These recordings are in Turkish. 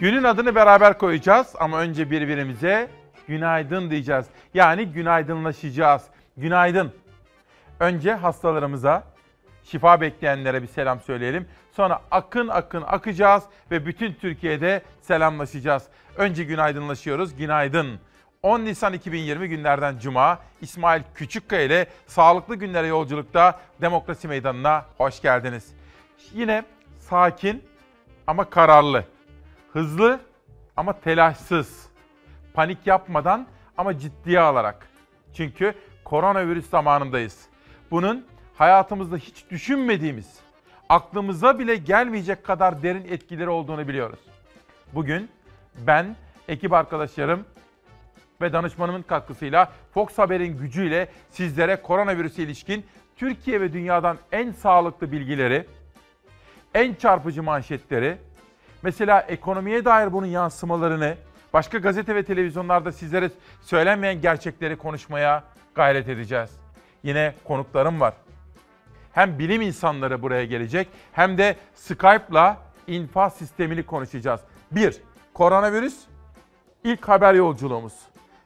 Günün adını beraber koyacağız ama önce birbirimize günaydın diyeceğiz. Yani günaydınlaşacağız. Günaydın. Önce hastalarımıza, şifa bekleyenlere bir selam söyleyelim. Sonra akın akın akacağız ve bütün Türkiye'de selamlaşacağız. Önce günaydınlaşıyoruz. Günaydın. 10 Nisan 2020 günlerden Cuma İsmail Küçükkaya ile Sağlıklı Günlere Yolculukta Demokrasi Meydanı'na hoş geldiniz. Yine sakin ama kararlı, hızlı ama telaşsız, panik yapmadan ama ciddiye alarak. Çünkü koronavirüs zamanındayız. Bunun hayatımızda hiç düşünmediğimiz, aklımıza bile gelmeyecek kadar derin etkileri olduğunu biliyoruz. Bugün ben, ekip arkadaşlarım ve danışmanımın katkısıyla Fox Haber'in gücüyle sizlere koronavirüse ilişkin Türkiye ve dünyadan en sağlıklı bilgileri, en çarpıcı manşetleri, mesela ekonomiye dair bunun yansımalarını, başka gazete ve televizyonlarda sizlere söylenmeyen gerçekleri konuşmaya gayret edeceğiz. Yine konuklarım var. Hem bilim insanları buraya gelecek hem de Skype'la infaz sistemini konuşacağız. Bir, koronavirüs ilk haber yolculuğumuz.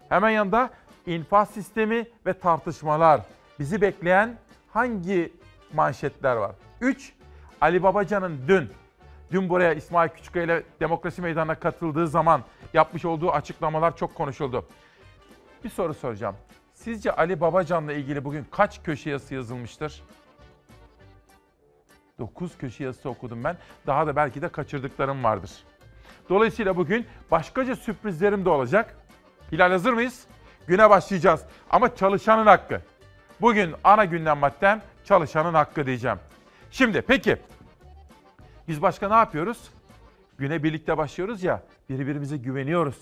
Hemen yanında infaz sistemi ve tartışmalar. Bizi bekleyen hangi manşetler var? 3. Ali Babacan'ın dün, dün buraya İsmail Küçükkaya ile Demokrasi Meydanı'na katıldığı zaman yapmış olduğu açıklamalar çok konuşuldu. Bir soru soracağım. Sizce Ali Babacan'la ilgili bugün kaç köşe yazısı yazılmıştır? 9 köşe yazısı okudum ben. Daha da belki de kaçırdıklarım vardır. Dolayısıyla bugün başkaca sürprizlerim de olacak. Hilal hazır mıyız? Güne başlayacağız. Ama çalışanın hakkı. Bugün ana gündem maddem çalışanın hakkı diyeceğim. Şimdi peki biz başka ne yapıyoruz? Güne birlikte başlıyoruz ya birbirimize güveniyoruz.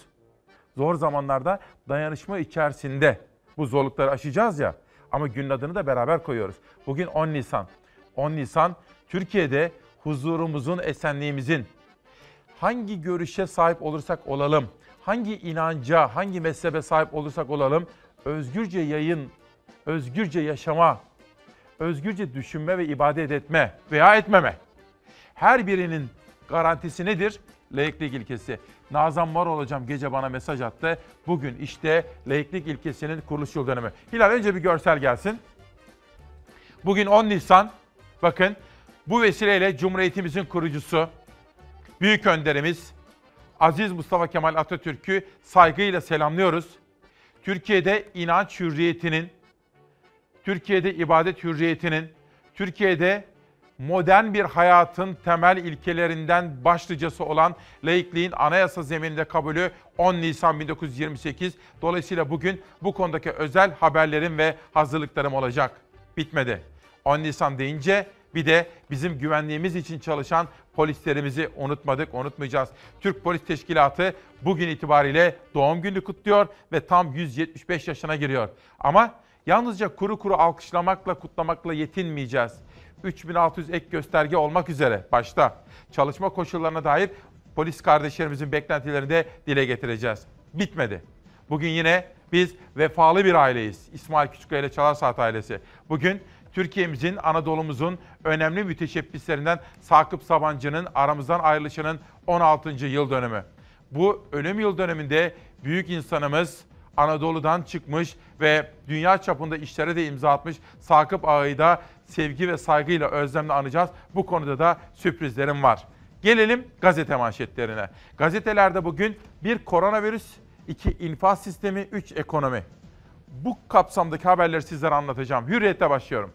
Zor zamanlarda dayanışma içerisinde bu zorlukları aşacağız ya. Ama günün adını da beraber koyuyoruz. Bugün 10 Nisan. 10 Nisan Türkiye'de huzurumuzun, esenliğimizin hangi görüşe sahip olursak olalım, hangi inanca, hangi mezhebe sahip olursak olalım özgürce yayın, özgürce yaşama, özgürce düşünme ve ibadet etme veya etmeme. Her birinin garantisi nedir? Laiklik ilkesi. Nazan var olacağım gece bana mesaj attı. Bugün işte laiklik ilkesinin kuruluş yıl dönümü. Hilal önce bir görsel gelsin. Bugün 10 Nisan. Bakın bu vesileyle Cumhuriyetimizin kurucusu, büyük önderimiz Aziz Mustafa Kemal Atatürk'ü saygıyla selamlıyoruz. Türkiye'de inanç hürriyetinin, Türkiye'de ibadet hürriyetinin, Türkiye'de modern bir hayatın temel ilkelerinden başlıcası olan laikliğin anayasa zemininde kabulü 10 Nisan 1928. Dolayısıyla bugün bu konudaki özel haberlerim ve hazırlıklarım olacak. Bitmedi. 10 Nisan deyince bir de bizim güvenliğimiz için çalışan polislerimizi unutmadık, unutmayacağız. Türk Polis Teşkilatı bugün itibariyle doğum günü kutluyor ve tam 175 yaşına giriyor. Ama yalnızca kuru kuru alkışlamakla, kutlamakla yetinmeyeceğiz. 3600 ek gösterge olmak üzere başta çalışma koşullarına dair polis kardeşlerimizin beklentilerini de dile getireceğiz. Bitmedi. Bugün yine biz vefalı bir aileyiz. İsmail Küçükkaya ile Çalar Saat ailesi. Bugün Türkiye'mizin, Anadolu'muzun önemli müteşebbislerinden Sakıp Sabancı'nın aramızdan ayrılışının 16. yıl dönümü. Bu ölüm yıl döneminde büyük insanımız Anadolu'dan çıkmış ve dünya çapında işlere de imza atmış Sakıp Ağa'yı da sevgi ve saygıyla özlemle anacağız. Bu konuda da sürprizlerim var. Gelelim gazete manşetlerine. Gazetelerde bugün bir koronavirüs, iki infaz sistemi, üç ekonomi. Bu kapsamdaki haberleri sizlere anlatacağım. Hürriyet'te başlıyorum.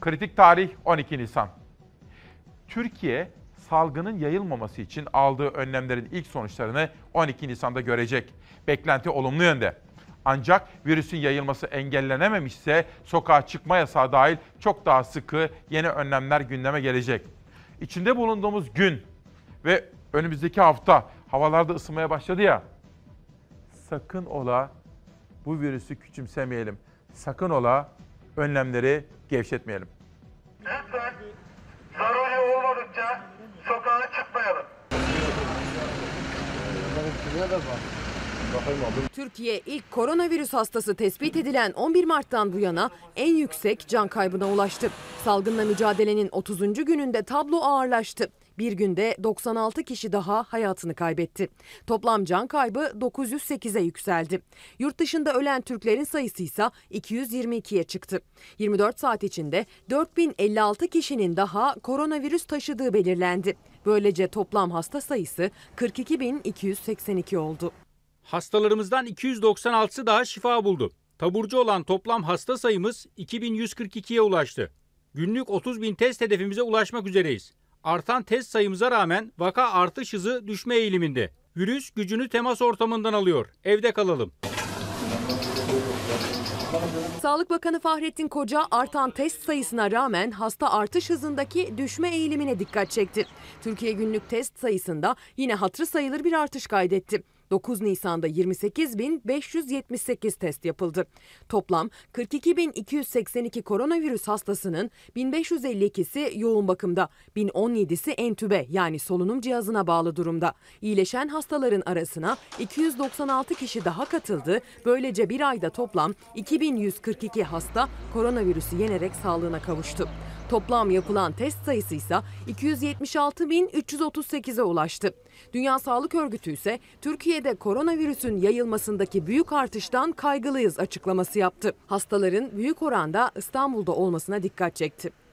Kritik tarih 12 Nisan. Türkiye salgının yayılmaması için aldığı önlemlerin ilk sonuçlarını 12 Nisan'da görecek. Beklenti olumlu yönde. Ancak virüsün yayılması engellenememişse sokağa çıkma yasağı dahil çok daha sıkı yeni önlemler gündeme gelecek. İçinde bulunduğumuz gün ve önümüzdeki hafta havalarda ısınmaya başladı ya. Sakın ola bu virüsü küçümsemeyelim. Sakın ola önlemleri gevşetmeyelim. Lütfen zaruri olmadıkça sokağa çıkmayalım. Türkiye ilk koronavirüs hastası tespit edilen 11 Mart'tan bu yana en yüksek can kaybına ulaştı. Salgınla mücadelenin 30. gününde tablo ağırlaştı. Bir günde 96 kişi daha hayatını kaybetti. Toplam can kaybı 908'e yükseldi. Yurt dışında ölen Türklerin sayısı ise 222'ye çıktı. 24 saat içinde 4056 kişinin daha koronavirüs taşıdığı belirlendi. Böylece toplam hasta sayısı 42.282 oldu. Hastalarımızdan 296'sı daha şifa buldu. Taburcu olan toplam hasta sayımız 2142'ye ulaştı. Günlük 30 bin test hedefimize ulaşmak üzereyiz. Artan test sayımıza rağmen vaka artış hızı düşme eğiliminde. Virüs gücünü temas ortamından alıyor. Evde kalalım. Sağlık Bakanı Fahrettin Koca artan test sayısına rağmen hasta artış hızındaki düşme eğilimine dikkat çekti. Türkiye günlük test sayısında yine hatırı sayılır bir artış kaydetti. 9 Nisan'da 28.578 test yapıldı. Toplam 42.282 koronavirüs hastasının 1552'si yoğun bakımda, 1017'si entübe yani solunum cihazına bağlı durumda. İyileşen hastaların arasına 296 kişi daha katıldı. Böylece bir ayda toplam 2142 hasta koronavirüsü yenerek sağlığına kavuştu. Toplam yapılan test sayısı ise 276.338'e ulaştı. Dünya Sağlık Örgütü ise Türkiye'de koronavirüsün yayılmasındaki büyük artıştan kaygılıyız açıklaması yaptı. Hastaların büyük oranda İstanbul'da olmasına dikkat çekti.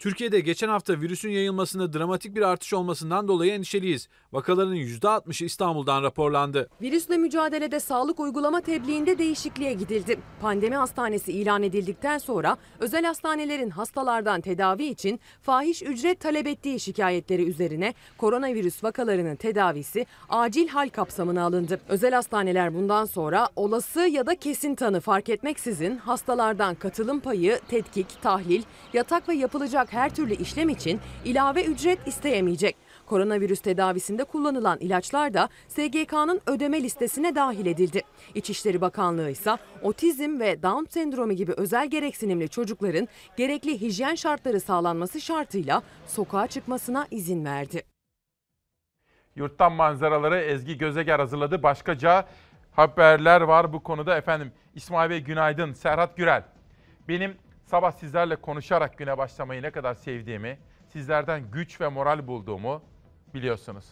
Türkiye'de geçen hafta virüsün yayılmasında dramatik bir artış olmasından dolayı endişeliyiz. Vakaların %60'ı İstanbul'dan raporlandı. Virüsle mücadelede sağlık uygulama tebliğinde değişikliğe gidildi. Pandemi hastanesi ilan edildikten sonra özel hastanelerin hastalardan tedavi için fahiş ücret talep ettiği şikayetleri üzerine koronavirüs vakalarının tedavisi acil hal kapsamına alındı. Özel hastaneler bundan sonra olası ya da kesin tanı fark etmeksizin hastalardan katılım payı, tetkik, tahlil, yatak ve yapılacak her türlü işlem için ilave ücret isteyemeyecek. Koronavirüs tedavisinde kullanılan ilaçlar da SGK'nın ödeme listesine dahil edildi. İçişleri Bakanlığı ise otizm ve Down sendromu gibi özel gereksinimli çocukların gerekli hijyen şartları sağlanması şartıyla sokağa çıkmasına izin verdi. Yurttan manzaraları Ezgi Gözeger hazırladı. Başkaca haberler var bu konuda. Efendim İsmail Bey günaydın. Serhat Gürel. Benim sabah sizlerle konuşarak güne başlamayı ne kadar sevdiğimi, sizlerden güç ve moral bulduğumu biliyorsunuz.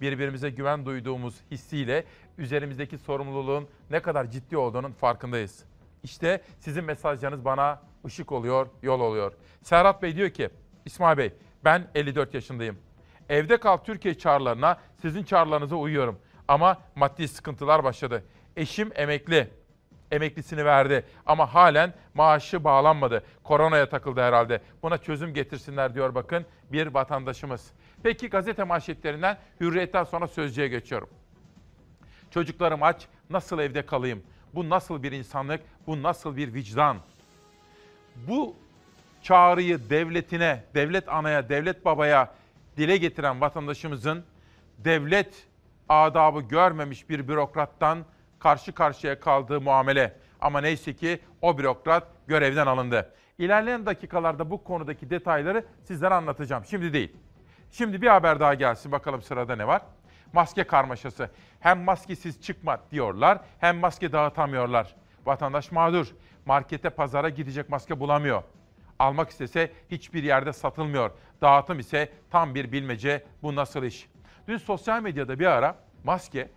Birbirimize güven duyduğumuz hissiyle üzerimizdeki sorumluluğun ne kadar ciddi olduğunun farkındayız. İşte sizin mesajlarınız bana ışık oluyor, yol oluyor. Serhat Bey diyor ki, İsmail Bey ben 54 yaşındayım. Evde kal Türkiye çağrılarına sizin çağrılarınıza uyuyorum. Ama maddi sıkıntılar başladı. Eşim emekli. Emeklisini verdi ama halen maaşı bağlanmadı. Koronaya takıldı herhalde. Buna çözüm getirsinler diyor bakın bir vatandaşımız. Peki gazete manşetlerinden hürriyetten sonra sözcüye geçiyorum. Çocuklarım aç, nasıl evde kalayım? Bu nasıl bir insanlık? Bu nasıl bir vicdan? Bu çağrıyı devletine, devlet anaya, devlet babaya dile getiren vatandaşımızın devlet adabı görmemiş bir bürokrattan karşı karşıya kaldığı muamele. Ama neyse ki o bürokrat görevden alındı. İlerleyen dakikalarda bu konudaki detayları sizlere anlatacağım. Şimdi değil. Şimdi bir haber daha gelsin bakalım sırada ne var? Maske karmaşası. Hem maskesiz çıkma diyorlar hem maske dağıtamıyorlar. Vatandaş mağdur. Markete, pazara gidecek maske bulamıyor. Almak istese hiçbir yerde satılmıyor. Dağıtım ise tam bir bilmece. Bu nasıl iş? Dün sosyal medyada bir ara maske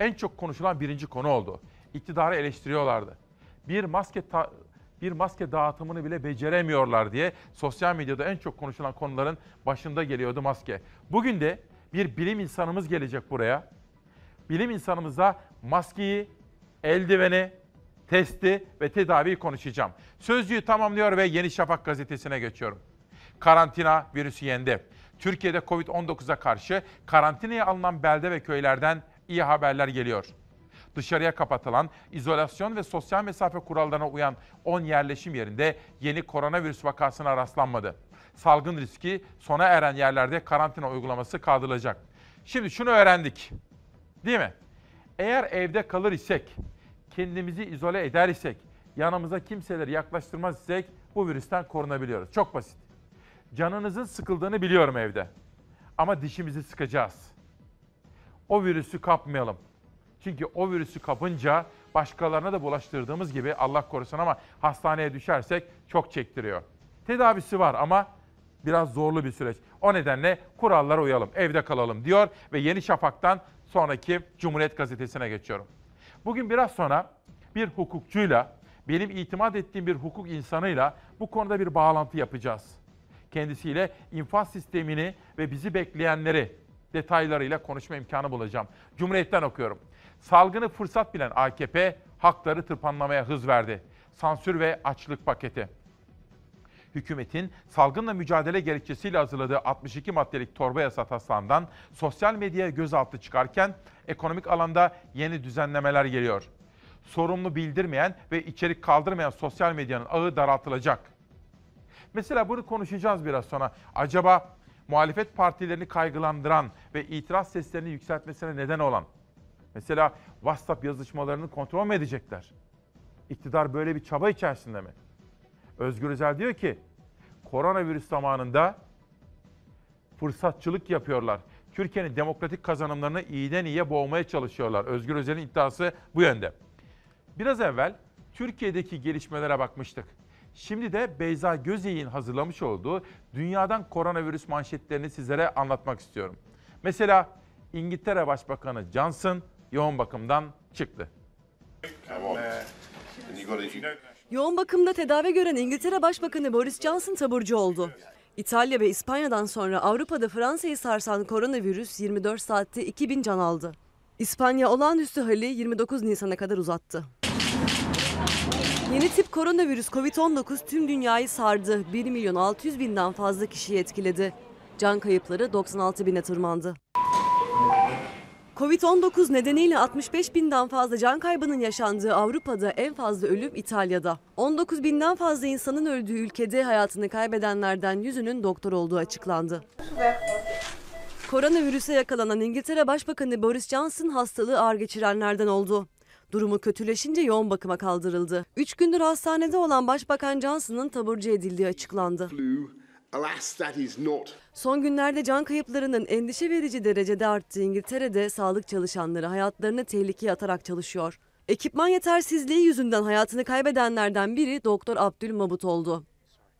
en çok konuşulan birinci konu oldu. İktidarı eleştiriyorlardı. Bir maske ta- bir maske dağıtımını bile beceremiyorlar diye sosyal medyada en çok konuşulan konuların başında geliyordu maske. Bugün de bir bilim insanımız gelecek buraya. Bilim insanımıza maskeyi, eldiveni, testi ve tedaviyi konuşacağım. Sözcüğü tamamlıyor ve Yeni Şafak gazetesine geçiyorum. Karantina virüsü yendi. Türkiye'de Covid-19'a karşı karantinaya alınan belde ve köylerden iyi haberler geliyor. Dışarıya kapatılan, izolasyon ve sosyal mesafe kurallarına uyan 10 yerleşim yerinde yeni koronavirüs vakasına rastlanmadı. Salgın riski sona eren yerlerde karantina uygulaması kaldırılacak. Şimdi şunu öğrendik. Değil mi? Eğer evde kalır isek, kendimizi izole eder isek, yanımıza kimseleri yaklaştırmaz isek bu virüsten korunabiliyoruz. Çok basit. Canınızın sıkıldığını biliyorum evde. Ama dişimizi sıkacağız. O virüsü kapmayalım. Çünkü o virüsü kapınca başkalarına da bulaştırdığımız gibi Allah korusun ama hastaneye düşersek çok çektiriyor. Tedavisi var ama biraz zorlu bir süreç. O nedenle kurallara uyalım, evde kalalım diyor ve Yeni Şafak'tan sonraki Cumhuriyet Gazetesi'ne geçiyorum. Bugün biraz sonra bir hukukçuyla, benim itimat ettiğim bir hukuk insanıyla bu konuda bir bağlantı yapacağız. Kendisiyle infaz sistemini ve bizi bekleyenleri detaylarıyla konuşma imkanı bulacağım. Cumhuriyet'ten okuyorum. Salgını fırsat bilen AKP hakları tırpanlamaya hız verdi. Sansür ve açlık paketi. Hükümetin salgınla mücadele gerekçesiyle hazırladığı 62 maddelik torba yasa taslağından sosyal medyaya gözaltı çıkarken ekonomik alanda yeni düzenlemeler geliyor. Sorumlu bildirmeyen ve içerik kaldırmayan sosyal medyanın ağı daraltılacak. Mesela bunu konuşacağız biraz sonra. Acaba muhalefet partilerini kaygılandıran ve itiraz seslerini yükseltmesine neden olan mesela WhatsApp yazışmalarını kontrol mü edecekler? İktidar böyle bir çaba içerisinde mi? Özgür Özel diyor ki koronavirüs zamanında fırsatçılık yapıyorlar. Türkiye'nin demokratik kazanımlarını iyiden iyiye boğmaya çalışıyorlar. Özgür Özel'in iddiası bu yönde. Biraz evvel Türkiye'deki gelişmelere bakmıştık. Şimdi de Beyza Gözey'in hazırlamış olduğu dünyadan koronavirüs manşetlerini sizlere anlatmak istiyorum. Mesela İngiltere Başbakanı Johnson yoğun bakımdan çıktı. Yoğun bakımda tedavi gören İngiltere Başbakanı Boris Johnson taburcu oldu. İtalya ve İspanya'dan sonra Avrupa'da Fransa'yı sarsan koronavirüs 24 saatte 2000 can aldı. İspanya olağanüstü hali 29 Nisan'a kadar uzattı. Yeni tip koronavirüs COVID-19 tüm dünyayı sardı. 1 milyon 600 binden fazla kişiyi etkiledi. Can kayıpları 96 bine tırmandı. Covid-19 nedeniyle 65 binden fazla can kaybının yaşandığı Avrupa'da en fazla ölüm İtalya'da. 19 binden fazla insanın öldüğü ülkede hayatını kaybedenlerden yüzünün doktor olduğu açıklandı. Koronavirüse yakalanan İngiltere Başbakanı Boris Johnson hastalığı ağır geçirenlerden oldu. Durumu kötüleşince yoğun bakıma kaldırıldı. Üç gündür hastanede olan Başbakan Johnson'ın taburcu edildiği açıklandı. Son günlerde can kayıplarının endişe verici derecede arttığı İngiltere'de sağlık çalışanları hayatlarını tehlikeye atarak çalışıyor. Ekipman yetersizliği yüzünden hayatını kaybedenlerden biri Doktor Abdülmabut oldu.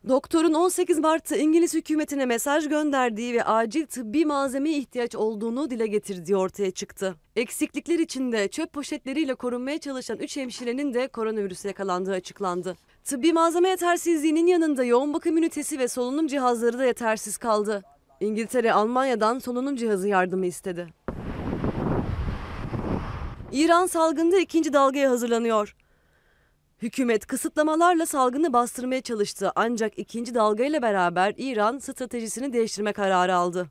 Doktorun 18 Mart'ta İngiliz hükümetine mesaj gönderdiği ve acil tıbbi malzemeye ihtiyaç olduğunu dile getirdiği ortaya çıktı. Eksiklikler içinde çöp poşetleriyle korunmaya çalışan 3 hemşirenin de koronavirüse yakalandığı açıklandı. Tıbbi malzeme yetersizliğinin yanında yoğun bakım ünitesi ve solunum cihazları da yetersiz kaldı. İngiltere Almanya'dan solunum cihazı yardımı istedi. İran salgında ikinci dalgaya hazırlanıyor. Hükümet kısıtlamalarla salgını bastırmaya çalıştı ancak ikinci dalgayla beraber İran stratejisini değiştirme kararı aldı.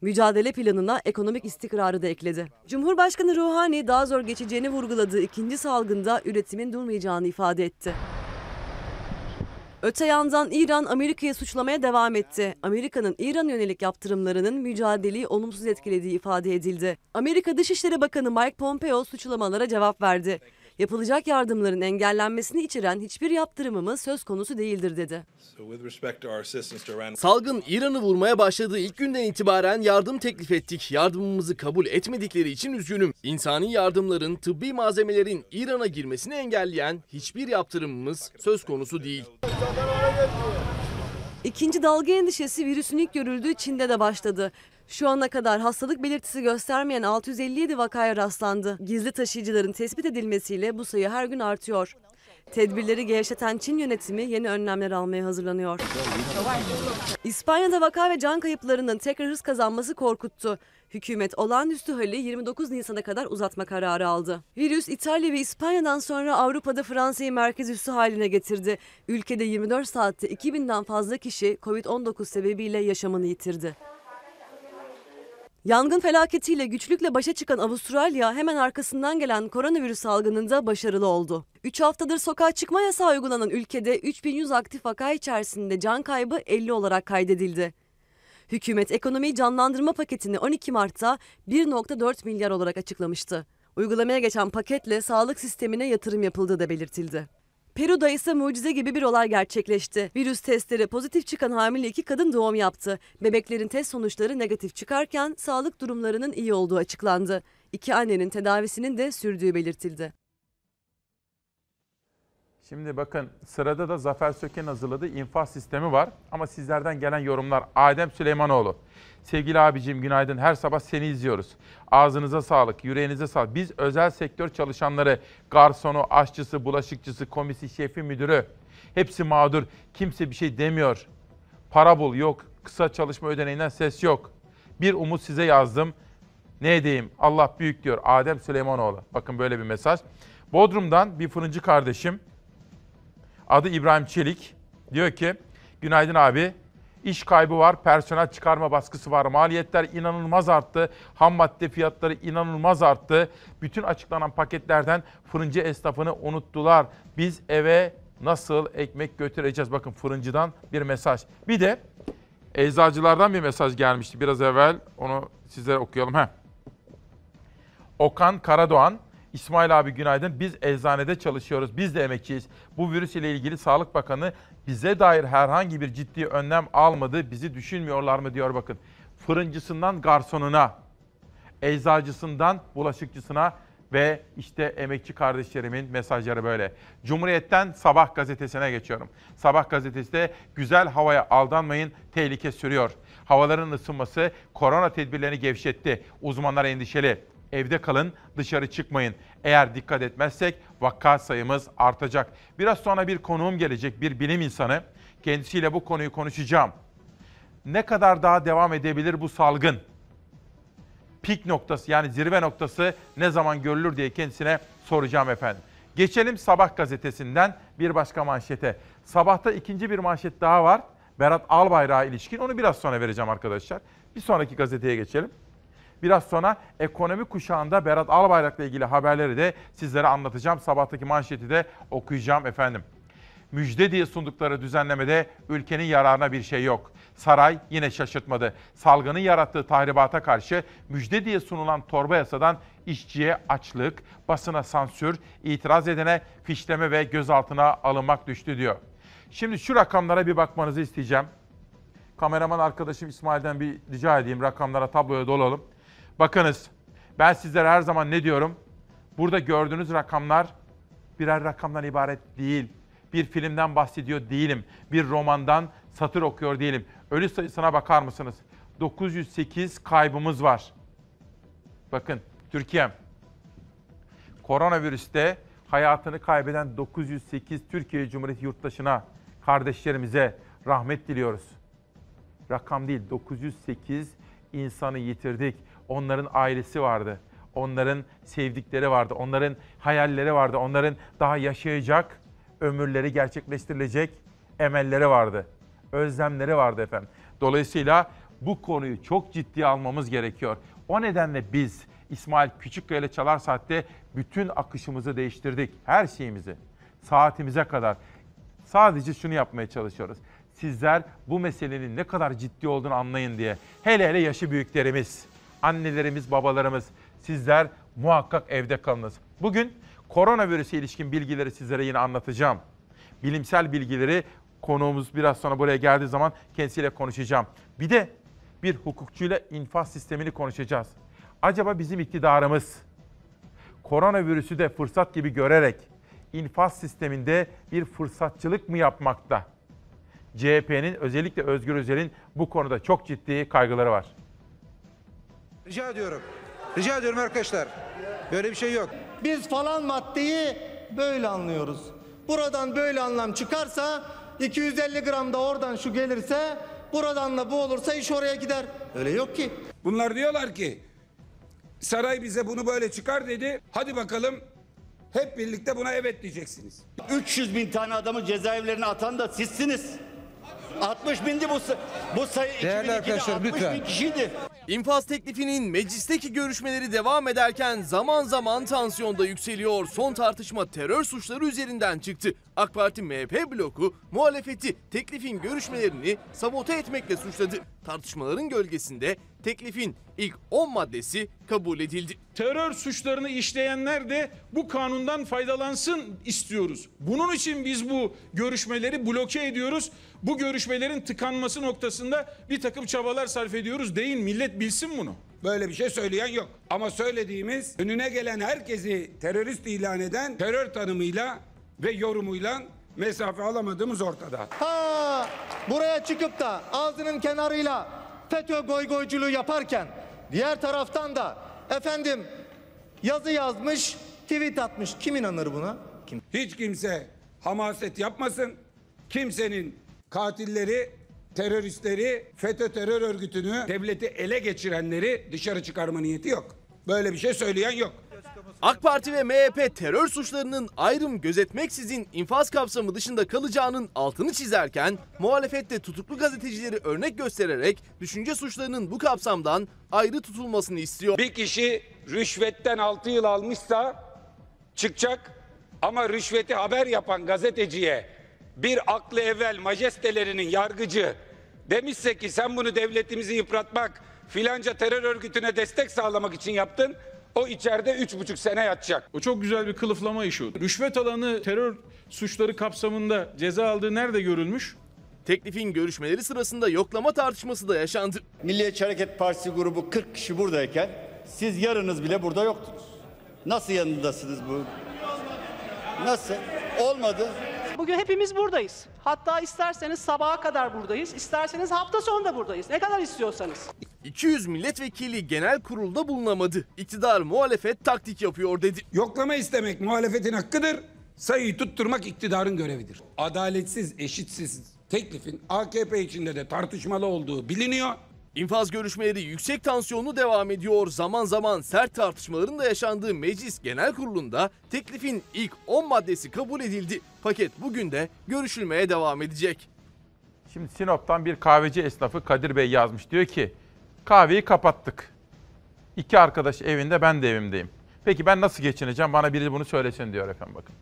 Mücadele planına ekonomik istikrarı da ekledi. Cumhurbaşkanı Rouhani daha zor geçeceğini vurguladığı ikinci salgında üretimin durmayacağını ifade etti. Öte yandan İran Amerika'yı suçlamaya devam etti. Amerika'nın İran yönelik yaptırımlarının mücadeleyi olumsuz etkilediği ifade edildi. Amerika Dışişleri Bakanı Mike Pompeo suçlamalara cevap verdi. Yapılacak yardımların engellenmesini içeren hiçbir yaptırımımız söz konusu değildir dedi. Salgın İran'ı vurmaya başladığı ilk günden itibaren yardım teklif ettik. Yardımımızı kabul etmedikleri için üzgünüm. İnsani yardımların, tıbbi malzemelerin İran'a girmesini engelleyen hiçbir yaptırımımız söz konusu değil. İkinci dalga endişesi virüsün ilk görüldüğü Çin'de de başladı. Şu ana kadar hastalık belirtisi göstermeyen 657 vakaya rastlandı. Gizli taşıyıcıların tespit edilmesiyle bu sayı her gün artıyor. Tedbirleri gevşeten Çin yönetimi yeni önlemler almaya hazırlanıyor. İspanya'da vaka ve can kayıplarının tekrar hız kazanması korkuttu. Hükümet olağanüstü hali 29 Nisan'a kadar uzatma kararı aldı. Virüs İtalya ve İspanya'dan sonra Avrupa'da Fransa'yı merkez üssü haline getirdi. Ülkede 24 saatte 2000'den fazla kişi Covid-19 sebebiyle yaşamını yitirdi. Yangın felaketiyle güçlükle başa çıkan Avustralya hemen arkasından gelen koronavirüs salgınında başarılı oldu. 3 haftadır sokağa çıkma yasağı uygulanan ülkede 3100 aktif vaka içerisinde can kaybı 50 olarak kaydedildi. Hükümet ekonomiyi canlandırma paketini 12 Mart'ta 1.4 milyar olarak açıklamıştı. Uygulamaya geçen paketle sağlık sistemine yatırım yapıldığı da belirtildi. Peru'da ise mucize gibi bir olay gerçekleşti. Virüs testleri pozitif çıkan hamile iki kadın doğum yaptı. Bebeklerin test sonuçları negatif çıkarken sağlık durumlarının iyi olduğu açıklandı. İki annenin tedavisinin de sürdüğü belirtildi. Şimdi bakın sırada da Zafer Söken hazırladığı infaz sistemi var. Ama sizlerden gelen yorumlar Adem Süleymanoğlu. Sevgili abicim günaydın. Her sabah seni izliyoruz. Ağzınıza sağlık, yüreğinize sağlık. Biz özel sektör çalışanları, garsonu, aşçısı, bulaşıkçısı, komisi, şefi, müdürü hepsi mağdur. Kimse bir şey demiyor. Para bul yok. Kısa çalışma ödeneğinden ses yok. Bir umut size yazdım. Ne edeyim? Allah büyük diyor Adem Süleymanoğlu. Bakın böyle bir mesaj. Bodrum'dan bir fırıncı kardeşim adı İbrahim Çelik diyor ki günaydın abi İş kaybı var, personel çıkarma baskısı var, maliyetler inanılmaz arttı, ham madde fiyatları inanılmaz arttı. Bütün açıklanan paketlerden fırıncı esnafını unuttular. Biz eve nasıl ekmek götüreceğiz? Bakın fırıncıdan bir mesaj. Bir de eczacılardan bir mesaj gelmişti biraz evvel. Onu sizlere okuyalım. Heh. Okan Karadoğan, İsmail abi günaydın. Biz eczanede çalışıyoruz. Biz de emekçiyiz. Bu virüs ile ilgili Sağlık Bakanı bize dair herhangi bir ciddi önlem almadı. Bizi düşünmüyorlar mı diyor bakın. Fırıncısından garsonuna, eczacısından bulaşıkçısına ve işte emekçi kardeşlerimin mesajları böyle. Cumhuriyet'ten Sabah gazetesine geçiyorum. Sabah gazetesi de güzel havaya aldanmayın, tehlike sürüyor. Havaların ısınması korona tedbirlerini gevşetti. Uzmanlar endişeli. Evde kalın, dışarı çıkmayın. Eğer dikkat etmezsek vaka sayımız artacak. Biraz sonra bir konuğum gelecek, bir bilim insanı. Kendisiyle bu konuyu konuşacağım. Ne kadar daha devam edebilir bu salgın? Pik noktası yani zirve noktası ne zaman görülür diye kendisine soracağım efendim. Geçelim Sabah gazetesinden bir başka manşete. Sabahta ikinci bir manşet daha var. Berat Albayrak'a ilişkin. Onu biraz sonra vereceğim arkadaşlar. Bir sonraki gazeteye geçelim. Biraz sonra ekonomi kuşağında Berat Albayrak'la ilgili haberleri de sizlere anlatacağım. Sabahtaki manşeti de okuyacağım efendim. Müjde diye sundukları düzenlemede ülkenin yararına bir şey yok. Saray yine şaşırtmadı. Salgının yarattığı tahribata karşı müjde diye sunulan torba yasadan işçiye açlık, basına sansür, itiraz edene fişleme ve gözaltına alınmak düştü diyor. Şimdi şu rakamlara bir bakmanızı isteyeceğim. Kameraman arkadaşım İsmail'den bir rica edeyim rakamlara tabloya dolalım. Bakınız ben sizlere her zaman ne diyorum? Burada gördüğünüz rakamlar birer rakamdan ibaret değil. Bir filmden bahsediyor değilim. Bir romandan satır okuyor değilim. Ölü sayısına bakar mısınız? 908 kaybımız var. Bakın Türkiye koronavirüste hayatını kaybeden 908 Türkiye Cumhuriyeti yurttaşına, kardeşlerimize rahmet diliyoruz. Rakam değil 908 insanı yitirdik. Onların ailesi vardı. Onların sevdikleri vardı. Onların hayalleri vardı. Onların daha yaşayacak, ömürleri gerçekleştirilecek emelleri vardı. Özlemleri vardı efendim. Dolayısıyla bu konuyu çok ciddiye almamız gerekiyor. O nedenle biz İsmail Küçükkaya ile Çalar Saat'te bütün akışımızı değiştirdik. Her şeyimizi. Saatimize kadar. Sadece şunu yapmaya çalışıyoruz. Sizler bu meselenin ne kadar ciddi olduğunu anlayın diye. Hele hele yaşı büyüklerimiz, annelerimiz, babalarımız sizler muhakkak evde kalınız. Bugün koronavirüse ilişkin bilgileri sizlere yine anlatacağım. Bilimsel bilgileri konuğumuz biraz sonra buraya geldiği zaman kendisiyle konuşacağım. Bir de bir hukukçuyla infaz sistemini konuşacağız. Acaba bizim iktidarımız koronavirüsü de fırsat gibi görerek infaz sisteminde bir fırsatçılık mı yapmakta? CHP'nin özellikle Özgür Özel'in bu konuda çok ciddi kaygıları var. Rica ediyorum. Rica ediyorum arkadaşlar. Böyle bir şey yok. Biz falan maddeyi böyle anlıyoruz. Buradan böyle anlam çıkarsa 250 gram da oradan şu gelirse buradan da bu olursa iş oraya gider. Öyle yok ki. Bunlar diyorlar ki saray bize bunu böyle çıkar dedi. Hadi bakalım hep birlikte buna evet diyeceksiniz. 300 bin tane adamı cezaevlerine atan da sizsiniz. 60 bindi bu, bu sayı Değerli 2002'de arkadaşlar, 60 lütfen. bin kişiydi. İnfaz teklifinin meclisteki görüşmeleri devam ederken zaman zaman tansiyonda yükseliyor. Son tartışma terör suçları üzerinden çıktı. AK Parti MHP bloku muhalefeti teklifin görüşmelerini sabote etmekle suçladı. Tartışmaların gölgesinde teklifin ilk 10 maddesi kabul edildi. terör suçlarını işleyenler de bu kanundan faydalansın istiyoruz. Bunun için biz bu görüşmeleri bloke ediyoruz. Bu görüşmelerin tıkanması noktasında bir takım çabalar sarf ediyoruz. Değil millet bilsin bunu. Böyle bir şey söyleyen yok. Ama söylediğimiz önüne gelen herkesi terörist ilan eden terör tanımıyla ve yorumuyla mesafe alamadığımız ortada. Ha buraya çıkıp da ağzının kenarıyla FETÖ goygoyculuğu yaparken diğer taraftan da efendim yazı yazmış, tweet atmış. Kim inanır buna? Kim? Hiç kimse hamaset yapmasın. Kimsenin katilleri, teröristleri, FETÖ terör örgütünü, devleti ele geçirenleri dışarı çıkarma niyeti yok. Böyle bir şey söyleyen yok. AK Parti ve MHP terör suçlarının ayrım gözetmeksizin infaz kapsamı dışında kalacağının altını çizerken muhalefette tutuklu gazetecileri örnek göstererek düşünce suçlarının bu kapsamdan ayrı tutulmasını istiyor. Bir kişi rüşvetten 6 yıl almışsa çıkacak ama rüşveti haber yapan gazeteciye bir aklı evvel majestelerinin yargıcı demişse ki sen bunu devletimizi yıpratmak filanca terör örgütüne destek sağlamak için yaptın. O içeride üç buçuk sene yatacak. O çok güzel bir kılıflama işi. Rüşvet alanı terör suçları kapsamında ceza aldığı nerede görülmüş? Teklifin görüşmeleri sırasında yoklama tartışması da yaşandı. Milliyetçi Hareket Partisi grubu 40 kişi buradayken siz yarınız bile burada yoktunuz. Nasıl yanındasınız bu? Nasıl? Olmadı. Bugün hepimiz buradayız. Hatta isterseniz sabaha kadar buradayız. isterseniz hafta sonu da buradayız. Ne kadar istiyorsanız. 200 milletvekili genel kurulda bulunamadı. İktidar muhalefet taktik yapıyor dedi. Yoklama istemek muhalefetin hakkıdır. Sayıyı tutturmak iktidarın görevidir. Adaletsiz, eşitsiz teklifin AKP içinde de tartışmalı olduğu biliniyor. İnfaz görüşmeleri yüksek tansiyonlu devam ediyor. Zaman zaman sert tartışmaların da yaşandığı Meclis Genel Kurulu'nda teklifin ilk 10 maddesi kabul edildi. Paket bugün de görüşülmeye devam edecek. Şimdi Sinop'tan bir kahveci esnafı Kadir Bey yazmış. Diyor ki kahveyi kapattık. İki arkadaş evinde ben de evimdeyim. Peki ben nasıl geçineceğim? Bana biri bunu söylesin diyor efendim bakın.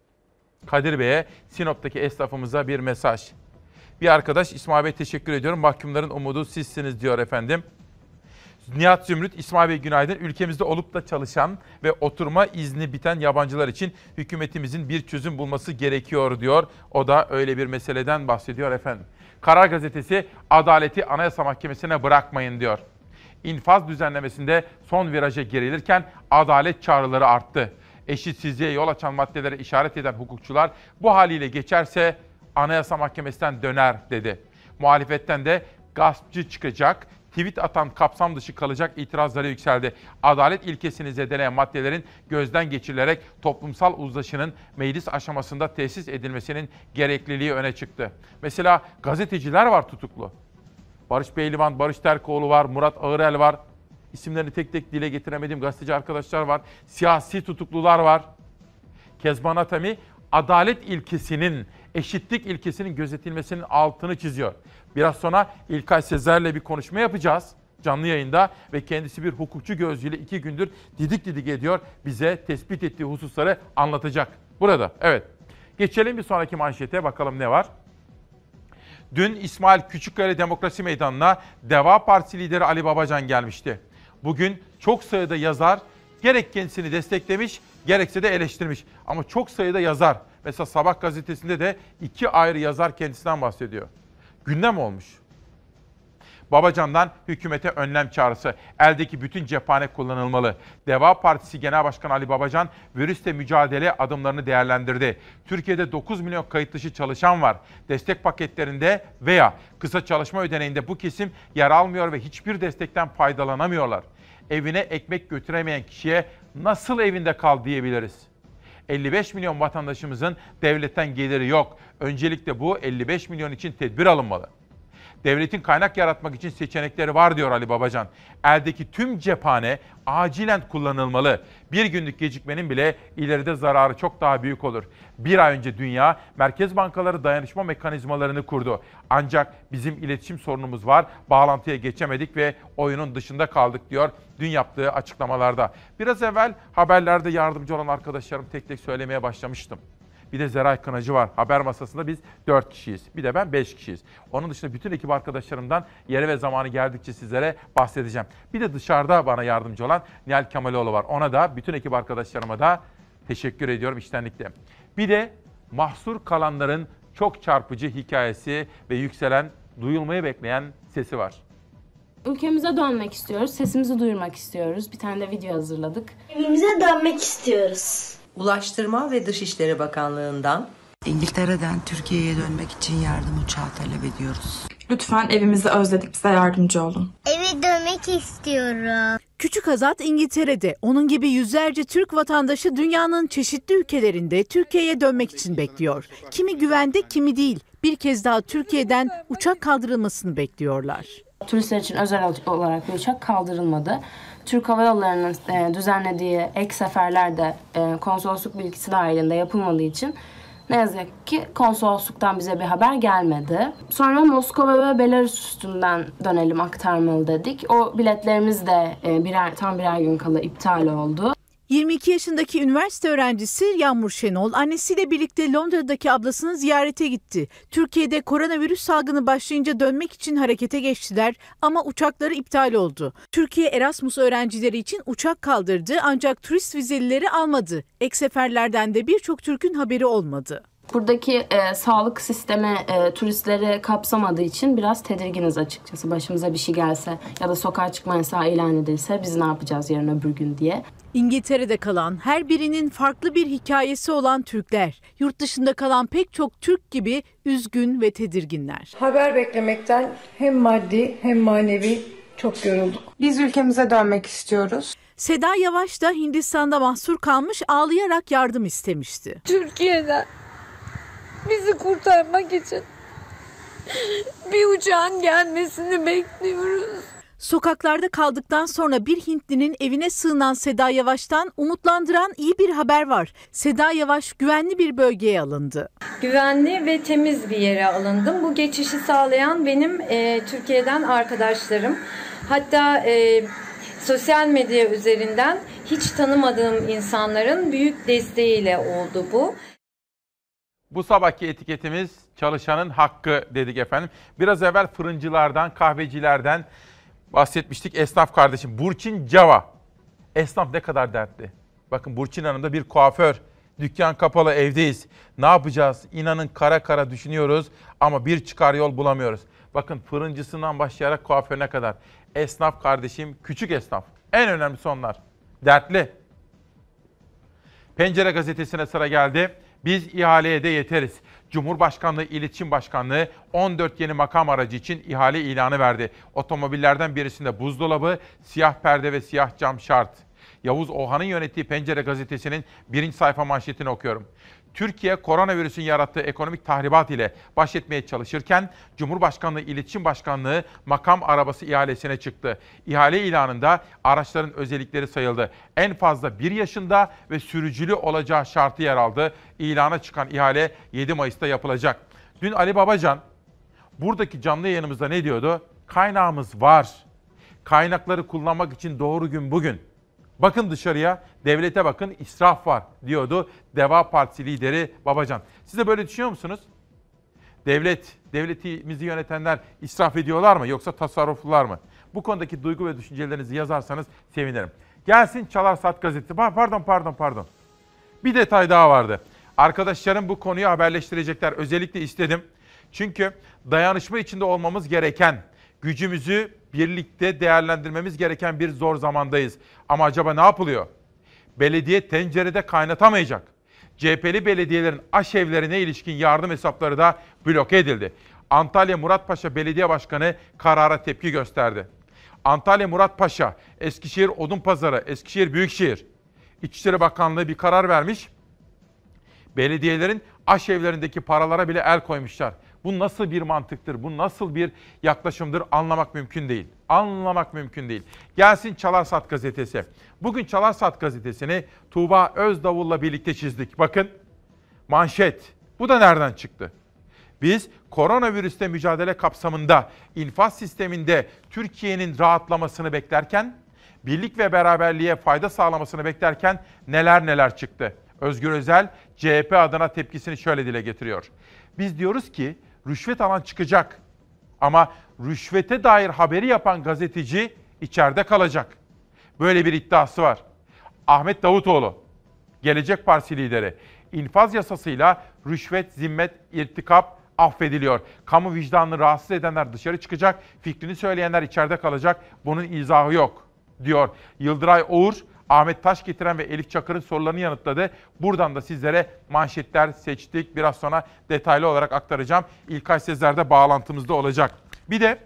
Kadir Bey'e Sinop'taki esnafımıza bir mesaj. Bir arkadaş İsmail Bey teşekkür ediyorum. Mahkumların umudu sizsiniz diyor efendim. Nihat Zümrüt, İsmail Bey günaydın. Ülkemizde olup da çalışan ve oturma izni biten yabancılar için hükümetimizin bir çözüm bulması gerekiyor diyor. O da öyle bir meseleden bahsediyor efendim. Karar Gazetesi adaleti Anayasa Mahkemesi'ne bırakmayın diyor. İnfaz düzenlemesinde son viraja girilirken adalet çağrıları arttı. Eşitsizliğe yol açan maddelere işaret eden hukukçular bu haliyle geçerse Anayasa Mahkemesi'nden döner dedi. Muhalefetten de gaspçı çıkacak, tweet atan kapsam dışı kalacak itirazları yükseldi. Adalet ilkesini zedeleyen maddelerin gözden geçirilerek toplumsal uzlaşının meclis aşamasında tesis edilmesinin gerekliliği öne çıktı. Mesela gazeteciler var tutuklu. Barış Beylivan, Barış Terkoğlu var, Murat Ağırel var. İsimlerini tek tek dile getiremediğim gazeteci arkadaşlar var. Siyasi tutuklular var. Kezban Atami adalet ilkesinin, eşitlik ilkesinin gözetilmesinin altını çiziyor. Biraz sonra İlkay Sezer'le bir konuşma yapacağız canlı yayında ve kendisi bir hukukçu gözüyle iki gündür didik didik ediyor. Bize tespit ettiği hususları anlatacak. Burada, evet. Geçelim bir sonraki manşete bakalım ne var. Dün İsmail Küçükkaya Demokrasi Meydanı'na Deva Partisi lideri Ali Babacan gelmişti. Bugün çok sayıda yazar gerek kendisini desteklemiş gerekse de eleştirmiş. Ama çok sayıda yazar. Mesela Sabah gazetesinde de iki ayrı yazar kendisinden bahsediyor. Gündem olmuş. Babacan'dan hükümete önlem çağrısı. Eldeki bütün cephane kullanılmalı. Deva Partisi Genel Başkanı Ali Babacan virüsle mücadele adımlarını değerlendirdi. Türkiye'de 9 milyon kayıt dışı çalışan var. Destek paketlerinde veya kısa çalışma ödeneğinde bu kesim yer almıyor ve hiçbir destekten faydalanamıyorlar. Evine ekmek götüremeyen kişiye nasıl evinde kal diyebiliriz? 55 milyon vatandaşımızın devletten geliri yok. Öncelikle bu 55 milyon için tedbir alınmalı. Devletin kaynak yaratmak için seçenekleri var diyor Ali Babacan. Eldeki tüm cephane acilen kullanılmalı. Bir günlük gecikmenin bile ileride zararı çok daha büyük olur. Bir ay önce dünya merkez bankaları dayanışma mekanizmalarını kurdu. Ancak bizim iletişim sorunumuz var. Bağlantıya geçemedik ve oyunun dışında kaldık diyor dün yaptığı açıklamalarda. Biraz evvel haberlerde yardımcı olan arkadaşlarım tek tek söylemeye başlamıştım. Bir de Zeray Kınacı var. Haber masasında biz 4 kişiyiz. Bir de ben 5 kişiyiz. Onun dışında bütün ekip arkadaşlarımdan yeri ve zamanı geldikçe sizlere bahsedeceğim. Bir de dışarıda bana yardımcı olan Nihal Kemaloğlu var. Ona da bütün ekip arkadaşlarıma da teşekkür ediyorum içtenlikle. Bir de mahsur kalanların çok çarpıcı hikayesi ve yükselen, duyulmayı bekleyen sesi var. Ülkemize dönmek istiyoruz, sesimizi duyurmak istiyoruz. Bir tane de video hazırladık. Evimize dönmek istiyoruz. Ulaştırma ve Dışişleri Bakanlığı'ndan İngiltere'den Türkiye'ye dönmek için yardım uçağı talep ediyoruz. Lütfen evimizi özledik bize yardımcı olun. Eve dönmek istiyorum. Küçük Azat İngiltere'de. Onun gibi yüzlerce Türk vatandaşı dünyanın çeşitli ülkelerinde Türkiye'ye dönmek için bekliyor. Kimi güvende, kimi değil. Bir kez daha Türkiye'den uçak kaldırılmasını bekliyorlar. Turistler için özel olarak bir uçak kaldırılmadı. Türk Hava Yolları'nın e, düzenlediği ek seferler de e, konsolosluk bilgisi dahilinde yapılmadığı için ne yazık ki konsolosluktan bize bir haber gelmedi. Sonra Moskova ve Belarus üstünden dönelim aktarmalı dedik. O biletlerimiz de e, birer, tam birer gün kala iptal oldu. 22 yaşındaki üniversite öğrencisi Yağmur Şenol annesiyle birlikte Londra'daki ablasını ziyarete gitti. Türkiye'de koronavirüs salgını başlayınca dönmek için harekete geçtiler ama uçakları iptal oldu. Türkiye Erasmus öğrencileri için uçak kaldırdı ancak turist vizelileri almadı. Ek seferlerden de birçok Türk'ün haberi olmadı. Buradaki e, sağlık sistemi e, turistleri kapsamadığı için biraz tedirginiz açıkçası. Başımıza bir şey gelse ya da sokağa çıkma yasağı ilan edilse biz ne yapacağız yarın öbür gün diye. İngiltere'de kalan her birinin farklı bir hikayesi olan Türkler, yurt dışında kalan pek çok Türk gibi üzgün ve tedirginler. Haber beklemekten hem maddi hem manevi çok yorulduk. Biz ülkemize dönmek istiyoruz. Seda Yavaş da Hindistan'da mahsur kalmış ağlayarak yardım istemişti. Türkiye'den bizi kurtarmak için bir uçağın gelmesini bekliyoruz. Sokaklarda kaldıktan sonra bir Hintlinin evine sığınan Seda Yavaş'tan umutlandıran iyi bir haber var. Seda Yavaş güvenli bir bölgeye alındı. Güvenli ve temiz bir yere alındım. Bu geçişi sağlayan benim e, Türkiye'den arkadaşlarım. Hatta e, sosyal medya üzerinden hiç tanımadığım insanların büyük desteğiyle oldu bu. Bu sabahki etiketimiz çalışanın hakkı dedik efendim. Biraz evvel fırıncılardan, kahvecilerden bahsetmiştik. Esnaf kardeşim Burçin Cava. Esnaf ne kadar dertli. Bakın Burçin Hanım da bir kuaför. Dükkan kapalı evdeyiz. Ne yapacağız? İnanın kara kara düşünüyoruz ama bir çıkar yol bulamıyoruz. Bakın fırıncısından başlayarak kuaförüne kadar. Esnaf kardeşim, küçük esnaf. En önemlisi onlar. Dertli. Pencere gazetesine sıra geldi. Biz ihaleye de yeteriz. Cumhurbaşkanlığı İletişim Başkanlığı 14 yeni makam aracı için ihale ilanı verdi. Otomobillerden birisinde buzdolabı, siyah perde ve siyah cam şart. Yavuz Ohan'ın yönettiği Pencere gazetesinin birinci sayfa manşetini okuyorum. Türkiye koronavirüsün yarattığı ekonomik tahribat ile baş etmeye çalışırken Cumhurbaşkanlığı İletişim Başkanlığı makam arabası ihalesine çıktı. İhale ilanında araçların özellikleri sayıldı. En fazla 1 yaşında ve sürücülü olacağı şartı yer aldı. İlana çıkan ihale 7 Mayıs'ta yapılacak. Dün Ali Babacan buradaki canlı yayınımızda ne diyordu? Kaynağımız var. Kaynakları kullanmak için doğru gün bugün. Bakın dışarıya, devlete bakın, israf var diyordu Deva Partisi lideri Babacan. Siz de böyle düşünüyor musunuz? Devlet, devletimizi yönetenler israf ediyorlar mı yoksa tasarruflular mı? Bu konudaki duygu ve düşüncelerinizi yazarsanız sevinirim. Gelsin Çalar Saat gazetesi. Pardon, pardon, pardon. Bir detay daha vardı. Arkadaşlarım bu konuyu haberleştirecekler. Özellikle istedim. Çünkü dayanışma içinde olmamız gereken, gücümüzü birlikte değerlendirmemiz gereken bir zor zamandayız. Ama acaba ne yapılıyor? Belediye tencerede kaynatamayacak. CHP'li belediyelerin aşevlerine ilişkin yardım hesapları da bloke edildi. Antalya Muratpaşa Belediye Başkanı karara tepki gösterdi. Antalya Muratpaşa, Eskişehir Odunpazarı, Eskişehir Büyükşehir İçişleri Bakanlığı bir karar vermiş. Belediyelerin aşevlerindeki paralara bile el koymuşlar. Bu nasıl bir mantıktır, bu nasıl bir yaklaşımdır anlamak mümkün değil. Anlamak mümkün değil. Gelsin Çalarsat gazetesi. Bugün Çalarsat gazetesini Tuğba Özdavul'la birlikte çizdik. Bakın manşet. Bu da nereden çıktı? Biz koronavirüste mücadele kapsamında infaz sisteminde Türkiye'nin rahatlamasını beklerken, birlik ve beraberliğe fayda sağlamasını beklerken neler neler çıktı. Özgür Özel CHP adına tepkisini şöyle dile getiriyor. Biz diyoruz ki rüşvet alan çıkacak. Ama rüşvete dair haberi yapan gazeteci içeride kalacak. Böyle bir iddiası var. Ahmet Davutoğlu, Gelecek Partisi lideri, infaz yasasıyla rüşvet, zimmet, irtikap affediliyor. Kamu vicdanını rahatsız edenler dışarı çıkacak, fikrini söyleyenler içeride kalacak. Bunun izahı yok, diyor. Yıldıray Oğur, Ahmet Taş getiren ve Elif Çakır'ın sorularını yanıtladı. Buradan da sizlere manşetler seçtik. Biraz sonra detaylı olarak aktaracağım. İlkay Sezer'de bağlantımızda olacak. Bir de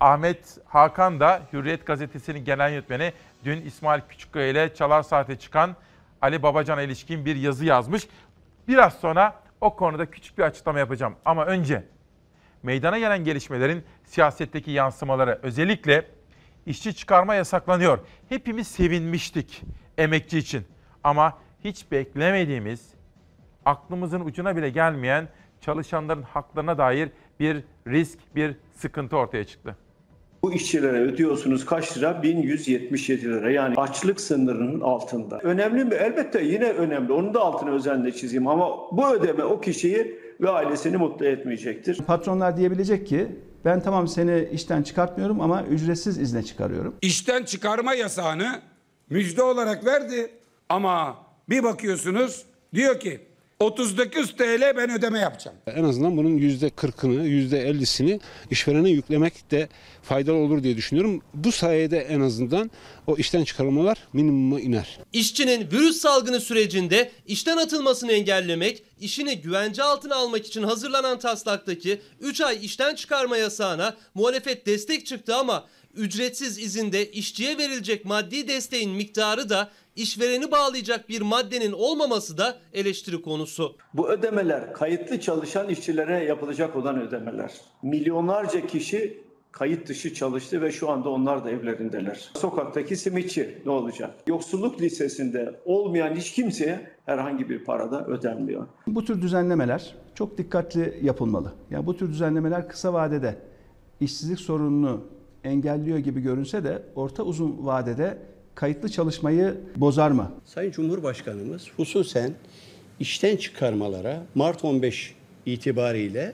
Ahmet Hakan da Hürriyet Gazetesi'nin genel yönetmeni dün İsmail Küçükkaya ile Çalar Saat'e çıkan Ali Babacan'a ilişkin bir yazı yazmış. Biraz sonra o konuda küçük bir açıklama yapacağım. Ama önce meydana gelen gelişmelerin siyasetteki yansımaları özellikle işçi çıkarma yasaklanıyor. Hepimiz sevinmiştik emekçi için. Ama hiç beklemediğimiz, aklımızın ucuna bile gelmeyen çalışanların haklarına dair bir risk, bir sıkıntı ortaya çıktı. Bu işçilere ödüyorsunuz kaç lira? 1177 lira. Yani açlık sınırının altında. Önemli mi? Elbette yine önemli. Onun da altını özenle çizeyim ama bu ödeme o kişiyi ve ailesini mutlu etmeyecektir. Patronlar diyebilecek ki ben tamam seni işten çıkartmıyorum ama ücretsiz izne çıkarıyorum. İşten çıkarma yasağını müjde olarak verdi ama bir bakıyorsunuz diyor ki 39 TL ben ödeme yapacağım. En azından bunun %40'ını, %50'sini işverene yüklemek de faydalı olur diye düşünüyorum. Bu sayede en azından o işten çıkarılmalar minimuma iner. İşçinin virüs salgını sürecinde işten atılmasını engellemek, işini güvence altına almak için hazırlanan taslaktaki 3 ay işten çıkarma yasağına muhalefet destek çıktı ama ücretsiz izinde işçiye verilecek maddi desteğin miktarı da işvereni bağlayacak bir maddenin olmaması da eleştiri konusu. Bu ödemeler kayıtlı çalışan işçilere yapılacak olan ödemeler. Milyonlarca kişi kayıt dışı çalıştı ve şu anda onlar da evlerindeler. Sokaktaki simitçi ne olacak? Yoksulluk listesinde olmayan hiç kimseye herhangi bir parada ödenmiyor. Bu tür düzenlemeler çok dikkatli yapılmalı. Yani bu tür düzenlemeler kısa vadede işsizlik sorununu engelliyor gibi görünse de orta uzun vadede kayıtlı çalışmayı bozar mı? Sayın Cumhurbaşkanımız hususen işten çıkarmalara Mart 15 itibariyle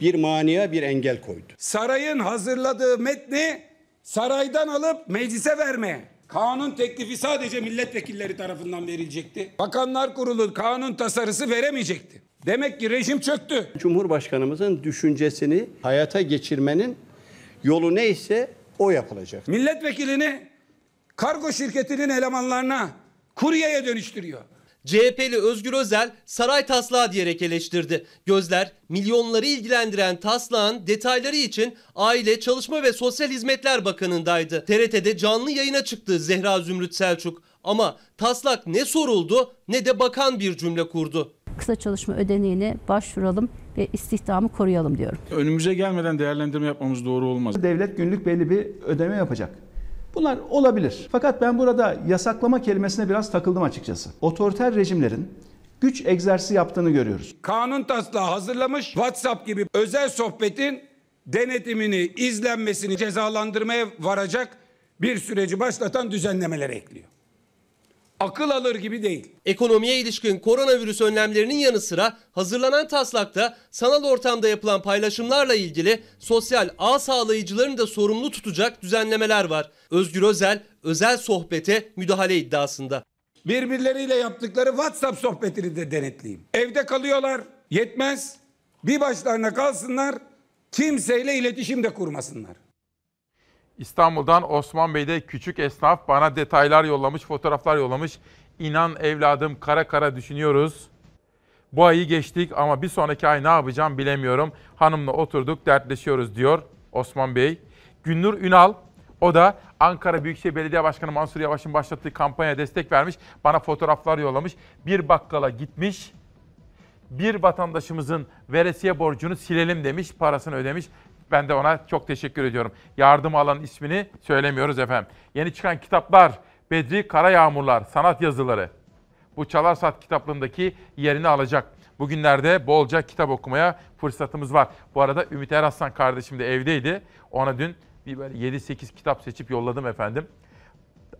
bir maniye bir engel koydu. Sarayın hazırladığı metni saraydan alıp meclise vermeye. Kanun teklifi sadece milletvekilleri tarafından verilecekti. Bakanlar Kurulu kanun tasarısı veremeyecekti. Demek ki rejim çöktü. Cumhurbaşkanımızın düşüncesini hayata geçirmenin yolu neyse o yapılacak. Milletvekilini kargo şirketinin elemanlarına kuryeye dönüştürüyor. CHP'li Özgür Özel saray taslağı diyerek eleştirdi. Gözler milyonları ilgilendiren taslağın detayları için Aile, Çalışma ve Sosyal Hizmetler Bakanı'ndaydı. TRT'de canlı yayına çıktı Zehra Zümrüt Selçuk. Ama taslak ne soruldu ne de bakan bir cümle kurdu. Kısa çalışma ödeneğine başvuralım ve istihdamı koruyalım diyorum. Önümüze gelmeden değerlendirme yapmamız doğru olmaz. Devlet günlük belli bir ödeme yapacak. Bunlar olabilir. Fakat ben burada yasaklama kelimesine biraz takıldım açıkçası. Otoriter rejimlerin güç egzersizi yaptığını görüyoruz. Kanun taslağı hazırlamış WhatsApp gibi özel sohbetin denetimini, izlenmesini cezalandırmaya varacak bir süreci başlatan düzenlemeler ekliyor. Akıl alır gibi değil. Ekonomiye ilişkin koronavirüs önlemlerinin yanı sıra hazırlanan taslakta sanal ortamda yapılan paylaşımlarla ilgili sosyal ağ sağlayıcılarını da sorumlu tutacak düzenlemeler var. Özgür Özel özel sohbete müdahale iddiasında. Birbirleriyle yaptıkları WhatsApp sohbetini de denetleyeyim. Evde kalıyorlar, yetmez. Bir başlarına kalsınlar, kimseyle iletişim de kurmasınlar. İstanbul'dan Osman Bey'de küçük esnaf bana detaylar yollamış, fotoğraflar yollamış. İnan evladım kara kara düşünüyoruz. Bu ayı geçtik ama bir sonraki ay ne yapacağım bilemiyorum. Hanımla oturduk dertleşiyoruz diyor Osman Bey. Günnur Ünal o da Ankara Büyükşehir Belediye Başkanı Mansur Yavaş'ın başlattığı kampanya destek vermiş. Bana fotoğraflar yollamış. Bir bakkala gitmiş. Bir vatandaşımızın veresiye borcunu silelim demiş, parasını ödemiş. Ben de ona çok teşekkür ediyorum. Yardım alan ismini söylemiyoruz efendim. Yeni çıkan kitaplar, Bedri Karayağmurlar, sanat yazıları. Bu Çalar Saat kitaplığındaki yerini alacak. Bugünlerde bolca kitap okumaya fırsatımız var. Bu arada Ümit Eraslan kardeşim de evdeydi. Ona dün bir böyle 7-8 kitap seçip yolladım efendim.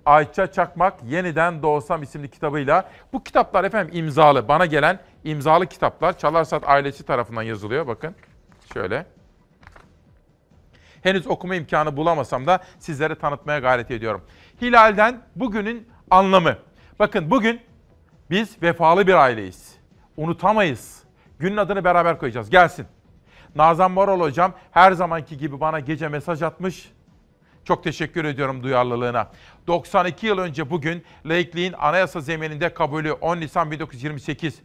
Ayça Çakmak Yeniden Doğsam isimli kitabıyla. Bu kitaplar efendim imzalı. Bana gelen imzalı kitaplar Çalarsat ailesi tarafından yazılıyor. Bakın şöyle. Henüz okuma imkanı bulamasam da sizlere tanıtmaya gayret ediyorum. Hilal'den bugünün anlamı. Bakın bugün biz vefalı bir aileyiz. Unutamayız. Günün adını beraber koyacağız. Gelsin. Nazan Moral hocam her zamanki gibi bana gece mesaj atmış. Çok teşekkür ediyorum duyarlılığına. 92 yıl önce bugün laikliğin anayasa zemininde kabulü 10 Nisan 1928.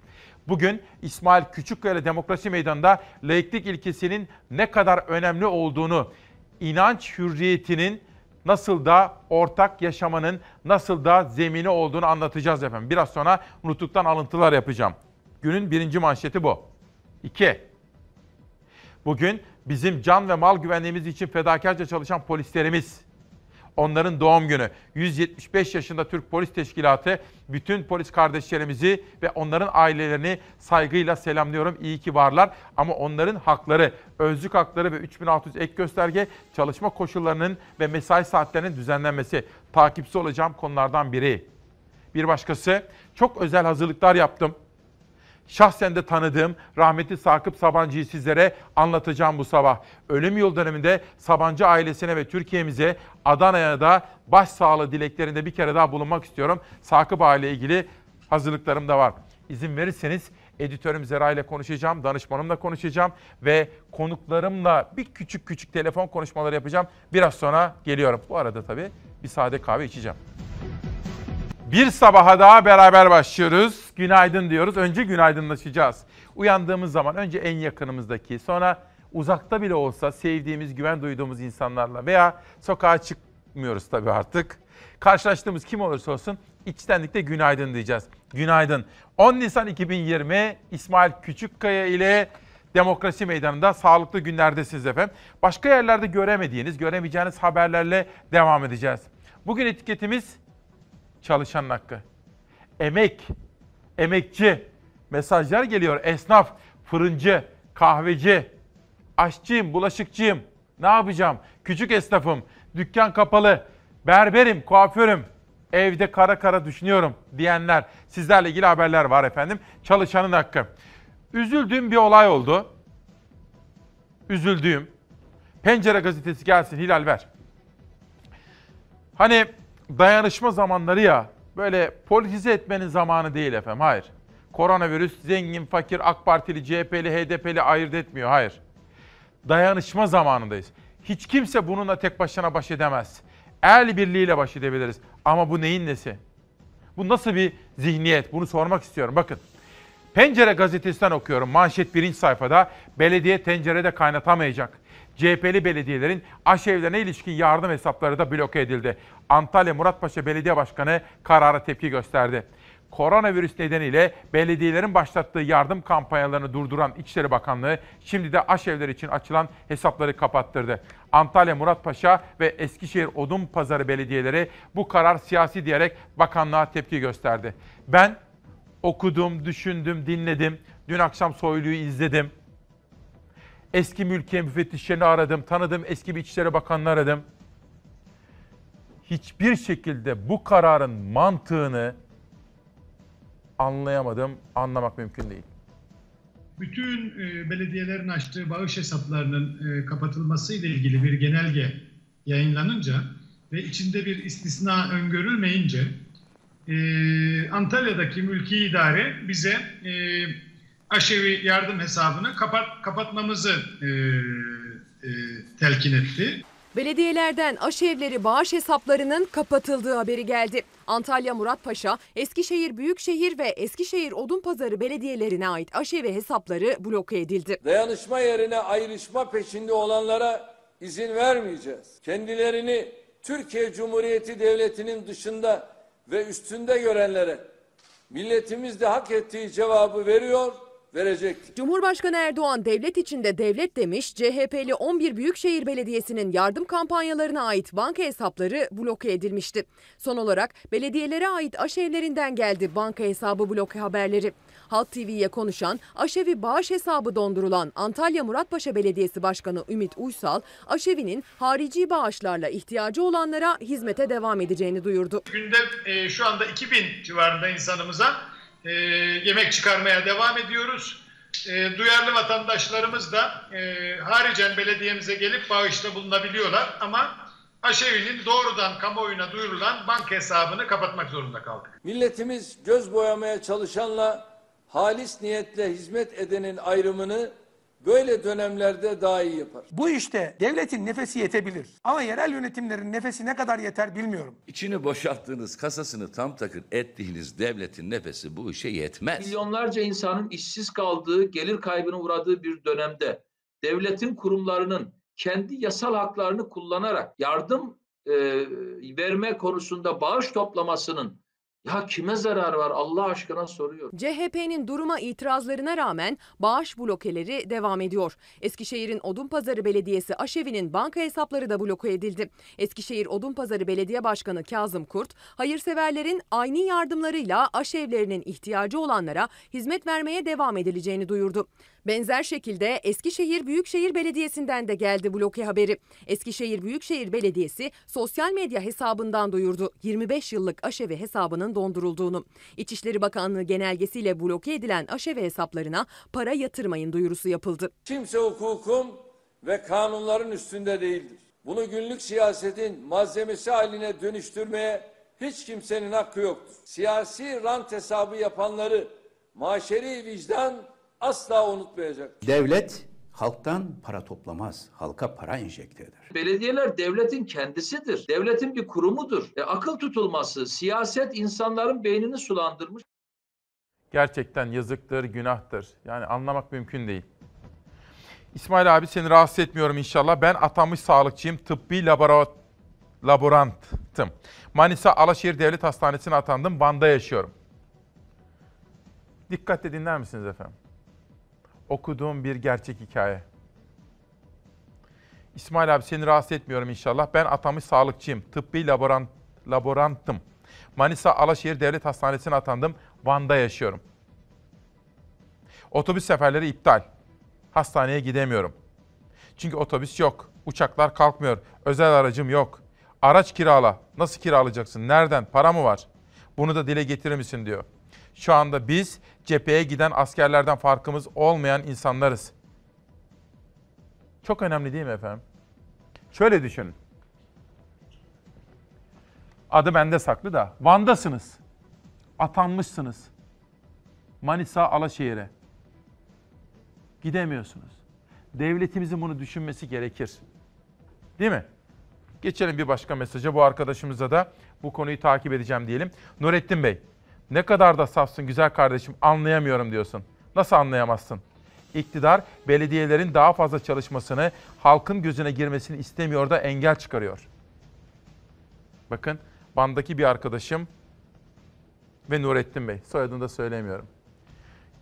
Bugün İsmail Küçükkaya Demokrasi Meydanı'nda laiklik ilkesinin ne kadar önemli olduğunu, inanç hürriyetinin nasıl da ortak yaşamanın nasıl da zemini olduğunu anlatacağız efendim. Biraz sonra Nutuk'tan alıntılar yapacağım. Günün birinci manşeti bu. İki, bugün bizim can ve mal güvenliğimiz için fedakarca çalışan polislerimiz, onların doğum günü. 175 yaşında Türk Polis Teşkilatı bütün polis kardeşlerimizi ve onların ailelerini saygıyla selamlıyorum. İyi ki varlar ama onların hakları, özlük hakları ve 3600 ek gösterge çalışma koşullarının ve mesai saatlerinin düzenlenmesi takipçi olacağım konulardan biri. Bir başkası çok özel hazırlıklar yaptım. Şahsen de tanıdığım rahmetli Sakıp Sabancı'yı sizlere anlatacağım bu sabah. Ölüm yıl döneminde Sabancı ailesine ve Türkiye'mize Adana'ya da başsağlığı dileklerinde bir kere daha bulunmak istiyorum. Sakıp aile ilgili hazırlıklarım da var. İzin verirseniz editörüm Zera ile konuşacağım, danışmanımla konuşacağım ve konuklarımla bir küçük küçük telefon konuşmaları yapacağım. Biraz sonra geliyorum. Bu arada tabii bir sade kahve içeceğim. Bir sabaha daha beraber başlıyoruz. Günaydın diyoruz. Önce günaydınlaşacağız. Uyandığımız zaman önce en yakınımızdaki, sonra uzakta bile olsa sevdiğimiz, güven duyduğumuz insanlarla veya sokağa çıkmıyoruz tabii artık. Karşılaştığımız kim olursa olsun içtenlikle günaydın diyeceğiz. Günaydın. 10 Nisan 2020 İsmail Küçükkaya ile Demokrasi Meydanı'nda sağlıklı günlerdesiniz efendim. Başka yerlerde göremediğiniz, göremeyeceğiniz haberlerle devam edeceğiz. Bugün etiketimiz çalışanın hakkı. Emek, emekçi, mesajlar geliyor. Esnaf, fırıncı, kahveci, aşçıyım, bulaşıkçıyım. Ne yapacağım? Küçük esnafım, dükkan kapalı, berberim, kuaförüm, evde kara kara düşünüyorum diyenler. Sizlerle ilgili haberler var efendim. Çalışanın hakkı. Üzüldüğüm bir olay oldu. Üzüldüğüm. Pencere gazetesi gelsin Hilal ver. Hani dayanışma zamanları ya böyle politize etmenin zamanı değil efendim. Hayır. Koronavirüs zengin, fakir, AK Partili, CHP'li, HDP'li ayırt etmiyor. Hayır. Dayanışma zamanındayız. Hiç kimse bununla tek başına baş edemez. El birliğiyle baş edebiliriz. Ama bu neyin nesi? Bu nasıl bir zihniyet? Bunu sormak istiyorum. Bakın. Pencere gazetesinden okuyorum. Manşet birinci sayfada. Belediye tencerede kaynatamayacak. CHP'li belediyelerin aşevlerine ilişkin yardım hesapları da bloke edildi. Antalya Muratpaşa Belediye Başkanı karara tepki gösterdi. Koronavirüs nedeniyle belediyelerin başlattığı yardım kampanyalarını durduran İçişleri Bakanlığı şimdi de aşevler için açılan hesapları kapattırdı. Antalya Muratpaşa ve Eskişehir Odun Pazarı belediyeleri bu karar siyasi diyerek bakanlığa tepki gösterdi. Ben okudum, düşündüm, dinledim. Dün akşam Soylu'yu izledim. Eski mülkiye müfettişlerini aradım, tanıdım eski bir İçişleri Bakanını aradım. Hiçbir şekilde bu kararın mantığını anlayamadım, anlamak mümkün değil. Bütün e, belediyelerin açtığı bağış hesaplarının e, kapatılması ile ilgili bir genelge yayınlanınca ve içinde bir istisna öngörülmeyince e, Antalya'daki mülki idare bize e, aşevi yardım hesabını kapat, kapatmamızı e, e, telkin etti. Belediyelerden aşevleri bağış hesaplarının kapatıldığı haberi geldi. Antalya Muratpaşa, Eskişehir Büyükşehir ve Eskişehir Odunpazarı belediyelerine ait aşevi hesapları bloke edildi. Dayanışma yerine ayrışma peşinde olanlara izin vermeyeceğiz. Kendilerini Türkiye Cumhuriyeti Devleti'nin dışında ve üstünde görenlere milletimiz de hak ettiği cevabı veriyor verecektir. Cumhurbaşkanı Erdoğan devlet içinde devlet demiş, CHP'li 11 Büyükşehir Belediyesi'nin yardım kampanyalarına ait banka hesapları bloke edilmişti. Son olarak belediyelere ait aşevlerinden geldi banka hesabı bloke haberleri. Halk TV'ye konuşan, aşevi bağış hesabı dondurulan Antalya Muratpaşa Belediyesi Başkanı Ümit Uysal, aşevinin harici bağışlarla ihtiyacı olanlara hizmete devam edeceğini duyurdu. Günde e, şu anda 2000 civarında insanımıza e, yemek çıkarmaya devam ediyoruz. E, duyarlı vatandaşlarımız da e, haricen belediyemize gelip bağışta bulunabiliyorlar ama aşevinin doğrudan kamuoyuna duyurulan banka hesabını kapatmak zorunda kaldık. Milletimiz göz boyamaya çalışanla halis niyetle hizmet edenin ayrımını böyle dönemlerde daha iyi yapar. Bu işte devletin nefesi yetebilir. Ama yerel yönetimlerin nefesi ne kadar yeter bilmiyorum. İçini boşalttığınız, kasasını tam takır ettiğiniz devletin nefesi bu işe yetmez. Milyonlarca insanın işsiz kaldığı, gelir kaybına uğradığı bir dönemde devletin kurumlarının kendi yasal haklarını kullanarak yardım e, verme konusunda bağış toplamasının ya kime zarar var Allah aşkına soruyorum. CHP'nin duruma itirazlarına rağmen bağış blokeleri devam ediyor. Eskişehir'in Odunpazarı Belediyesi aşevinin banka hesapları da bloke edildi. Eskişehir Odunpazarı Belediye Başkanı Kazım Kurt, hayırseverlerin aynı yardımlarıyla aşevlerinin ihtiyacı olanlara hizmet vermeye devam edileceğini duyurdu. Benzer şekilde Eskişehir Büyükşehir Belediyesi'nden de geldi bloke haberi. Eskişehir Büyükşehir Belediyesi sosyal medya hesabından duyurdu 25 yıllık aşevi hesabının dondurulduğunu. İçişleri Bakanlığı genelgesiyle bloke edilen aşevi hesaplarına para yatırmayın duyurusu yapıldı. Kimse hukukun ve kanunların üstünde değildir. Bunu günlük siyasetin malzemesi haline dönüştürmeye hiç kimsenin hakkı yoktur. Siyasi rant hesabı yapanları maşeri vicdan asla unutmayacak. Devlet halktan para toplamaz, halka para enjekte eder. Belediyeler devletin kendisidir. Devletin bir kurumudur. E, akıl tutulması, siyaset insanların beynini sulandırmış. Gerçekten yazıktır, günahtır. Yani anlamak mümkün değil. İsmail abi seni rahatsız etmiyorum inşallah. Ben atanmış sağlıkçıyım. Tıbbi labora laborantım. Manisa Alaşehir Devlet Hastanesi'ne atandım. Van'da yaşıyorum. Dikkatle dinler misiniz efendim? Okuduğum bir gerçek hikaye. İsmail abi seni rahatsız etmiyorum inşallah. Ben atanmış sağlıkçıyım. Tıbbi laborant, laborantım. Manisa Alaşehir Devlet Hastanesi'ne atandım. Van'da yaşıyorum. Otobüs seferleri iptal. Hastaneye gidemiyorum. Çünkü otobüs yok. Uçaklar kalkmıyor. Özel aracım yok. Araç kirala. Nasıl kiralayacaksın? Nereden? Para mı var? Bunu da dile getirir misin diyor. Şu anda biz cepheye giden askerlerden farkımız olmayan insanlarız. Çok önemli değil mi efendim? Şöyle düşünün. Adı bende saklı da. Van'dasınız. Atanmışsınız. Manisa Alaşehir'e. Gidemiyorsunuz. Devletimizin bunu düşünmesi gerekir. Değil mi? Geçelim bir başka mesaja. Bu arkadaşımıza da bu konuyu takip edeceğim diyelim. Nurettin Bey, ne kadar da safsın güzel kardeşim anlayamıyorum diyorsun. Nasıl anlayamazsın? İktidar belediyelerin daha fazla çalışmasını, halkın gözüne girmesini istemiyor da engel çıkarıyor. Bakın bandaki bir arkadaşım ve Nurettin Bey. Soyadını da söylemiyorum.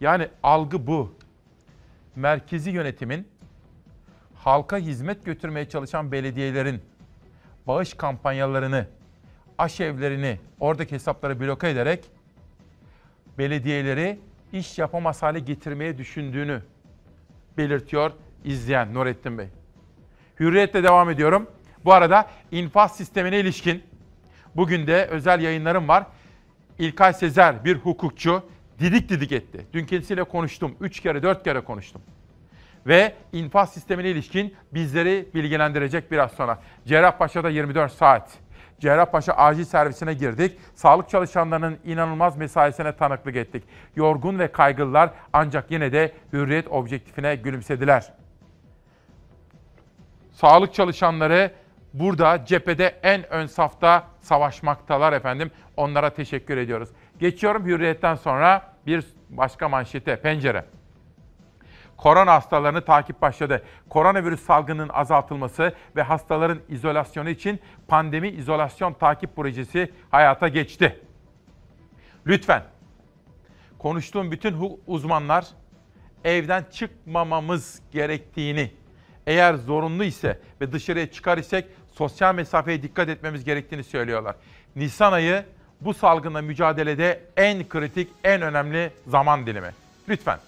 Yani algı bu. Merkezi yönetimin halka hizmet götürmeye çalışan belediyelerin bağış kampanyalarını, aşevlerini, oradaki hesapları bloke ederek belediyeleri iş yapamaz hale getirmeye düşündüğünü belirtiyor izleyen Nurettin Bey. Hürriyetle devam ediyorum. Bu arada infaz sistemine ilişkin bugün de özel yayınlarım var. İlkay Sezer bir hukukçu didik didik etti. Dün kendisiyle konuştum. Üç kere dört kere konuştum. Ve infaz sistemine ilişkin bizleri bilgilendirecek biraz sonra. Cerrahpaşa'da 24 saat. Cerrahpaşa acil servisine girdik. Sağlık çalışanlarının inanılmaz mesaisine tanıklık ettik. Yorgun ve kaygılılar ancak yine de hürriyet objektifine gülümsediler. Sağlık çalışanları burada cephede en ön safta savaşmaktalar efendim. Onlara teşekkür ediyoruz. Geçiyorum hürriyetten sonra bir başka manşete, pencere. Korona hastalarını takip başladı. Koronavirüs salgının azaltılması ve hastaların izolasyonu için pandemi izolasyon takip projesi hayata geçti. Lütfen konuştuğum bütün uzmanlar evden çıkmamamız gerektiğini, eğer zorunlu ise ve dışarıya çıkar isek sosyal mesafeye dikkat etmemiz gerektiğini söylüyorlar. Nisan ayı bu salgınla mücadelede en kritik, en önemli zaman dilimi. Lütfen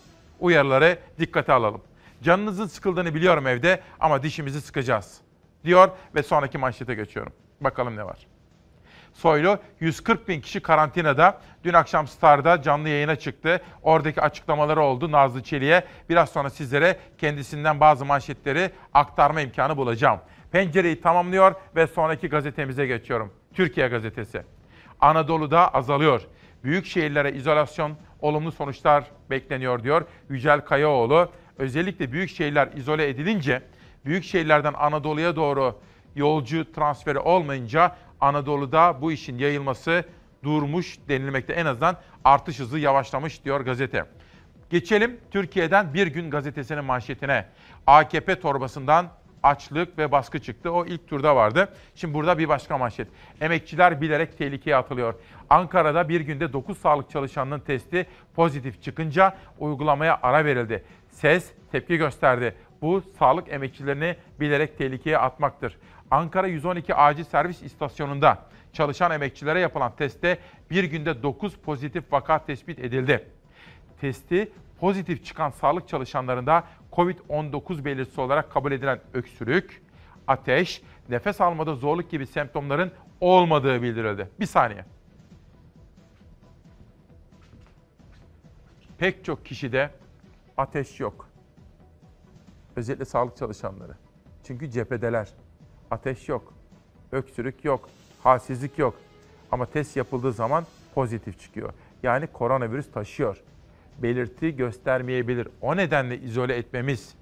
uyarıları dikkate alalım. Canınızın sıkıldığını biliyorum evde ama dişimizi sıkacağız. Diyor ve sonraki manşete geçiyorum. Bakalım ne var. Soylu 140 bin kişi karantinada. Dün akşam Star'da canlı yayına çıktı. Oradaki açıklamaları oldu Nazlı Çelik'e. Biraz sonra sizlere kendisinden bazı manşetleri aktarma imkanı bulacağım. Pencereyi tamamlıyor ve sonraki gazetemize geçiyorum. Türkiye Gazetesi. Anadolu'da azalıyor. Büyük şehirlere izolasyon olumlu sonuçlar bekleniyor diyor Yücel Kayaoğlu. Özellikle büyük şehirler izole edilince, büyük şehirlerden Anadolu'ya doğru yolcu transferi olmayınca Anadolu'da bu işin yayılması durmuş denilmekte. En azından artış hızı yavaşlamış diyor gazete. Geçelim Türkiye'den Bir Gün gazetesinin manşetine. AKP torbasından açlık ve baskı çıktı. O ilk turda vardı. Şimdi burada bir başka manşet. Emekçiler bilerek tehlikeye atılıyor. Ankara'da bir günde 9 sağlık çalışanının testi pozitif çıkınca uygulamaya ara verildi. SES tepki gösterdi. Bu sağlık emekçilerini bilerek tehlikeye atmaktır. Ankara 112 acil servis istasyonunda çalışan emekçilere yapılan testte bir günde 9 pozitif vaka tespit edildi. Testi pozitif çıkan sağlık çalışanlarında COVID-19 belirtisi olarak kabul edilen öksürük, ateş, nefes almada zorluk gibi semptomların olmadığı bildirildi. Bir saniye. Pek çok kişide ateş yok. Özellikle sağlık çalışanları. Çünkü cephedeler. Ateş yok. Öksürük yok. Halsizlik yok. Ama test yapıldığı zaman pozitif çıkıyor. Yani koronavirüs taşıyor. Belirti göstermeyebilir. O nedenle izole etmemiz,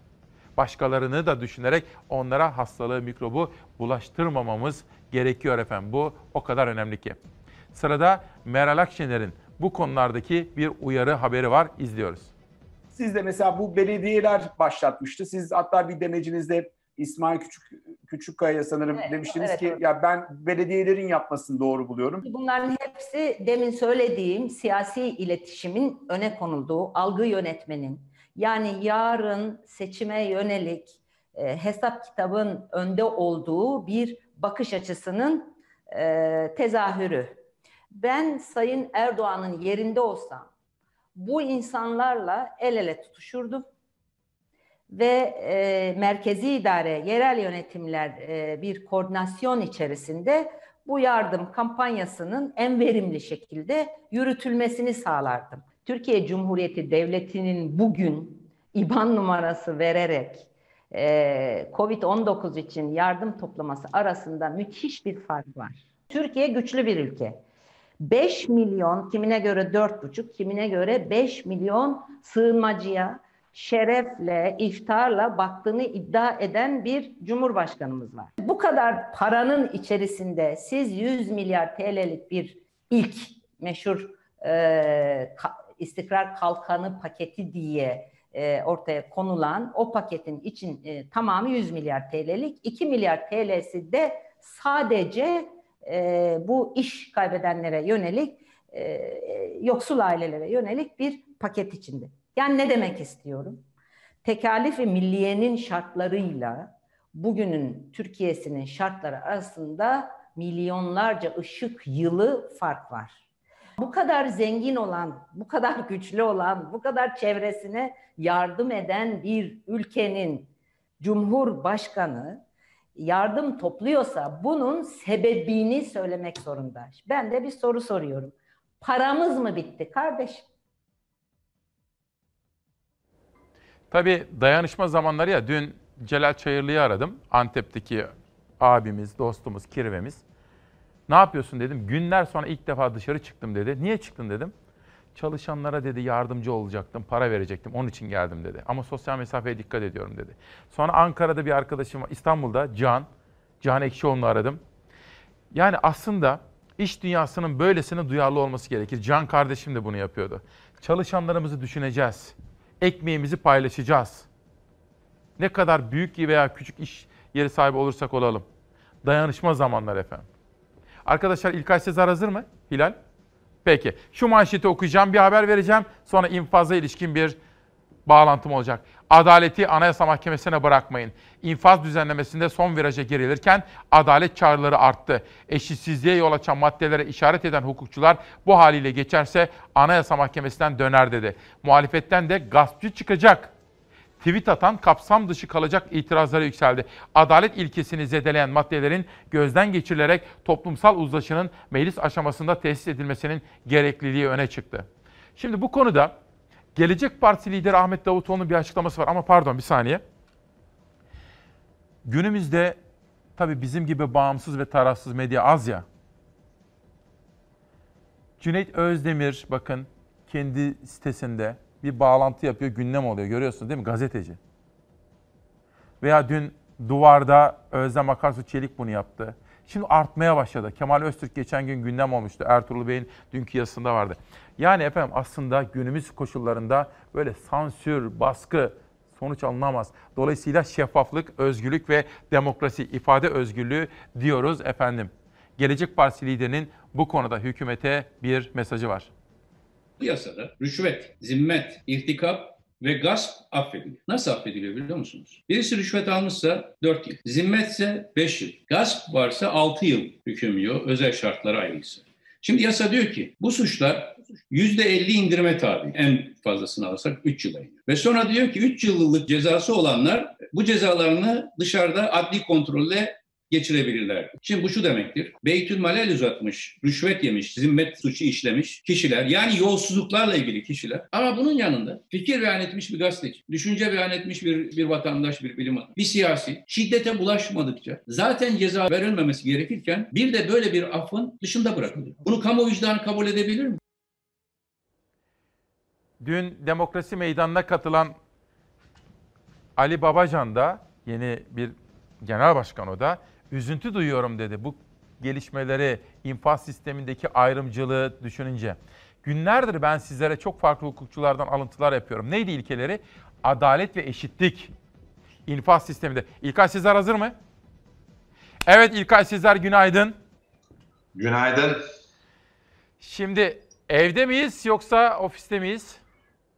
başkalarını da düşünerek onlara hastalığı, mikrobu bulaştırmamamız gerekiyor efendim. Bu o kadar önemli ki. Sırada Meral Akşener'in bu konulardaki bir uyarı haberi var. İzliyoruz. Siz de mesela bu belediyeler başlatmıştı. Siz hatta bir demecinizde İsmail Küçük Küçükkaya sanırım Evet, demiştiniz evet, ki evet. ya ben belediyelerin yapmasını doğru buluyorum. Bunların hepsi demin söylediğim siyasi iletişimin öne konulduğu algı yönetmenin yani yarın seçime yönelik e, hesap kitabın önde olduğu bir bakış açısının e, tezahürü. Ben Sayın Erdoğan'ın yerinde olsam bu insanlarla el ele tutuşurdum ve e, merkezi idare, yerel yönetimler e, bir koordinasyon içerisinde bu yardım kampanyasının en verimli şekilde yürütülmesini sağlardım. Türkiye Cumhuriyeti Devleti'nin bugün IBAN numarası vererek e, COVID-19 için yardım toplaması arasında müthiş bir fark var. Türkiye güçlü bir ülke. 5 milyon, kimine göre 4,5, kimine göre 5 milyon sığınmacıya şerefle, iftarla baktığını iddia eden bir cumhurbaşkanımız var. Bu kadar paranın içerisinde siz 100 milyar TL'lik bir ilk meşhur e, istikrar kalkanı paketi diye e, ortaya konulan o paketin için e, tamamı 100 milyar TL'lik, 2 milyar TL'si de sadece e, bu iş kaybedenlere yönelik, e, yoksul ailelere yönelik bir paket içinde. Yani ne demek istiyorum? Tekalif ve milliyenin şartlarıyla bugünün Türkiye'sinin şartları arasında milyonlarca ışık yılı fark var. Bu kadar zengin olan, bu kadar güçlü olan, bu kadar çevresine yardım eden bir ülkenin cumhurbaşkanı yardım topluyorsa bunun sebebini söylemek zorunda. Ben de bir soru soruyorum. Paramız mı bitti kardeşim? Tabii dayanışma zamanları ya dün Celal Çayırlı'yı aradım. Antep'teki abimiz, dostumuz, kirvemiz. Ne yapıyorsun dedim. Günler sonra ilk defa dışarı çıktım dedi. Niye çıktın dedim. Çalışanlara dedi yardımcı olacaktım, para verecektim. Onun için geldim dedi. Ama sosyal mesafeye dikkat ediyorum dedi. Sonra Ankara'da bir arkadaşım var. İstanbul'da Can. Can Ekşioğlu'nu aradım. Yani aslında iş dünyasının böylesine duyarlı olması gerekir. Can kardeşim de bunu yapıyordu. Çalışanlarımızı düşüneceğiz. Ekmeğimizi paylaşacağız. Ne kadar büyük veya küçük iş yeri sahibi olursak olalım. Dayanışma zamanları efendim. Arkadaşlar İlkay Sezer hazır mı? Hilal? Peki. Şu manşeti okuyacağım, bir haber vereceğim. Sonra infaza ilişkin bir bağlantım olacak. Adaleti Anayasa Mahkemesi'ne bırakmayın. İnfaz düzenlemesinde son viraja girilirken adalet çağrıları arttı. Eşitsizliğe yol açan maddelere işaret eden hukukçular bu haliyle geçerse Anayasa Mahkemesi'nden döner dedi. Muhalefetten de gaspçı çıkacak. Tweet atan kapsam dışı kalacak itirazları yükseldi. Adalet ilkesini zedeleyen maddelerin gözden geçirilerek toplumsal uzlaşının meclis aşamasında tesis edilmesinin gerekliliği öne çıktı. Şimdi bu konuda Gelecek Partisi lideri Ahmet Davutoğlu'nun bir açıklaması var ama pardon bir saniye. Günümüzde tabii bizim gibi bağımsız ve tarafsız medya az ya. Cüneyt Özdemir bakın kendi sitesinde bir bağlantı yapıyor, gündem oluyor. Görüyorsunuz değil mi? Gazeteci. Veya dün duvarda Özlem Akarsu Çelik bunu yaptı. Şimdi artmaya başladı. Kemal Öztürk geçen gün gündem olmuştu. Ertuğrul Bey'in dünkü yazısında vardı. Yani efendim aslında günümüz koşullarında böyle sansür, baskı sonuç alınamaz. Dolayısıyla şeffaflık, özgürlük ve demokrasi, ifade özgürlüğü diyoruz efendim. Gelecek Partisi liderinin bu konuda hükümete bir mesajı var. Bu yasada rüşvet, zimmet, irtikap ve gasp affediliyor. Nasıl affediliyor biliyor musunuz? Birisi rüşvet almışsa 4 yıl, zimmetse 5 yıl, gasp varsa 6 yıl hüküm yiyor özel şartlara ayrıysa. Şimdi yasa diyor ki bu suçlar %50 indirime tabi. En fazlasını alırsak 3 yıla iniyor. Ve sonra diyor ki 3 yıllık cezası olanlar bu cezalarını dışarıda adli kontrolle geçirebilirler. Şimdi bu şu demektir. Beytülmale el uzatmış, rüşvet yemiş, zimmet suçu işlemiş kişiler yani yolsuzluklarla ilgili kişiler ama bunun yanında fikir beyan etmiş bir gazeteci, düşünce beyan etmiş bir, bir vatandaş, bir bilim adamı, bir siyasi şiddete bulaşmadıkça zaten ceza verilmemesi gerekirken bir de böyle bir affın dışında bırakılıyor. Bunu kamu vicdanı kabul edebilir mi? Dün demokrasi meydanına katılan Ali Babacan da yeni bir genel başkan o da üzüntü duyuyorum dedi. Bu gelişmeleri, infaz sistemindeki ayrımcılığı düşününce. Günlerdir ben sizlere çok farklı hukukçulardan alıntılar yapıyorum. Neydi ilkeleri? Adalet ve eşitlik. İnfaz sisteminde. İlkay Sezer hazır mı? Evet İlkay Sezer günaydın. Günaydın. Şimdi evde miyiz yoksa ofiste miyiz?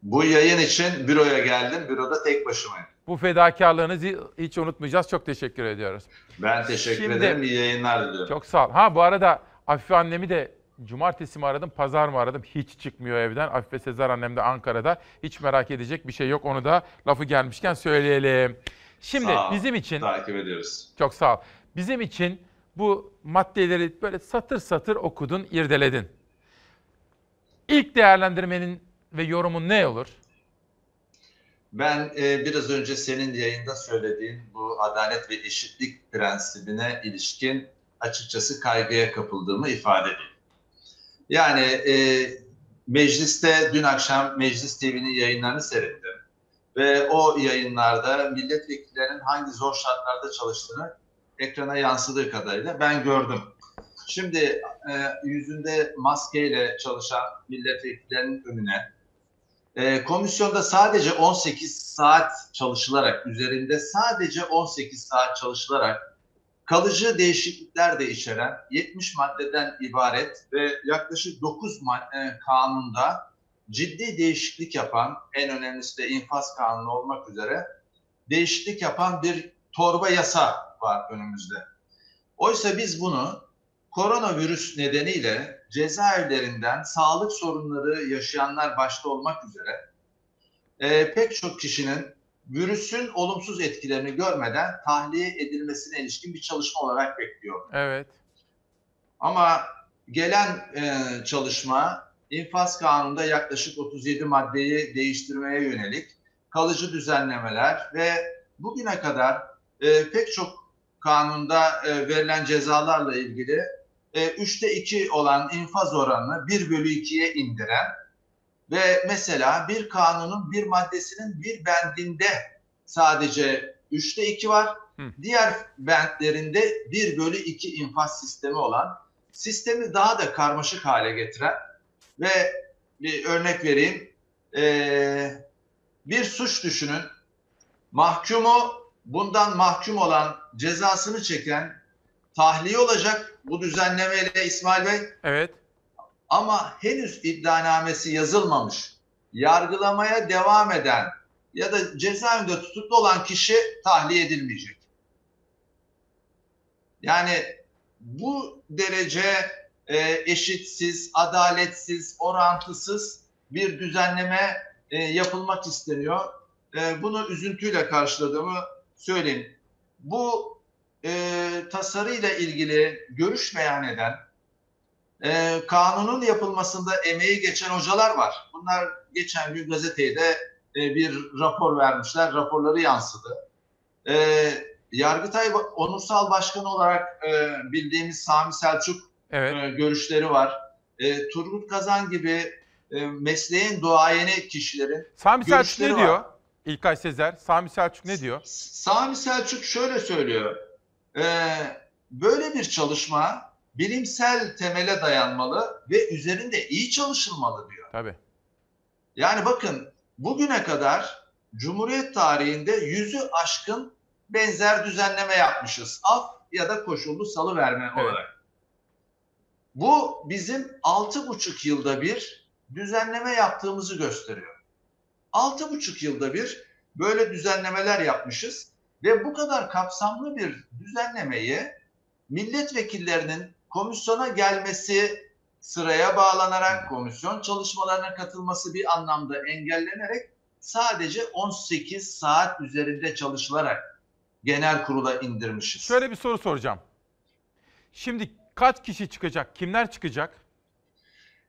Bu yayın için büroya geldim. Büroda tek başımayım. Bu fedakarlığınızı hiç unutmayacağız. Çok teşekkür ediyoruz. Ben teşekkür Şimdi- ederim. İyi yayınlar diliyorum. Çok sağ ol. Ha bu arada Afife annemi de cumartesi mi aradım, pazar mı aradım? Hiç çıkmıyor evden. Afife Sezer annem de Ankara'da. Hiç merak edecek bir şey yok. Onu da lafı gelmişken söyleyelim. Şimdi Sağ ol. bizim için Takip ediyoruz. çok sağ ol. Bizim için bu maddeleri böyle satır satır okudun, irdeledin. İlk değerlendirmenin ve yorumun ne olur? Ben e, biraz önce senin yayında söylediğin bu adalet ve eşitlik prensibine ilişkin açıkçası kaygıya kapıldığımı ifade edeyim. Yani e, mecliste dün akşam Meclis TV'nin yayınlarını seyrettim. Ve o yayınlarda milletvekillerinin hangi zor şartlarda çalıştığını ekrana yansıdığı kadarıyla ben gördüm. Şimdi e, yüzünde maskeyle çalışan milletvekillerinin önüne e, komisyonda sadece 18 saat çalışılarak, üzerinde sadece 18 saat çalışılarak kalıcı değişiklikler de içeren 70 maddeden ibaret ve yaklaşık 9 madde, kanunda ciddi değişiklik yapan, en önemlisi de infaz kanunu olmak üzere değişiklik yapan bir torba yasa var önümüzde. Oysa biz bunu koronavirüs nedeniyle cezaevlerinden sağlık sorunları yaşayanlar başta olmak üzere e, pek çok kişinin virüsün olumsuz etkilerini görmeden tahliye edilmesine ilişkin bir çalışma olarak bekliyor. Evet. Ama gelen e, çalışma infaz kanununda yaklaşık 37 maddeyi değiştirmeye yönelik kalıcı düzenlemeler ve bugüne kadar e, pek çok kanunda e, verilen cezalarla ilgili e, 3'te 2 olan infaz oranını 1 bölü 2'ye indiren ve mesela bir kanunun bir maddesinin bir bendinde sadece 3'te 2 var. Diğer bentlerinde 1 bölü 2 infaz sistemi olan sistemi daha da karmaşık hale getiren ve bir örnek vereyim. Ee, bir suç düşünün. Mahkumu bundan mahkum olan cezasını çeken tahliye olacak bu düzenlemeyle İsmail Bey. Evet. Ama henüz iddianamesi yazılmamış, yargılamaya devam eden ya da cezaevinde tutuklu olan kişi tahliye edilmeyecek. Yani bu derece e, eşitsiz, adaletsiz, orantısız bir düzenleme e, yapılmak isteniyor. E, bunu üzüntüyle karşıladığımı söyleyeyim. Bu e, tasarıyla ilgili görüş beyan eden, e, kanunun yapılmasında emeği geçen hocalar var. Bunlar geçen gün gazeteye de e, bir rapor vermişler, raporları yansıdı. E, Yargıtay Onursal Başkanı olarak e, bildiğimiz Sami Selçuk Evet. e, görüşleri var. E, Turgut Kazan gibi e, mesleğin duayeni kişilerin Sami Selçuk ne var. diyor? İlkay Sezer. Sami Selçuk ne diyor? Sami Selçuk şöyle söylüyor. Ee, böyle bir çalışma bilimsel temele dayanmalı ve üzerinde iyi çalışılmalı diyor. Tabii. Yani bakın bugüne kadar Cumhuriyet tarihinde yüzü aşkın benzer düzenleme yapmışız. Af ya da koşullu salıverme Evet. olarak. Bu bizim altı buçuk yılda bir düzenleme yaptığımızı gösteriyor. Altı buçuk yılda bir böyle düzenlemeler yapmışız ve bu kadar kapsamlı bir düzenlemeyi milletvekillerinin komisyona gelmesi sıraya bağlanarak komisyon çalışmalarına katılması bir anlamda engellenerek sadece 18 saat üzerinde çalışılarak genel kurula indirmişiz. Şöyle bir soru soracağım. Şimdi kaç kişi çıkacak? Kimler çıkacak?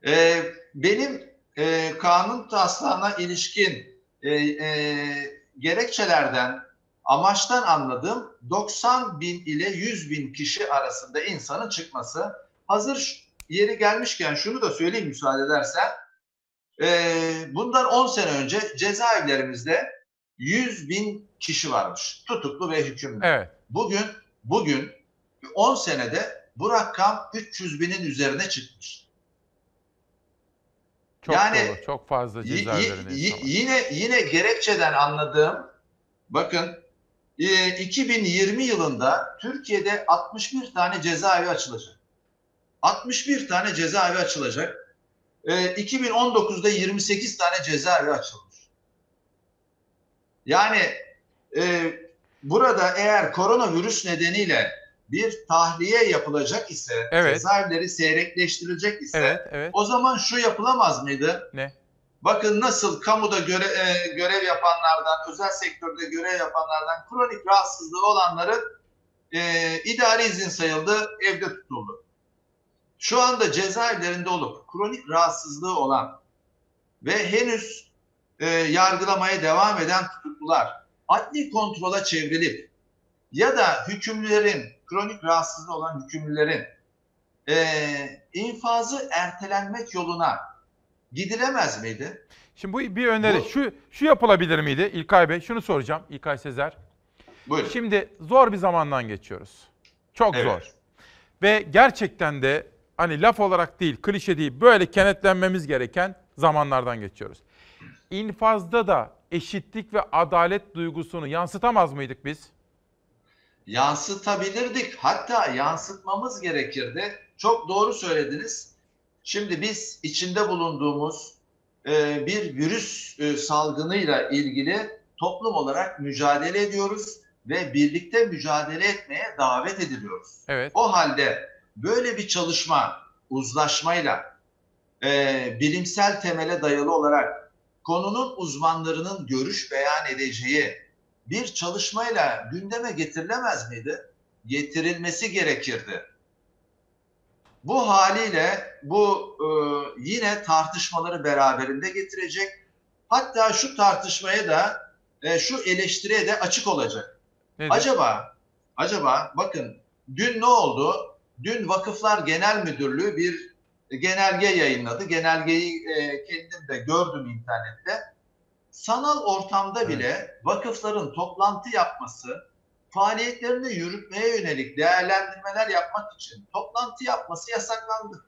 Ee, benim e, kanun taslağına ilişkin e, e, gerekçelerden, amaçtan anladığım 90 bin ile 100 bin kişi arasında insanın çıkması. Hazır yeri gelmişken şunu da söyleyeyim müsaade edersen. Ee, bundan 10 sene önce cezaevlerimizde 100 bin kişi varmış. Tutuklu ve hükümlü. Evet. Bugün bugün 10 senede bu rakam 300 binin üzerine çıkmış. Çok Yani- dolu, çok fazla var. yine yine gerekçeden anladığım bakın e, 2020 yılında Türkiye'de 61 tane cezaevi açılacak. 61 tane cezaevi açılacak. E, 2019'da 28 tane cezaevi açılmış. Yani e, burada eğer koronavirüs nedeniyle bir tahliye yapılacak ise, Evet. cezaevleri seyrekleştirilecek ise Evet, evet. o zaman şu yapılamaz mıydı? Ne? Bakın nasıl kamuda göre, e, görev yapanlardan, özel sektörde görev yapanlardan kronik rahatsızlığı olanları e, idari izin sayıldı, evde tutuldu. Şu anda cezaevlerinde olup kronik rahatsızlığı olan ve henüz e, yargılamaya devam eden tutuklular adli kontrola çevrilip ya da hükümlülerin, kronik rahatsızlığı olan hükümlülerin e, infazı ertelenmek yoluna gidilemez miydi? Şimdi bu bir öneri. Bu- Şu şu yapılabilir miydi İlkay Bey? Şunu soracağım İlkay Sezer. Buyurun. Şimdi zor bir zamandan geçiyoruz. Çok Evet. zor. Ve gerçekten de hani laf olarak değil, klişe değil, böyle kenetlenmemiz gereken zamanlardan geçiyoruz. İnfazda da eşitlik ve adalet duygusunu yansıtamaz mıydık biz? yansıtabilirdik. Hatta yansıtmamız gerekirdi. Çok doğru söylediniz. Şimdi biz içinde bulunduğumuz e, bir virüs e, salgınıyla ilgili toplum olarak mücadele ediyoruz ve birlikte mücadele etmeye davet ediliyoruz. Evet. O halde böyle bir çalışma uzlaşmayla e, bilimsel temele dayalı olarak konunun uzmanlarının görüş beyan edeceği bir çalışmayla gündeme getirilemez miydi? Getirilmesi gerekirdi. Bu haliyle bu e, yine tartışmaları beraberinde getirecek. Hatta şu tartışmaya da e, şu eleştiriye de açık olacak. Nedir? Acaba acaba bakın dün ne oldu? Dün Vakıflar Genel Müdürlüğü bir genelge yayınladı. Genelgeyi e, kendim de gördüm internette. Sanal ortamda bile vakıfların toplantı yapması, faaliyetlerini yürütmeye yönelik değerlendirmeler yapmak için toplantı yapması yasaklandı.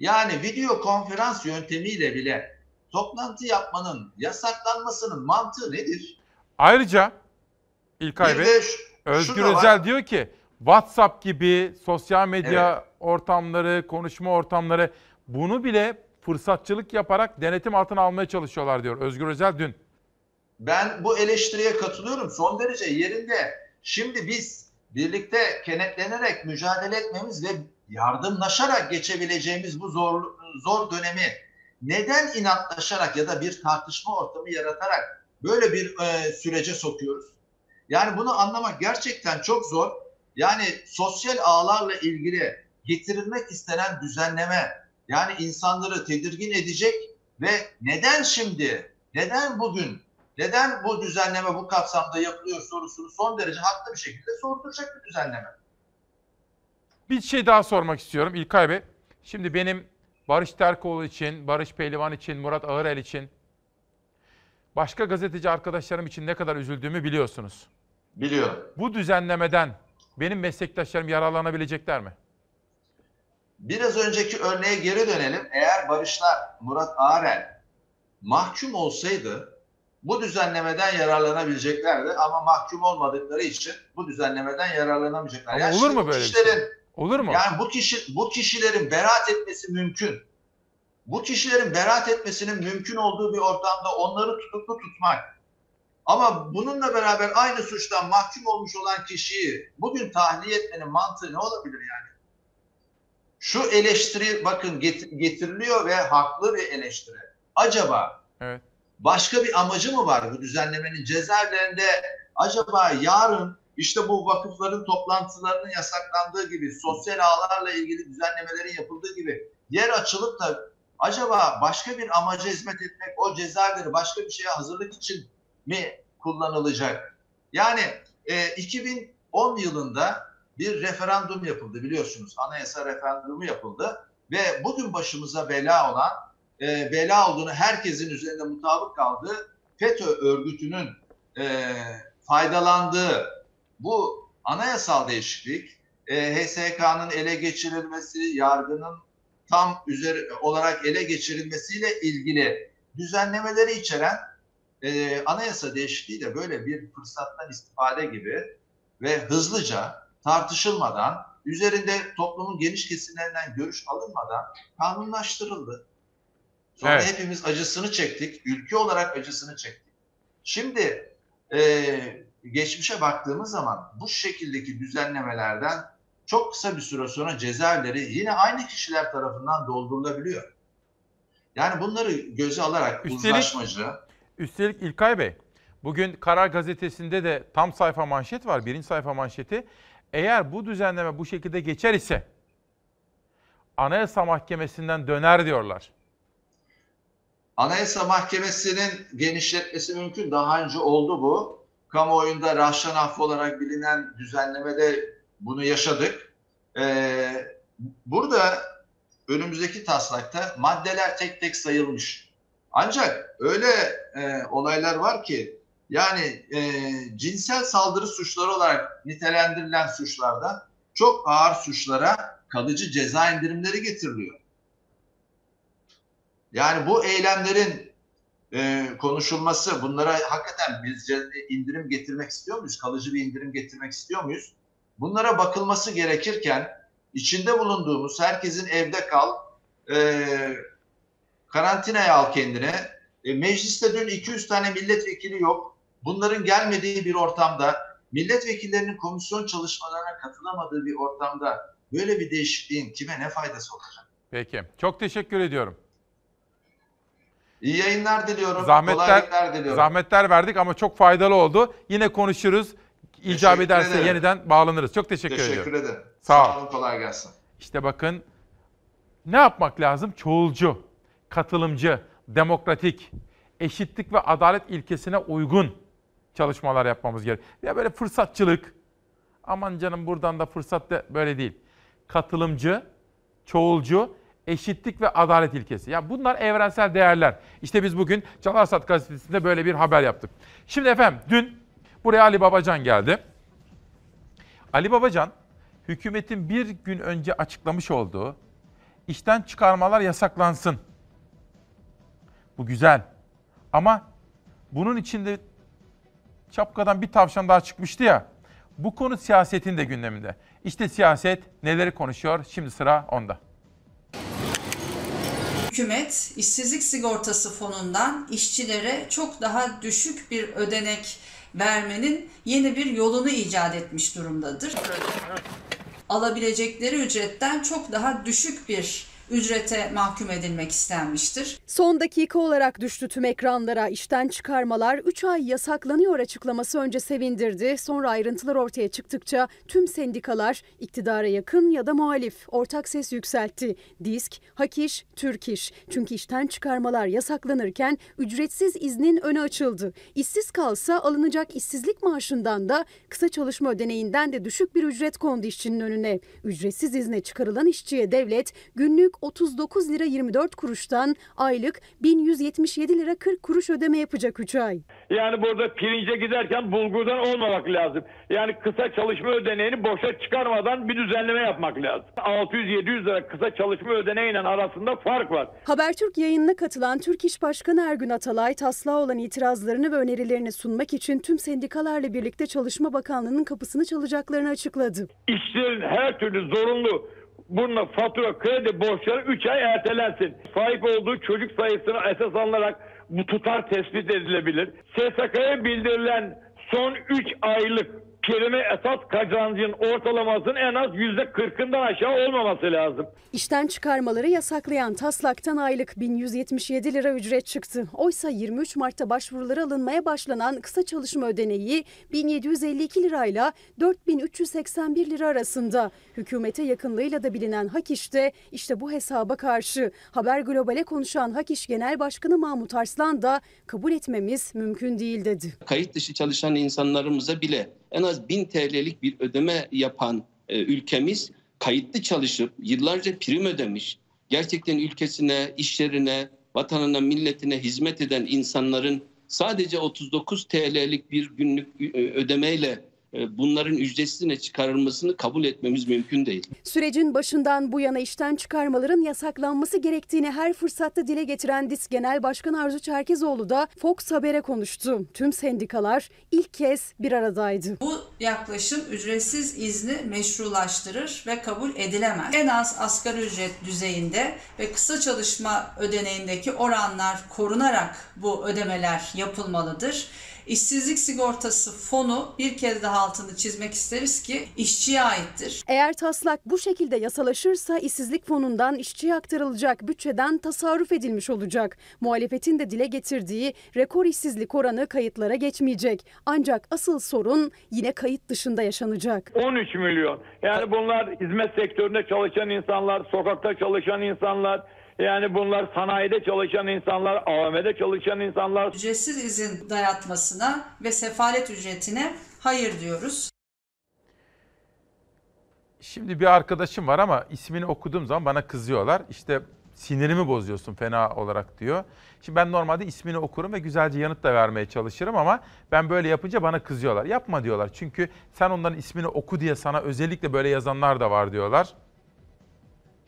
Yani video konferans yöntemiyle bile toplantı yapmanın yasaklanmasının mantığı nedir? Ayrıca İlkay Bey, Özgür. Özel diyor ki WhatsApp gibi sosyal medya ortamları, konuşma ortamları bunu bile fırsatçılık yaparak denetim altına almaya çalışıyorlar diyor Özgür Özel dün. Ben bu eleştiriye katılıyorum. Son derece yerinde. Şimdi biz birlikte kenetlenerek mücadele etmemiz ve yardımlaşarak geçebileceğimiz bu zor zor dönemi neden inatlaşarak ya da bir tartışma ortamı yaratarak böyle bir e, sürece sokuyoruz? Yani bunu anlamak gerçekten çok zor. Yani sosyal ağlarla ilgili getirilmek istenen düzenleme yani insanları tedirgin edecek ve neden şimdi, neden bugün, neden bu düzenleme bu kapsamda yapılıyor sorusunu son derece haklı bir şekilde sorduracak bir düzenleme. Bir şey daha sormak istiyorum İlkay Bey. Şimdi benim Barış Terkoğlu için, Barış Pehlivan için, Murat Ağırel için, başka gazeteci arkadaşlarım için ne kadar üzüldüğümü biliyorsunuz. Biliyorum. Bu düzenlemeden benim meslektaşlarım yararlanabilecekler mi? Biraz önceki örneğe geri dönelim. Eğer Barışlar, Murat Ağrel mahkum olsaydı bu düzenlemeden yararlanabileceklerdi ama mahkum olmadıkları için bu düzenlemeden yararlanamayacaklar. Ama Yani olur mu böyle bir şey? kişilerin, Olur mu? Yani bu kişi bu kişilerin beraat etmesi mümkün. Bu kişilerin beraat etmesinin mümkün olduğu bir ortamda onları tutuklu tutmak ama bununla beraber aynı suçtan mahkum olmuş olan kişiyi bugün tahliye etmenin mantığı ne olabilir yani? Şu eleştiri bakın get- getiriliyor ve haklı bir eleştiri. Acaba Evet. Başka bir amacı mı var bu düzenlemenin cezaevlerinde acaba yarın işte bu vakıfların toplantılarının yasaklandığı gibi sosyal ağlarla ilgili düzenlemelerin yapıldığı gibi yer açılıp da acaba başka bir amaca hizmet etmek o cezaevleri başka bir şeye hazırlık için mi kullanılacak? Yani e, 2010 yılında bir referandum yapıldı biliyorsunuz. Anayasa referandumu yapıldı ve bugün başımıza bela olan e, bela olduğunu herkesin üzerinde mutabık kaldığı FETÖ örgütünün e, faydalandığı bu anayasal değişiklik e, HSK'nın ele geçirilmesi, yargının tam üzeri olarak ele geçirilmesiyle ilgili düzenlemeleri içeren e, anayasa değişikliği de böyle bir fırsattan istifade gibi ve hızlıca tartışılmadan, üzerinde toplumun geniş kesimlerinden görüş alınmadan kanunlaştırıldı. Sonra Evet. hepimiz acısını çektik, ülke olarak acısını çektik. Şimdi e, geçmişe baktığımız zaman bu şekildeki düzenlemelerden çok kısa bir süre sonra cezaevleri yine aynı kişiler tarafından doldurulabiliyor. Yani bunları göze alarak Üstelik- uzlaşmacı, Üstelik İlkay Bey, bugün Karar Gazetesi'nde de tam sayfa manşet var, birinci sayfa manşeti. Eğer bu düzenleme bu şekilde geçer ise Anayasa Mahkemesi'nden döner diyorlar. Anayasa Mahkemesi'nin genişletmesi mümkün. Daha önce oldu bu. Kamuoyunda Rahşan Affı olarak bilinen düzenlemede bunu yaşadık. Ee, burada önümüzdeki taslakta maddeler tek tek sayılmış. Ancak öyle e, olaylar var ki yani e, cinsel saldırı suçları olarak nitelendirilen suçlarda çok ağır suçlara kalıcı ceza indirimleri getiriliyor. Yani bu eylemlerin e, konuşulması, bunlara hakikaten biz indirim getirmek istiyor muyuz? Kalıcı bir indirim getirmek istiyor muyuz? Bunlara bakılması gerekirken içinde bulunduğumuz herkesin evde kal, e, karantinaya al kendine. E, mecliste dün 200 tane milletvekili yok. Bunların gelmediği bir ortamda, milletvekillerinin komisyon çalışmalarına katılamadığı bir ortamda böyle bir değişikliğin kime ne faydası olacak? Peki. Çok teşekkür ediyorum. İyi yayınlar diliyorum. Zahmetler, kolaylıklar diliyorum. zahmetler verdik ama çok faydalı oldu. Yine konuşuruz. Teşekkür ederse ederim. yeniden bağlanırız. Çok teşekkür, Teşekkür ediyorum. ederim. Sağ ol. olun, kolay gelsin. İşte bakın ne yapmak lazım? Çoğulcu, katılımcı, demokratik, eşitlik ve adalet ilkesine uygun çalışmalar yapmamız gerekiyor. Ya böyle fırsatçılık, aman canım buradan da fırsat da böyle değil. Katılımcı, çoğulcu, eşitlik ve adalet ilkesi. Ya bunlar evrensel değerler. İşte biz bugün Çalarsat gazetesinde böyle bir haber yaptık. Şimdi efendim dün buraya Ali Babacan geldi. Ali Babacan hükümetin bir gün önce açıklamış olduğu işten çıkarmalar yasaklansın. Bu güzel. Ama bunun içinde şapkadan bir tavşan daha çıkmıştı ya. Bu konu siyasetin de gündeminde. İşte siyaset neleri konuşuyor? Şimdi sıra onda. Hükümet işsizlik sigortası fonundan işçilere çok daha düşük bir ödenek vermenin yeni bir yolunu icat etmiş durumdadır. Alabilecekleri ücretten çok daha düşük bir ücrete mahkum edilmek istenmiştir. Son dakika olarak düştü tüm ekranlara. İşten çıkarmalar 3 ay yasaklanıyor açıklaması önce sevindirdi. Sonra ayrıntılar ortaya çıktıkça tüm sendikalar iktidara yakın ya da muhalif ortak ses yükseltti. Disk, Hakiş, Türk İş. Çünkü işten çıkarmalar yasaklanırken ücretsiz iznin önü açıldı. İşsiz kalsa alınacak işsizlik maaşından da kısa çalışma ödeneğinden de düşük bir ücret kondu işçinin önüne. Ücretsiz izne çıkarılan işçiye devlet günlük 39 lira 24 kuruştan aylık 1177 lira 40 kuruş ödeme yapacak 3 ay. Yani burada pirince giderken bulgurdan olmamak lazım. Yani kısa çalışma ödeneğini boşa çıkarmadan bir düzenleme yapmak lazım. 600-700 lira kısa çalışma ödeneğiyle arasında fark var. Habertürk yayınına katılan Türk İş Başkanı Ergün Atalay taslağa olan itirazlarını ve önerilerini sunmak için tüm sendikalarla birlikte Çalışma Bakanlığı'nın kapısını çalacaklarını açıkladı. İşçilerin her türlü zorunlu bununla fatura, kredi borçları 3 ay ertelensin. Sahip olduğu çocuk sayısına esas alınarak bu tutar tespit edilebilir. SSK'ya bildirilen son 3 aylık kelime esas kazancın ortalamasının en az %40'ından aşağı olmaması lazım. İşten çıkarmaları yasaklayan taslaktan aylık 1177 lira ücret çıktı. Oysa 23 Mart'ta başvuruları alınmaya başlanan kısa çalışma ödeneği 1752 lirayla 4381 lira arasında. Hükümete yakınlığıyla da bilinen Hak İş'te işte bu hesaba karşı Haber Global'e konuşan Hak İş Genel Başkanı Mahmut Arslan da kabul etmemiz mümkün değil dedi. Kayıt dışı çalışan insanlarımıza bile en az 1000 TL'lik bir ödeme yapan e, ülkemiz kayıtlı çalışıp yıllarca prim ödemiş, gerçekten ülkesine, işlerine, vatanına, milletine hizmet eden insanların sadece 39 TL'lik bir günlük e, ödemeyle bunların ücretsizine çıkarılmasını kabul etmemiz mümkün değil. Sürecin başından bu yana işten çıkarmaların yasaklanması gerektiğini her fırsatta dile getiren DİS Genel Başkanı Arzu Çerkezoğlu da Fox Haber'e konuştu. Tüm sendikalar ilk kez bir aradaydı. Bu yaklaşım ücretsiz izni meşrulaştırır ve kabul edilemez. En az asgari ücret düzeyinde ve kısa çalışma ödeneğindeki oranlar korunarak bu ödemeler yapılmalıdır. İşsizlik sigortası fonu bir kez daha altını çizmek isteriz ki işçiye aittir. Eğer taslak bu şekilde yasalaşırsa işsizlik fonundan işçiye aktarılacak bütçeden tasarruf edilmiş olacak. Muhalefetin de dile getirdiği rekor işsizlik oranı kayıtlara geçmeyecek. Ancak asıl sorun yine kayıt dışında yaşanacak. 13 milyon. Yani bunlar hizmet sektöründe çalışan insanlar, sokakta çalışan insanlar, yani bunlar sanayide çalışan insanlar, AVM'de çalışan insanlar. Ücretsiz izin dayatmasına ve sefalet ücretine hayır diyoruz. Şimdi bir arkadaşım var ama ismini okuduğum zaman bana kızıyorlar. İşte sinirimi bozuyorsun fena olarak diyor. Şimdi ben normalde ismini okurum ve güzelce yanıt da vermeye çalışırım ama ben böyle yapınca bana kızıyorlar. Yapma diyorlar. Çünkü sen onların ismini oku diye sana özellikle böyle yazanlar da var diyorlar.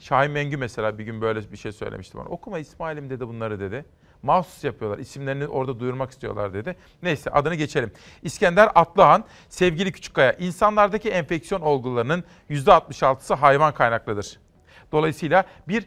Şahin Mengü mesela bir gün böyle bir şey söylemişti bana. Okuma İsmail'im dedi bunları dedi. Mahsus yapıyorlar. İsimlerini orada duyurmak istiyorlar dedi. Neyse adını geçelim. İskender Atlıhan, sevgili Küçükkaya, insanlardaki enfeksiyon olgularının %66'sı hayvan kaynaklıdır. Dolayısıyla bir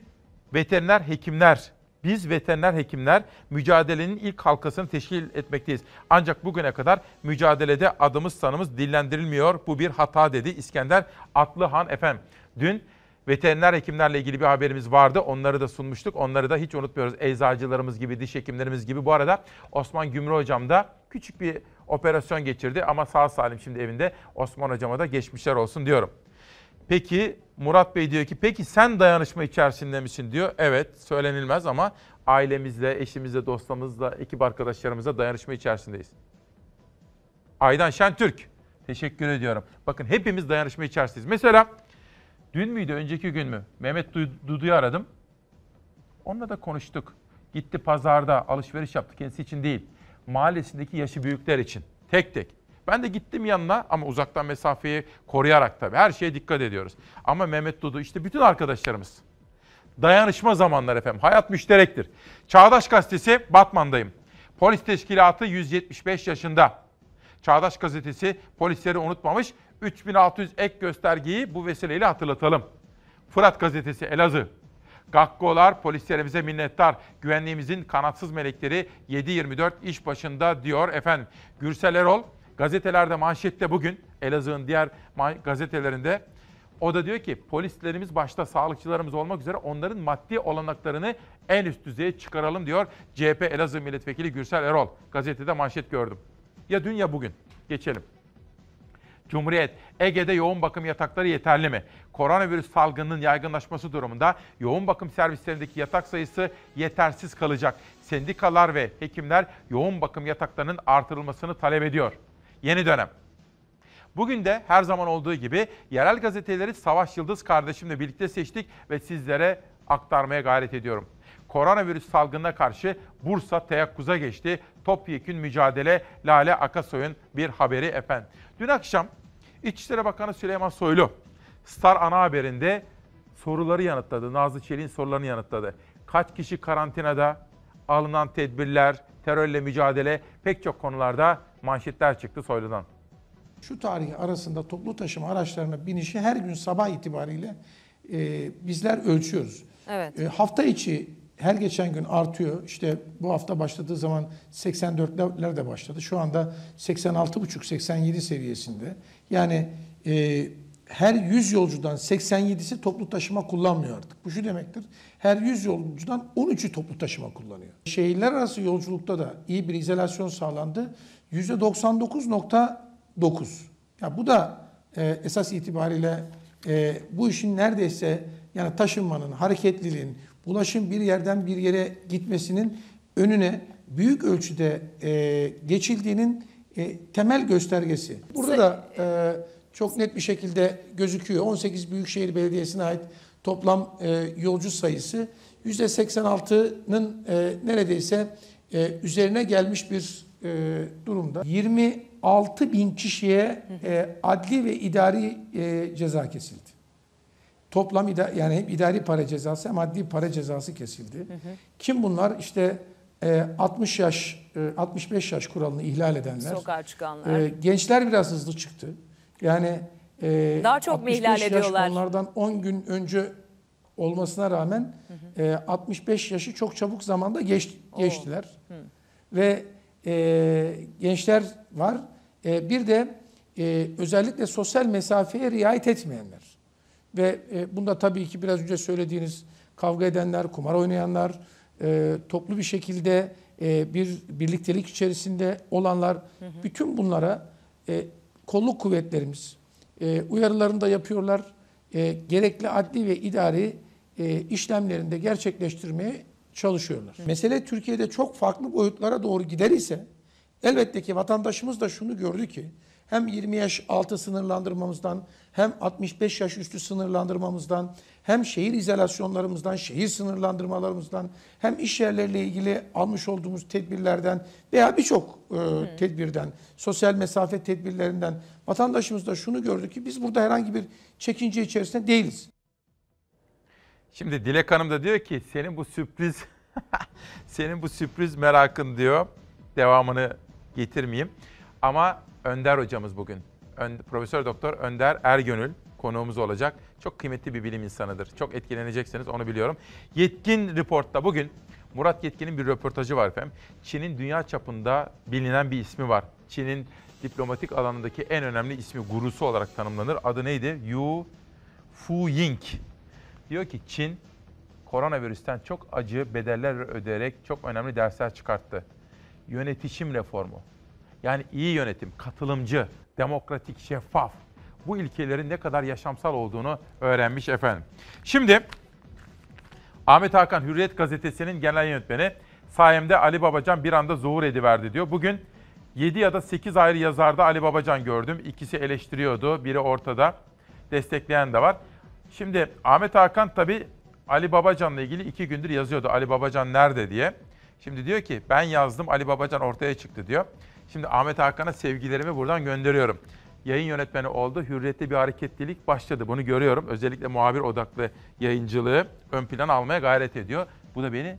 veteriner hekimler, biz veteriner hekimler mücadelenin ilk halkasını teşkil etmekteyiz. Ancak bugüne kadar mücadelede adımız sanımız dillendirilmiyor. Bu bir hata dedi İskender Atlıhan efendim. Dün Veteriner hekimlerle ilgili bir haberimiz vardı. Onları da sunmuştuk. Onları da hiç unutmuyoruz. Eczacılarımız gibi, diş hekimlerimiz gibi. Bu arada Osman Gümrü Hocam da küçük bir operasyon geçirdi ama sağ salim şimdi evinde. Osman Hocama da geçmişler olsun diyorum. Peki Murat Bey diyor ki peki sen dayanışma içerisinde misin diyor. Evet söylenilmez ama ailemizle, eşimizle, dostlarımızla, ekip arkadaşlarımızla dayanışma içerisindeyiz. Aydan Şentürk. Teşekkür ediyorum. Bakın hepimiz dayanışma içerisindeyiz. Mesela Dün müydü, önceki gün mü? Mehmet Dudu'yu aradım. Onunla da konuştuk. Gitti pazarda alışveriş yaptı kendisi için değil. Mahallesindeki yaşı büyükler için. Tek tek. Ben de gittim yanına ama uzaktan mesafeyi koruyarak tabii. Her şeye dikkat ediyoruz. Ama Mehmet Dudu işte bütün arkadaşlarımız. Dayanışma zamanları efendim. Hayat müşterektir. Çağdaş Gazetesi Batman'dayım. Polis Teşkilatı 175 yaşında. Çağdaş Gazetesi polisleri unutmamış 3600 ek göstergeyi bu vesileyle hatırlatalım. Fırat Gazetesi Elazığ. Gakkolar polislerimize minnettar. Güvenliğimizin kanatsız melekleri 7-24 iş başında diyor efendim. Gürsel Erol gazetelerde manşette bugün Elazığ'ın diğer gazetelerinde o da diyor ki polislerimiz başta sağlıkçılarımız olmak üzere onların maddi olanaklarını en üst düzeye çıkaralım diyor. CHP Elazığ Milletvekili Gürsel Erol. Gazetede manşet gördüm. Ya dün ya bugün. Geçelim. Cumhuriyet, Ege'de yoğun bakım yatakları yeterli mi? Koronavirüs salgınının yaygınlaşması durumunda yoğun bakım servislerindeki yatak sayısı yetersiz kalacak. Sendikalar ve hekimler yoğun bakım yataklarının artırılmasını talep ediyor. Yeni dönem. Bugün de her zaman olduğu gibi yerel gazeteleri Savaş Yıldız kardeşimle birlikte seçtik ve sizlere aktarmaya gayret ediyorum. Koronavirüs salgınına karşı Bursa teyakkuza geçti. Topyekün mücadele Lale Akasoy'un bir haberi efendim. Dün akşam İçişleri Bakanı Süleyman Soylu Star ana haberinde soruları yanıtladı. Nazlı Çelik'in sorularını yanıtladı. Kaç kişi karantinada, alınan tedbirler, terörle mücadele pek çok konularda manşetler çıktı Soylu'dan. Şu tarih arasında toplu taşıma araçlarına binişi her gün sabah itibariyle e, bizler ölçüyoruz. Evet. E, hafta içi her geçen gün artıyor. İşte bu hafta başladığı zaman 84'ler de başladı. Şu anda 86,5-87 seviyesinde. Yani e, her 100 yolcudan 87'si toplu taşıma kullanmıyor artık. Bu şu demektir. Her 100 yolcudan 13'ü toplu taşıma kullanıyor. Şehirler arası yolculukta da iyi bir izolasyon sağlandı. %99.9. Ya bu da e, esas itibariyle e, bu işin neredeyse yani taşınmanın, hareketliliğin, bulaşın bir yerden bir yere gitmesinin önüne büyük ölçüde e, geçildiğinin e, temel göstergesi. Burada da e, çok net bir şekilde gözüküyor. 18 Büyükşehir Belediyesi'ne ait toplam e, yolcu sayısı %86'nın e, neredeyse e, üzerine gelmiş bir e, durumda. 26 bin kişiye e, adli ve idari e, ceza kesildi. Toplam yani hem idari para cezası hem adli para cezası kesildi. Kim bunlar? İşte e, 60 yaş, e, 65 yaş kuralını ihlal edenler. Sokağa çıkanlar. E, gençler biraz hızlı çıktı. Yani e, Daha çok mu 65 ihlal yaş ediyorlar? onlardan 10 gün önce olmasına rağmen e, 65 yaşı çok çabuk zamanda geç, geçtiler. Ve e, gençler var. E, bir de e, özellikle sosyal mesafeye riayet etmeyenler. Ve e, bunda tabii ki biraz önce söylediğiniz kavga edenler, kumar oynayanlar, e, toplu bir şekilde e, bir birliktelik içerisinde olanlar, bütün bunlara e, kolluk kuvvetlerimiz e, uyarılarını da yapıyorlar. E, gerekli adli ve idari e, işlemlerini de gerçekleştirmeye çalışıyorlar. Mesele Türkiye'de çok farklı boyutlara doğru gider ise elbette ki vatandaşımız da şunu gördü ki hem 20 yaş altı sınırlandırmamızdan hem 65 yaş üstü sınırlandırmamızdan hem şehir izolasyonlarımızdan, şehir sınırlandırmalarımızdan hem iş yerleriyle ilgili almış olduğumuz tedbirlerden veya birçok e, tedbirden, sosyal mesafe tedbirlerinden vatandaşımız da şunu gördü ki biz burada herhangi bir çekince içerisinde değiliz. Şimdi Dilek Hanım da diyor ki senin bu sürpriz senin bu sürpriz merakın diyor. Devamını getirmeyeyim. Ama Önder hocamız bugün. Profesör Doktor Önder Ergönül konuğumuz olacak. Çok kıymetli bir bilim insanıdır. Çok etkileneceksiniz onu biliyorum. Yetkin Report'ta bugün Murat Yetkin'in bir röportajı var efendim. Çin'in dünya çapında bilinen bir ismi var. Çin'in diplomatik alanındaki en önemli ismi gurusu olarak tanımlanır. Adı neydi? Yu Fu Ying. Diyor ki Çin koronavirüsten çok acı bedeller ödeyerek çok önemli dersler çıkarttı. Yönetişim reformu. Yani iyi yönetim, katılımcı, demokratik, şeffaf. Bu ilkelerin ne kadar yaşamsal olduğunu öğrenmiş efendim. Şimdi Ahmet Hakan Hürriyet Gazetesi'nin genel yönetmeni sayemde Ali Babacan bir anda zuhur ediverdi diyor. Bugün 7 ya da 8 ayrı yazarda Ali Babacan gördüm. İkisi eleştiriyordu, biri ortada. Destekleyen de var. Şimdi Ahmet Hakan tabii Ali Babacan'la ilgili iki gündür yazıyordu. Ali Babacan nerede diye. Şimdi diyor ki ben yazdım Ali Babacan ortaya çıktı diyor. Şimdi Ahmet Hakan'a sevgilerimi buradan gönderiyorum. Yayın yönetmeni oldu. Hürriyette bir hareketlilik başladı. Bunu görüyorum. Özellikle muhabir odaklı yayıncılığı ön plana almaya gayret ediyor. Bu da beni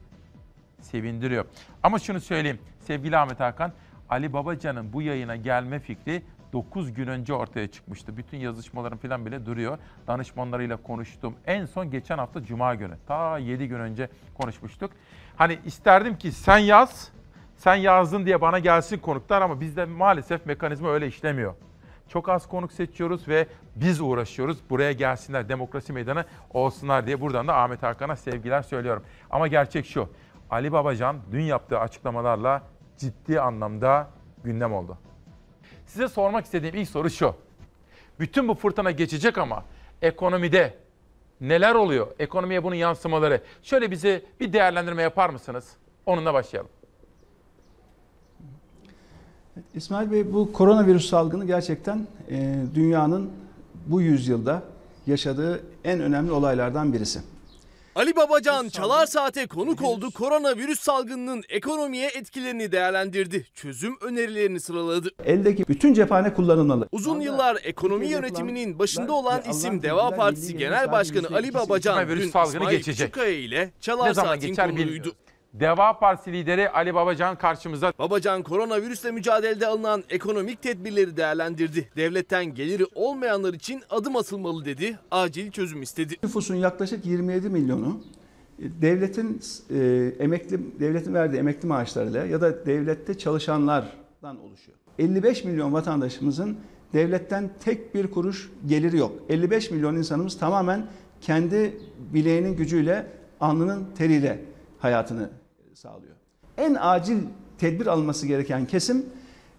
sevindiriyor. Ama şunu söyleyeyim. Sevgili Ahmet Hakan, Ali Babacan'ın bu yayına gelme fikri 9 gün önce ortaya çıkmıştı. Bütün yazışmalarım falan bile duruyor. Danışmanlarıyla konuştum. En son geçen hafta Cuma günü. Ta 7 gün önce konuşmuştuk. Hani isterdim ki sen yaz, sen yazdın diye bana gelsin konuklar ama bizde maalesef mekanizma öyle işlemiyor. Çok az konuk seçiyoruz ve biz uğraşıyoruz. Buraya gelsinler, demokrasi meydanı olsunlar diye buradan da Ahmet Hakan'a sevgiler söylüyorum. Ama gerçek şu, Ali Babacan dün yaptığı açıklamalarla ciddi anlamda gündem oldu. Size sormak istediğim ilk soru şu. Bütün bu fırtına geçecek ama ekonomide neler oluyor? Ekonomiye bunun yansımaları. Şöyle bize bir değerlendirme yapar mısınız? Onunla başlayalım. İsmail Bey bu koronavirüs salgını gerçekten e, dünyanın bu yüzyılda yaşadığı en önemli olaylardan birisi. Ali Babacan Çalar Saat'e konuk oldu. Koronavirüs salgınının ekonomiye etkilerini değerlendirdi. Çözüm önerilerini sıraladı. Eldeki bütün cephane kullanılmalı. Uzun yıllar ekonomi yönetiminin başında olan isim Deva Partisi Genel Başkanı Ali Babacan Koronavirüs dün salgını İsmail geçecek. Küçükkaya ile Çalar Ne zaman Saat'in geçer konuğuydu. Deva Partisi lideri Ali Babacan karşımıza. Babacan koronavirüsle mücadelede alınan ekonomik tedbirleri değerlendirdi. Devletten geliri olmayanlar için adım atılmalı dedi. Acil çözüm istedi. Nüfusun yaklaşık 27 milyonu e, devletin e, emekli devletin verdiği emekli maaşlarıyla ya da devlette çalışanlardan oluşuyor. 55 milyon vatandaşımızın devletten tek bir kuruş geliri yok. 55 milyon insanımız tamamen kendi bileğinin gücüyle, alnının teriyle hayatını sağlıyor. En acil tedbir alınması gereken kesim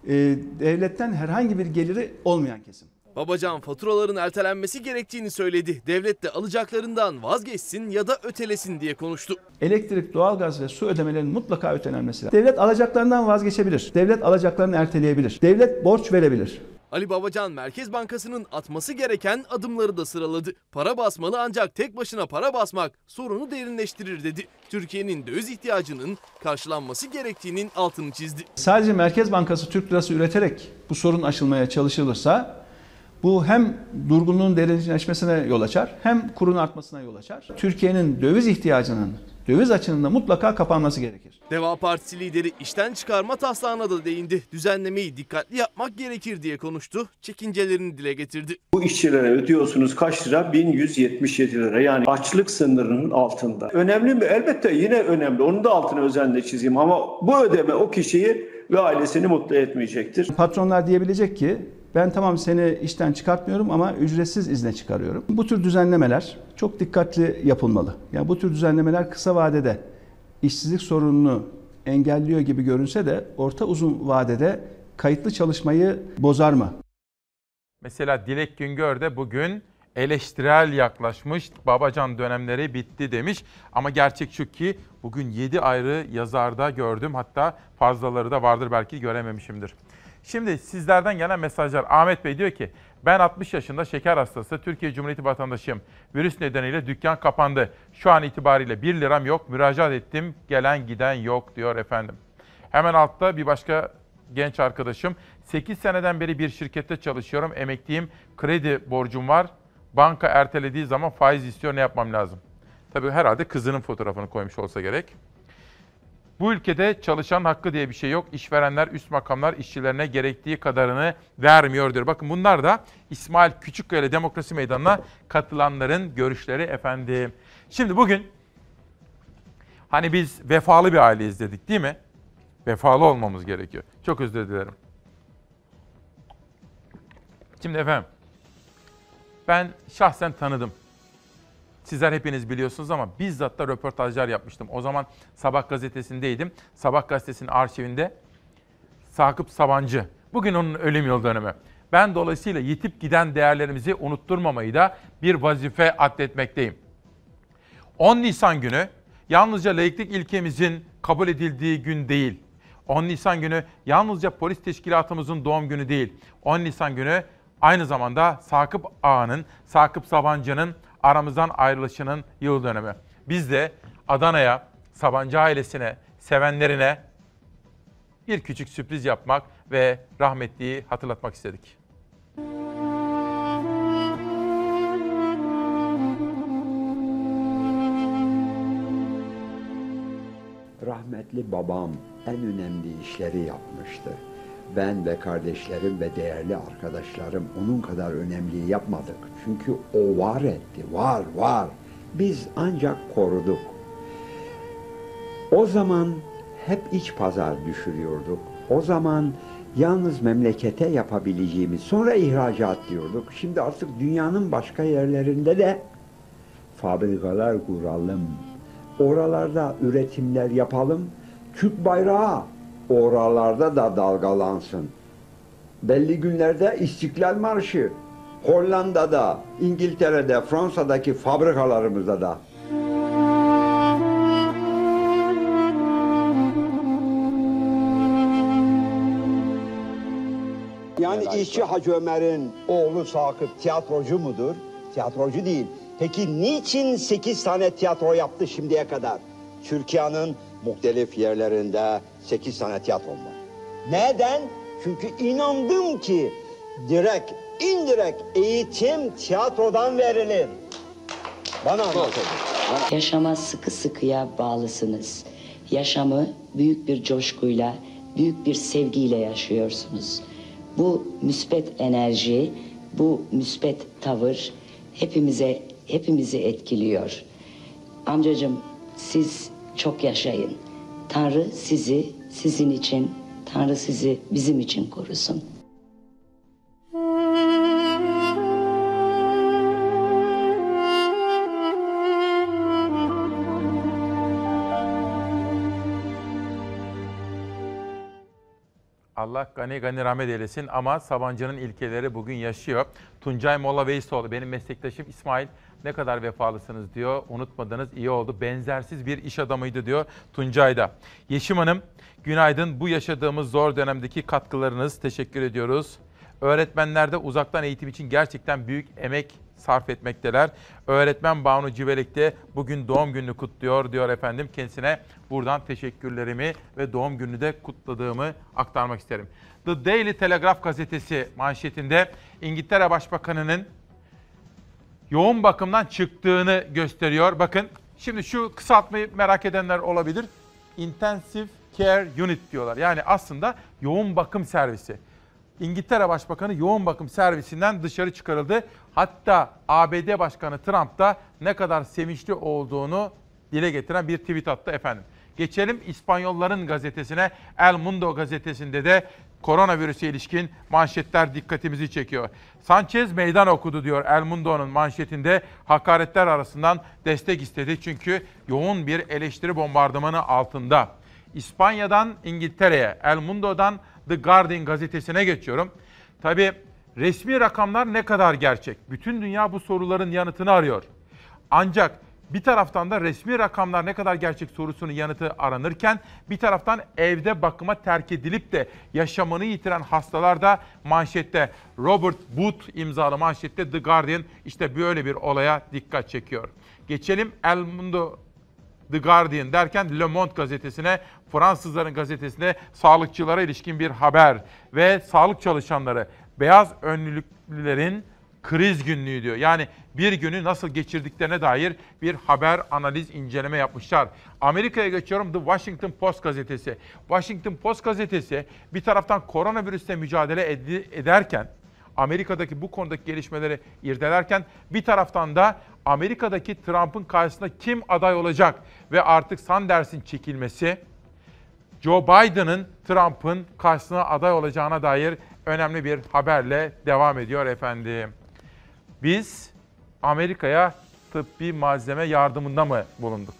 e, devletten herhangi bir geliri olmayan kesim. Babacan faturaların ertelenmesi gerektiğini söyledi. Devlet de alacaklarından vazgeçsin ya da ötelesin diye konuştu. Elektrik, doğalgaz ve su ödemelerinin mutlaka ötelenmesi lazım. Devlet alacaklarından vazgeçebilir. Devlet alacaklarını erteleyebilir. Devlet borç verebilir. Ali Babacan Merkez Bankası'nın atması gereken adımları da sıraladı. Para basmalı ancak tek başına para basmak sorunu derinleştirir dedi. Türkiye'nin döviz ihtiyacının karşılanması gerektiğinin altını çizdi. Sadece Merkez Bankası Türk lirası üreterek bu sorun aşılmaya çalışılırsa bu hem durgunluğun derinleşmesine yol açar hem kurun artmasına yol açar. Türkiye'nin döviz ihtiyacının döviz açığının da mutlaka kapanması gerekir. Deva Partisi lideri işten çıkarma taslağına da değindi. Düzenlemeyi dikkatli yapmak gerekir diye konuştu. Çekincelerini dile getirdi. Bu işçilere ödüyorsunuz kaç lira? 1177 lira. Yani açlık sınırının altında. Önemli mi? Elbette yine önemli. Onun da altını özenle çizeyim ama bu ödeme o kişiyi ve ailesini mutlu etmeyecektir. Patronlar diyebilecek ki ben tamam seni işten çıkartmıyorum ama ücretsiz izne çıkarıyorum. Bu tür düzenlemeler çok dikkatli yapılmalı. Yani bu tür düzenlemeler kısa vadede işsizlik sorununu engelliyor gibi görünse de orta uzun vadede kayıtlı çalışmayı bozar mı? Mesela Dilek Güngör de bugün eleştirel yaklaşmış. Babacan dönemleri bitti demiş. Ama gerçek şu ki bugün 7 ayrı yazarda gördüm. Hatta fazlaları da vardır belki görememişimdir. Şimdi sizlerden gelen mesajlar. Ahmet Bey diyor ki ben 60 yaşında şeker hastası Türkiye Cumhuriyeti vatandaşıyım. Virüs nedeniyle dükkan kapandı. Şu an itibariyle 1 liram yok. Müracaat ettim. Gelen giden yok diyor efendim. Hemen altta bir başka genç arkadaşım. 8 seneden beri bir şirkette çalışıyorum. Emekliyim. Kredi borcum var. Banka ertelediği zaman faiz istiyor. Ne yapmam lazım? Tabii herhalde kızının fotoğrafını koymuş olsa gerek. Bu ülkede çalışan hakkı diye bir şey yok. İşverenler, üst makamlar işçilerine gerektiği kadarını vermiyor diyor. Bakın bunlar da İsmail Küçükkaya ile Demokrasi Meydanı'na katılanların görüşleri efendim. Şimdi bugün hani biz vefalı bir aileyiz dedik değil mi? Vefalı olmamız gerekiyor. Çok özür dilerim. Şimdi efendim ben şahsen tanıdım. Sizler hepiniz biliyorsunuz ama bizzat da röportajlar yapmıştım. O zaman Sabah gazetesindeydim. Sabah gazetesinin arşivinde Sakıp Sabancı. Bugün onun ölüm yıl dönümü. Ben dolayısıyla yitip giden değerlerimizi unutturmamayı da bir vazife atletmekteyim. 10 Nisan günü yalnızca laiklik ilkemizin kabul edildiği gün değil. 10 Nisan günü yalnızca polis teşkilatımızın doğum günü değil. 10 Nisan günü aynı zamanda Sakıp Ağa'nın, Sakıp Sabancı'nın aramızdan ayrılışının yıl dönümü. Biz de Adana'ya, Sabancı ailesine, sevenlerine bir küçük sürpriz yapmak ve rahmetliyi hatırlatmak istedik. Rahmetli babam en önemli işleri yapmıştı. Ben ve kardeşlerim ve değerli arkadaşlarım onun kadar önemliyi yapmadık. Çünkü o var etti, var, var. Biz ancak koruduk. O zaman hep iç pazar düşürüyorduk. O zaman yalnız memlekete yapabileceğimiz, sonra ihracat diyorduk. Şimdi artık dünyanın başka yerlerinde de fabrikalar kuralım. Oralarda üretimler yapalım. Türk bayrağı oralarda da dalgalansın. Belli günlerde İstiklal Marşı Hollanda'da, İngiltere'de, Fransa'daki fabrikalarımızda da. Yani işçi Hacı Ömer'in oğlu Sakıp tiyatrocu mudur? Tiyatrocu değil. Peki niçin 8 tane tiyatro yaptı şimdiye kadar? Türkiye'nin muhtelif yerlerinde 8 tane tiyatro var. Neden? Çünkü inandım ki direkt, indirekt eğitim tiyatrodan verilir. Bana anlatın. Yaşama sıkı sıkıya bağlısınız. Yaşamı büyük bir coşkuyla, büyük bir sevgiyle yaşıyorsunuz. Bu müspet enerji, bu müspet tavır hepimize hepimizi etkiliyor. Amcacığım siz çok yaşayın. Tanrı sizi sizin için, Tanrı sizi bizim için korusun. Allah gani gani rahmet eylesin ama Sabancı'nın ilkeleri bugün yaşıyor. Tuncay Molla Veysoğlu benim meslektaşım İsmail ne kadar vefalısınız diyor. Unutmadınız iyi oldu. Benzersiz bir iş adamıydı diyor Tuncay da. Yeşim Hanım günaydın. Bu yaşadığımız zor dönemdeki katkılarınız teşekkür ediyoruz. Öğretmenler de uzaktan eğitim için gerçekten büyük emek sarf etmekteler. Öğretmen Banu Civelek de bugün doğum gününü kutluyor diyor efendim. Kendisine buradan teşekkürlerimi ve doğum gününü de kutladığımı aktarmak isterim. The Daily Telegraph gazetesi manşetinde İngiltere Başbakanı'nın yoğun bakımdan çıktığını gösteriyor. Bakın şimdi şu kısaltmayı merak edenler olabilir. Intensive Care Unit diyorlar. Yani aslında yoğun bakım servisi. İngiltere Başbakanı yoğun bakım servisinden dışarı çıkarıldı. Hatta ABD Başkanı Trump da ne kadar sevinçli olduğunu dile getiren bir tweet attı efendim. Geçelim İspanyolların gazetesine. El Mundo gazetesinde de koronavirüse ilişkin manşetler dikkatimizi çekiyor. Sanchez meydan okudu diyor El Mundo'nun manşetinde. Hakaretler arasından destek istedi çünkü yoğun bir eleştiri bombardımanı altında. İspanya'dan İngiltere'ye, El Mundo'dan The Guardian gazetesine geçiyorum. Tabii resmi rakamlar ne kadar gerçek? Bütün dünya bu soruların yanıtını arıyor. Ancak bir taraftan da resmi rakamlar ne kadar gerçek sorusunun yanıtı aranırken bir taraftan evde bakıma terk edilip de yaşamını yitiren hastalar da manşette. Robert Booth imzalı manşette The Guardian işte böyle bir olaya dikkat çekiyor. Geçelim El Mundo The Guardian derken Le Monde gazetesine, Fransızların gazetesine sağlıkçılara ilişkin bir haber ve sağlık çalışanları, beyaz önlüklülerin kriz günlüğü diyor. Yani bir günü nasıl geçirdiklerine dair bir haber, analiz, inceleme yapmışlar. Amerika'ya geçiyorum The Washington Post gazetesi. Washington Post gazetesi bir taraftan koronavirüsle mücadele ed- ederken, Amerika'daki bu konudaki gelişmeleri irdelerken bir taraftan da Amerika'daki Trump'ın karşısında kim aday olacak ve artık Sanders'in çekilmesi, Joe Biden'ın Trump'ın karşısına aday olacağına dair önemli bir haberle devam ediyor efendim. Biz Amerika'ya tıbbi malzeme yardımında mı bulunduk?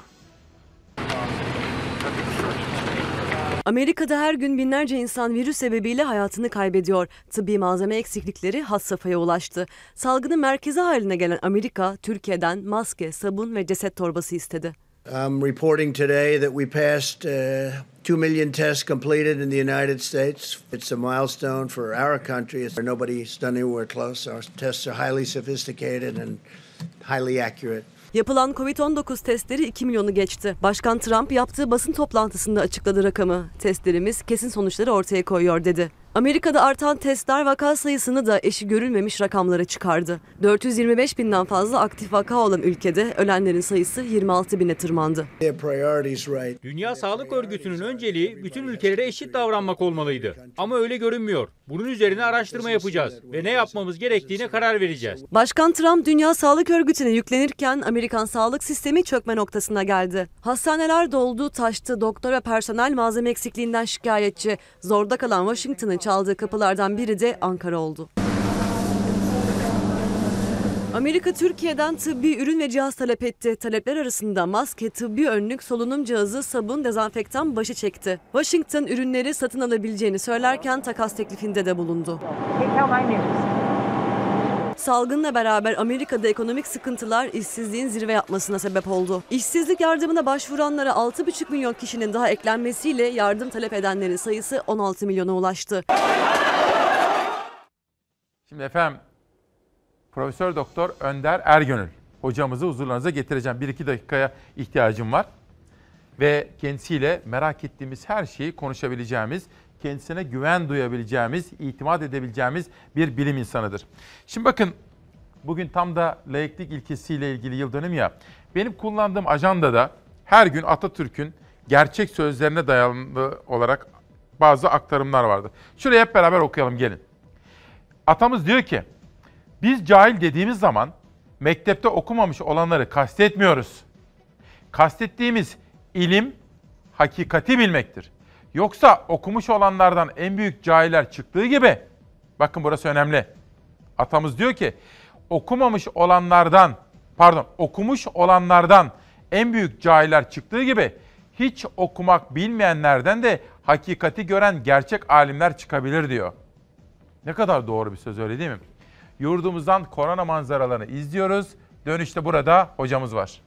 Amerika'da her gün binlerce insan virüs sebebiyle hayatını kaybediyor. Tıbbi malzeme eksiklikleri has safhaya ulaştı. Salgının merkezi haline gelen Amerika, Türkiye'den maske, sabun ve ceset torbası istedi. I'm reporting today that we passed uh, 2 million tests completed in the United States. It's a milestone for our country. It's, nobody's done anywhere close. Our tests are highly sophisticated and highly accurate. Yapılan Covid-19 testleri 2 milyonu geçti. Başkan Trump yaptığı basın toplantısında açıkladı rakamı. Testlerimiz kesin sonuçları ortaya koyuyor dedi. Amerika'da artan testler vaka sayısını da eşi görülmemiş rakamlara çıkardı. 425 binden fazla aktif vaka olan ülkede ölenlerin sayısı 26 bine tırmandı. Dünya Sağlık Örgütü'nün önceliği bütün ülkelere eşit davranmak olmalıydı. Ama öyle görünmüyor. Bunun üzerine araştırma yapacağız ve ne yapmamız gerektiğine karar vereceğiz. Başkan Trump Dünya Sağlık Örgütü'ne yüklenirken Amerikan sağlık sistemi çökme noktasına geldi. Hastaneler doldu, taştı, doktor ve personel malzeme eksikliğinden şikayetçi. Zorda kalan Washington'ın çaldığı kapılardan biri de Ankara oldu. Amerika Türkiye'den tıbbi ürün ve cihaz talep etti. Talepler arasında maske, tıbbi önlük, solunum cihazı, sabun, dezenfektan başı çekti. Washington ürünleri satın alabileceğini söylerken takas teklifinde de bulundu. Salgınla beraber Amerika'da ekonomik sıkıntılar işsizliğin zirve yapmasına sebep oldu. İşsizlik yardımına başvuranlara 6,5 milyon kişinin daha eklenmesiyle yardım talep edenlerin sayısı 16 milyona ulaştı. Şimdi efendim Profesör Doktor Önder Ergönül hocamızı huzurlarınıza getireceğim. Bir iki dakikaya ihtiyacım var. Ve kendisiyle merak ettiğimiz her şeyi konuşabileceğimiz, kendisine güven duyabileceğimiz, itimat edebileceğimiz bir bilim insanıdır. Şimdi bakın bugün tam da laiklik ilkesiyle ilgili yıl dönümü ya. Benim kullandığım ajandada her gün Atatürk'ün gerçek sözlerine dayalı olarak bazı aktarımlar vardı. Şuraya hep beraber okuyalım gelin. Atamız diyor ki, biz cahil dediğimiz zaman mektepte okumamış olanları kastetmiyoruz. Kastettiğimiz ilim hakikati bilmektir. Yoksa okumuş olanlardan en büyük cahiller çıktığı gibi, bakın burası önemli. Atamız diyor ki, okumamış olanlardan, pardon okumuş olanlardan en büyük cahiller çıktığı gibi hiç okumak bilmeyenlerden de hakikati gören gerçek alimler çıkabilir diyor. Ne kadar doğru bir söz öyle değil mi? Yurdumuzdan korona manzaralarını izliyoruz. Dönüşte burada hocamız var.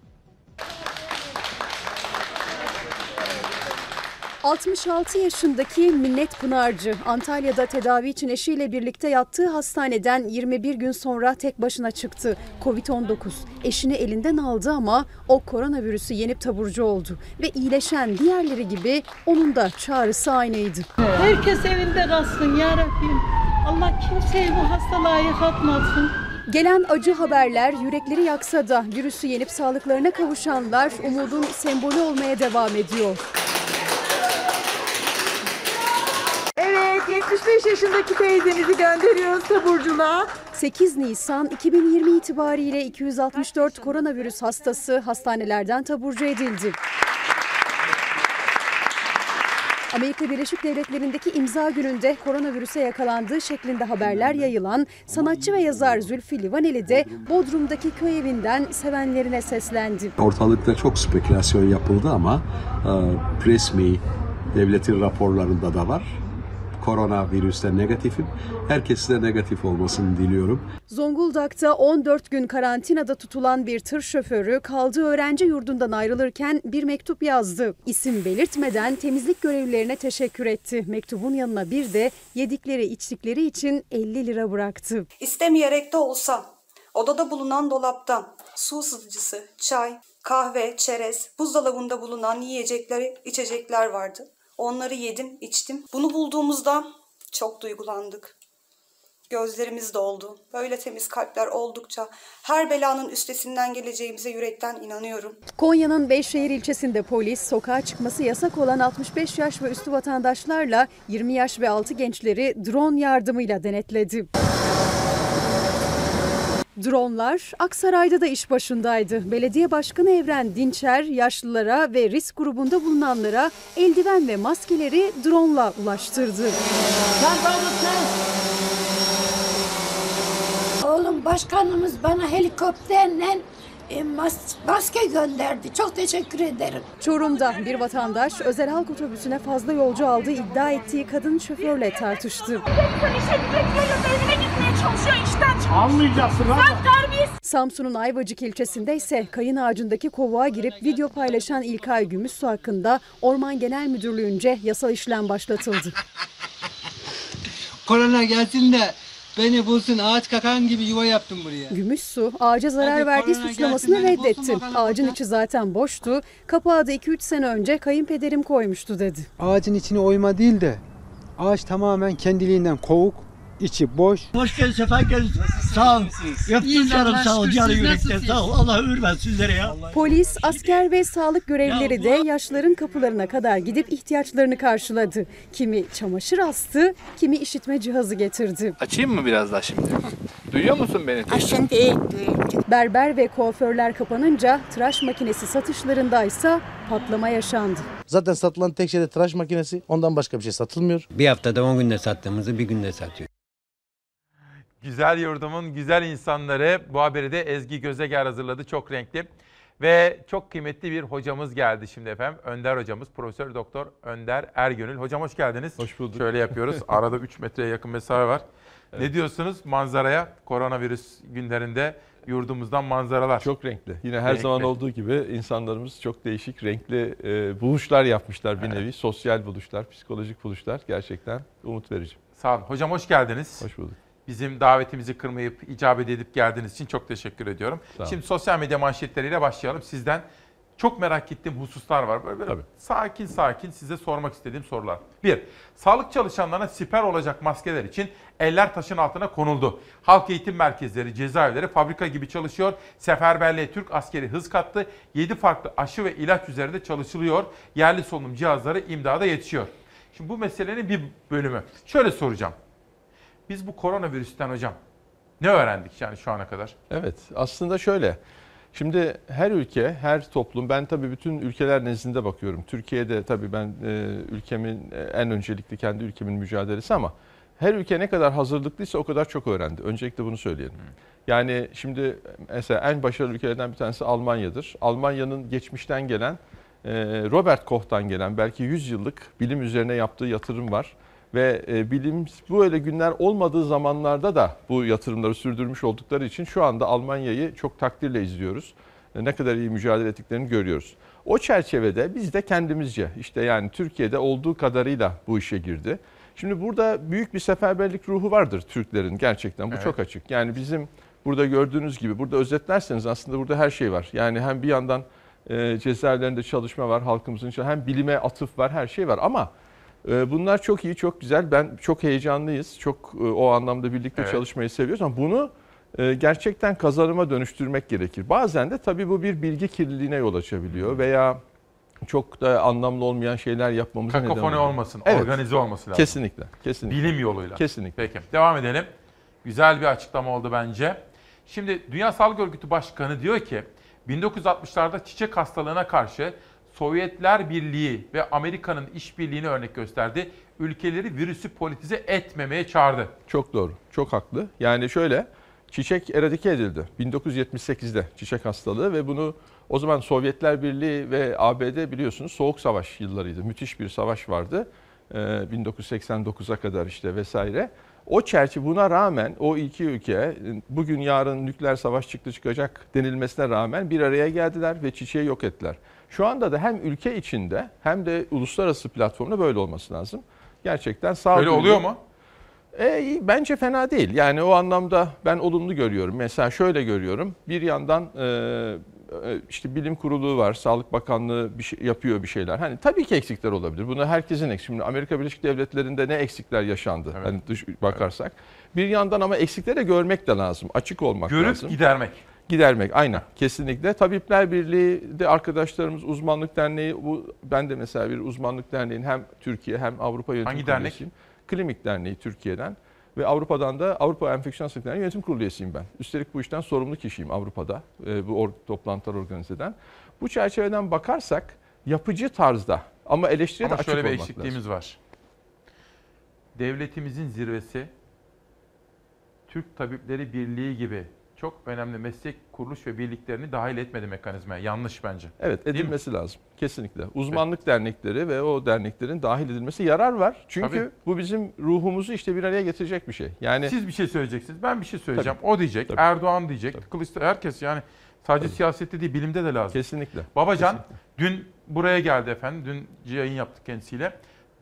66 yaşındaki Minnet Pınarcı Antalya'da tedavi için eşiyle birlikte yattığı hastaneden 21 gün sonra tek başına çıktı. Covid-19 eşini elinden aldı ama o koronavirüsü yenip taburcu oldu ve iyileşen diğerleri gibi onun da çağrısı aynıydı. Herkes evinde kalsın ya Rabbim. Allah kimseyi bu hastalığa yıkatmasın. Gelen acı haberler yürekleri yaksa da virüsü yenip sağlıklarına kavuşanlar umudun sembolü olmaya devam ediyor. Evet 75 yaşındaki teyzemizi gönderiyoruz taburculuğa. 8 Nisan 2020 itibariyle 264 koronavirüs hastası hastanelerden taburcu edildi. Amerika Birleşik Devletleri'ndeki imza gününde koronavirüse yakalandığı şeklinde haberler yayılan sanatçı ve yazar Zülfü Livaneli de Bodrum'daki köy evinden sevenlerine seslendi. Ortalıkta çok spekülasyon yapıldı ama e, resmi devletin raporlarında da var. Koronavirüste negatifim. Herkese de negatif olmasını diliyorum. Zonguldak'ta 14 gün karantinada tutulan bir tır şoförü kaldığı öğrenci yurdundan ayrılırken bir mektup yazdı. İsim belirtmeden temizlik görevlilerine teşekkür etti. Mektubun yanına bir de yedikleri içtikleri için 50 lira bıraktı. İstemeyerek de olsa odada bulunan dolapta su ısıtıcısı, çay, kahve, çerez, buzdolabında bulunan yiyecekleri, içecekler vardı. Onları yedim, içtim. Bunu bulduğumuzda çok duygulandık. Gözlerimiz doldu. Böyle temiz kalpler oldukça her belanın üstesinden geleceğimize yürekten inanıyorum. Konya'nın Beyşehir ilçesinde polis sokağa çıkması yasak olan 65 yaş ve üstü vatandaşlarla 20 yaş ve altı gençleri drone yardımıyla denetledi. Dronlar Aksaray'da da iş başındaydı. Belediye Başkanı Evren Dinçer yaşlılara ve risk grubunda bulunanlara eldiven ve maskeleri drone'la ulaştırdı. Oğlum başkanımız bana helikopterle e, mas- maske gönderdi. Çok teşekkür ederim. Çorum'da bir vatandaş özel halk otobüsüne fazla yolcu aldığı iddia ettiği kadın şoförle tartıştı. Almayacaksın Samsun'un Ayvacık ilçesinde ise kayın ağacındaki kovuğa girip video paylaşan İlkay Gümüşsu hakkında Orman Genel Müdürlüğü'nce yasal işlem başlatıldı. Korona gelsin de beni bulsun ağaç kakan gibi yuva yaptım buraya. Gümüşsu ağaca zarar Hadi verdiği suçlamasını gelsin, reddetti. Ağacın içi zaten boştu. Kapağı da 2-3 sene önce kayınpederim koymuştu dedi. Ağacın içine oyma değil de ağaç tamamen kendiliğinden kovuk, içi boş. Hoş geldin, sefa geldin. Sağ ol. Öptüm canım sağ ol, canı yürekten sağ ol. Allah ömür versin sizlere ya. Polis, asker ve sağlık görevlileri de yaşlıların kapılarına kadar gidip ihtiyaçlarını karşıladı. Kimi çamaşır astı, kimi işitme cihazı getirdi. Açayım mı biraz daha şimdi? Duyuyor musun beni? Şimdi Berber ve kuaförler kapanınca tıraş makinesi satışlarındaysa patlama yaşandı. Zaten satılan tek şey de tıraş makinesi. Ondan başka bir şey satılmıyor. Bir haftada 10 günde sattığımızı bir günde satıyor. Güzel yurdumun güzel insanları bu haberi de Ezgi Gözeger hazırladı. Çok renkli. Ve çok kıymetli bir hocamız geldi şimdi efendim. Önder hocamız Profesör Doktor Önder Ergönül. Hocam hoş geldiniz. Hoş bulduk. Şöyle yapıyoruz. Arada 3 metreye yakın mesafe var. Ne diyorsunuz manzaraya? Koronavirüs günlerinde yurdumuzdan manzaralar. Çok renkli. Yine her Renkli. zaman olduğu gibi insanlarımız çok değişik renkli e, buluşlar yapmışlar bir nevi. Sosyal buluşlar, psikolojik buluşlar gerçekten umut verici. Sağ olun. Hocam hoş geldiniz. Hoş bulduk. Bizim davetimizi kırmayıp icabet edip geldiğiniz için çok teşekkür ediyorum. Şimdi sosyal medya manşetleriyle başlayalım. Sizden çok merak ettiğim hususlar var. Böyle, böyle Tabii. sakin sakin size sormak istediğim sorular. Bir, sağlık çalışanlarına siper olacak maskeler için eller taşın altına konuldu. Halk eğitim merkezleri, cezaevleri fabrika gibi çalışıyor. Seferberliğe Türk askeri hız kattı. 7 farklı aşı ve ilaç üzerinde çalışılıyor. Yerli solunum cihazları imdada yetişiyor. Şimdi bu meselenin bir bölümü. Şöyle soracağım. Biz bu koronavirüsten hocam ne öğrendik yani şu ana kadar? Evet aslında şöyle. Şimdi her ülke, her toplum, ben tabii bütün ülkeler nezdinde bakıyorum. Türkiye'de tabii ben e, ülkemin e, en öncelikli kendi ülkemin mücadelesi ama her ülke ne kadar hazırlıklıysa o kadar çok öğrendi. Öncelikle bunu söyleyelim. Yani şimdi mesela en başarılı ülkelerden bir tanesi Almanya'dır. Almanya'nın geçmişten gelen, e, Robert Koch'tan gelen belki 100 yıllık bilim üzerine yaptığı yatırım var. Ve e, bilim bu öyle günler olmadığı zamanlarda da bu yatırımları sürdürmüş oldukları için şu anda Almanya'yı çok takdirle izliyoruz. E, Ne kadar iyi mücadele ettiklerini görüyoruz. O çerçevede biz de kendimizce işte yani Türkiye'de olduğu kadarıyla bu işe girdi. Şimdi burada büyük bir seferberlik ruhu vardır Türklerin gerçekten bu Evet. çok açık. Yani bizim burada gördüğünüz gibi burada özetlerseniz aslında burada her şey var. Yani hem bir yandan e, cezaevlerinde çalışma var halkımızın hem bilime atıf var her şey var ama bunlar çok iyi çok güzel ben çok heyecanlıyız çok e, o anlamda birlikte Evet. çalışmayı seviyoruz ama bunu e, gerçekten kazanıma dönüştürmek gerekir. Bazen de tabii bu bir bilgi kirliliğine yol açabiliyor veya çok da anlamlı olmayan şeyler yapmamıza neden Kakofoni olmasın, Evet. organize olması lazım. Kesinlikle, kesinlikle. Bilim yoluyla. Kesinlikle. Peki devam edelim. Güzel bir açıklama oldu bence. Şimdi Dünya Sağlık Örgütü Başkanı diyor ki 1960'larda çiçek hastalığına karşı Sovyetler Birliği ve Amerika'nın işbirliğini örnek gösterdi. Ülkeleri virüsü politize etmemeye çağırdı. Çok doğru, çok haklı. Yani şöyle, çiçek eradike edildi 1978'de çiçek hastalığı ve bunu o zaman Sovyetler Birliği ve ABD biliyorsunuz Soğuk Savaş yıllarıydı. Müthiş bir savaş vardı. Ee, 1989'a kadar işte vesaire. O çerçeve buna rağmen o iki ülke bugün yarın nükleer savaş çıktı çıkacak denilmesine rağmen bir araya geldiler ve çiçeği yok ettiler. Şu anda da hem ülke içinde hem de uluslararası platformda böyle olması lazım. Gerçekten sağ Böyle oluyor mu? e, bence fena değil. Yani o anlamda ben olumlu görüyorum. Mesela şöyle görüyorum. Bir yandan e, e, işte bilim kurulu var, Sağlık Bakanlığı bir şey yapıyor bir şeyler. Hani tabii ki eksikler olabilir. Bunu herkesin eksik. Şimdi Amerika Birleşik Devletleri'nde ne eksikler yaşandı? Hani dış bakarsak. Bir yandan ama eksikleri görmek de lazım. Açık olmak Görüp lazım. gidermek. Gidermek aynen kesinlikle. Tabipler Birliği de arkadaşlarımız uzmanlık derneği bu ben de mesela bir uzmanlık derneğin hem Türkiye hem Avrupa Yönetim Hangi dernek? üyesiyim. Klinik Derneği Türkiye'den ve Avrupa'dan da Avrupa Enfeksiyon Hastalıkları Yönetim Kurulu üyesiyim ben. Üstelik bu işten sorumlu kişiyim Avrupa'da e, bu or- toplantılar organize eden. Bu çerçeveden bakarsak yapıcı tarzda ama eleştiriye de Ama açık şöyle bir olmak eksikliğimiz lazım. var. Devletimizin zirvesi Türk Tabipleri Birliği gibi çok önemli meslek kuruluş ve birliklerini dahil etmedi mekanizmaya. Yanlış bence. Evet edilmesi lazım kesinlikle. Uzmanlık dernekleri ve o derneklerin dahil edilmesi yarar var. Çünkü Tabii. bu bizim ruhumuzu işte bir araya getirecek bir şey. Yani Siz bir şey söyleyeceksiniz. Ben bir şey söyleyeceğim. Tabii. O diyecek. Tabii. Erdoğan diyecek. Kılıçdaroğlu herkes yani sadece siyasette değil bilimde de lazım. Kesinlikle. Babacan dün buraya geldi efendim. Dün yayın yaptık kendisiyle.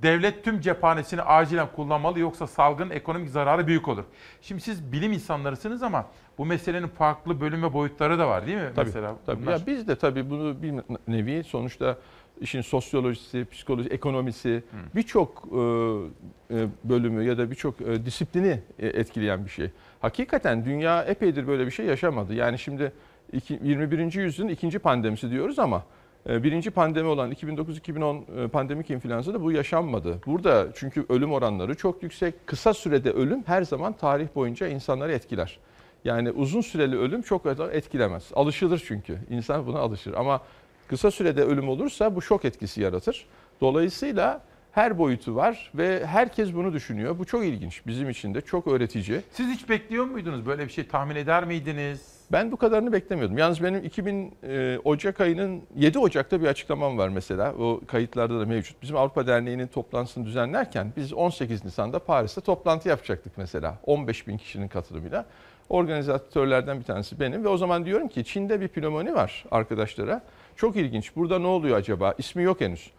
Devlet tüm cephanesini acilen kullanmalı yoksa salgın ekonomik zararı büyük olur. Şimdi siz bilim insanlarısınız ama bu meselenin farklı bölüm ve boyutları da var değil mi? Tabii, Mesela tabii. bunlar? Ya biz de tabii bunu bir nevi sonuçta işin sosyolojisi, psikoloji, ekonomisi birçok e, e, bölümü ya da birçok e, disiplini etkileyen bir şey. Hakikaten dünya epeydir böyle bir şey yaşamadı. Yani şimdi iki- 21. yüzyılın ikinci pandemisi diyoruz ama birinci pandemi olan 2009-2010 e, pandemik influenza'da bu yaşanmadı. Burada çünkü ölüm oranları çok yüksek. Kısa sürede ölüm her zaman tarih boyunca insanları etkiler. Yani uzun süreli ölüm çok etkilemez. Alışılır çünkü. İnsan buna alışır. Ama kısa sürede ölüm olursa bu şok etkisi yaratır. Dolayısıyla her boyutu var ve herkes bunu düşünüyor. Bu çok ilginç. Bizim için de çok öğretici. Siz hiç bekliyor muydunuz? Böyle bir şey tahmin eder miydiniz? Ben bu kadarını beklemiyordum. Yalnız benim 2000 e, Ocak ayının 7 Ocak'ta bir açıklamam var mesela. O kayıtlarda da mevcut. Bizim Avrupa Derneği'nin toplantısını düzenlerken biz 18 Nisan'da Paris'te toplantı yapacaktık mesela. 15 bin kişinin katılımıyla. Organizatörlerden bir tanesi benim ve o zaman diyorum ki Çin'de bir pnömoni var arkadaşlara. Çok ilginç. Burada ne oluyor acaba? İsmi yok henüz.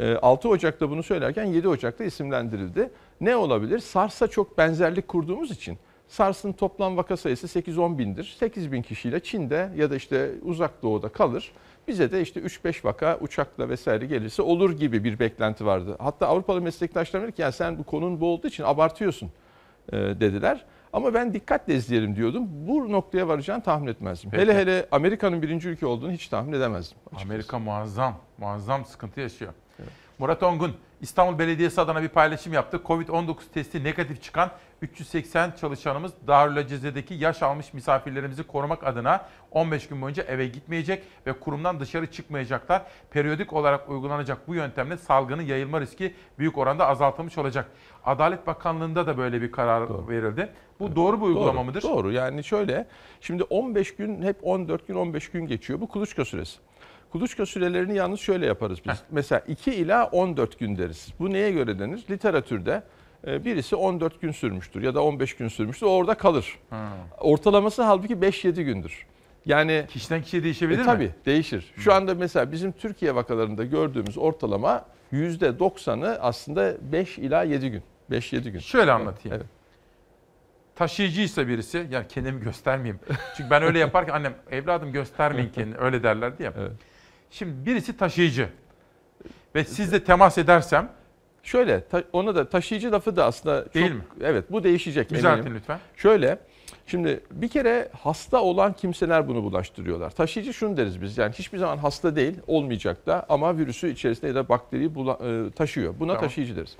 E, 6 Ocak'ta bunu söylerken 7 Ocak'ta isimlendirildi. Ne olabilir? SARS'a çok benzerlik kurduğumuz için SARS'ın toplam vaka sayısı 8-10 bindir. 8 bin kişiyle Çin'de ya da işte uzak doğuda kalır. Bize de işte 3-5 vaka uçakla vesaire gelirse olur gibi bir beklenti vardı. Hatta Avrupalı meslektaşlarım dedi ki yani sen bu konun bu olduğu için abartıyorsun e, dediler. Ama ben dikkatle izleyelim diyordum. Bu noktaya varacağını tahmin etmezdim. Peki. Hele hele Amerika'nın birinci ülke olduğunu hiç tahmin edemezdim. Amerika muazzam, muazzam sıkıntı yaşıyor. Murat Ongun, İstanbul Belediyesi adına bir paylaşım yaptı. Covid-19 testi negatif çıkan 380 çalışanımız Darülaceze'deki yaş almış misafirlerimizi korumak adına 15 gün boyunca eve gitmeyecek ve kurumdan dışarı çıkmayacaklar. Periyodik olarak uygulanacak bu yöntemle salgının yayılma riski büyük oranda azaltılmış olacak. Adalet Bakanlığı'nda da böyle bir karar verildi. Bu doğru bir uygulama Doğru, mıdır? Doğru yani şöyle şimdi 15 gün hep 14 gün 15 gün geçiyor bu kuluçka süresi. Kuluçka sürelerini yalnız şöyle yaparız biz. Mesela 2 ila 14 gün deriz. Bu neye göre denir? Literatürde e, birisi 14 gün sürmüştür ya da 15 gün sürmüştür. O orada kalır. Ortalaması halbuki 5-7 gündür. Yani kişiden kişiye değişebilir mi? Tabii değişir. Şu anda mesela bizim Türkiye vakalarında gördüğümüz ortalama %90'ı aslında 5 ila 7 gün. 5-7 gün. Şöyle anlatayım. Evet. taşıyıcıysa birisi yani kendimi göstermeyeyim. Çünkü ben öyle yaparken annem evladım göstermeyin kendini öyle derlerdi ya. Şimdi birisi taşıyıcı ve sizle temas edersem Şöyle ta- ona da taşıyıcı lafı da aslında çok, Değil mi? Evet bu değişecek. Düzeltin eminim. lütfen. Şöyle şimdi bir kere hasta olan kimseler bunu bulaştırıyorlar. Taşıyıcı şunu deriz biz yani hiçbir zaman hasta değil olmayacak da ama virüsü içerisinde ya da bakteriyi bula- e, taşıyor. Buna Tamam. taşıyıcı deriz.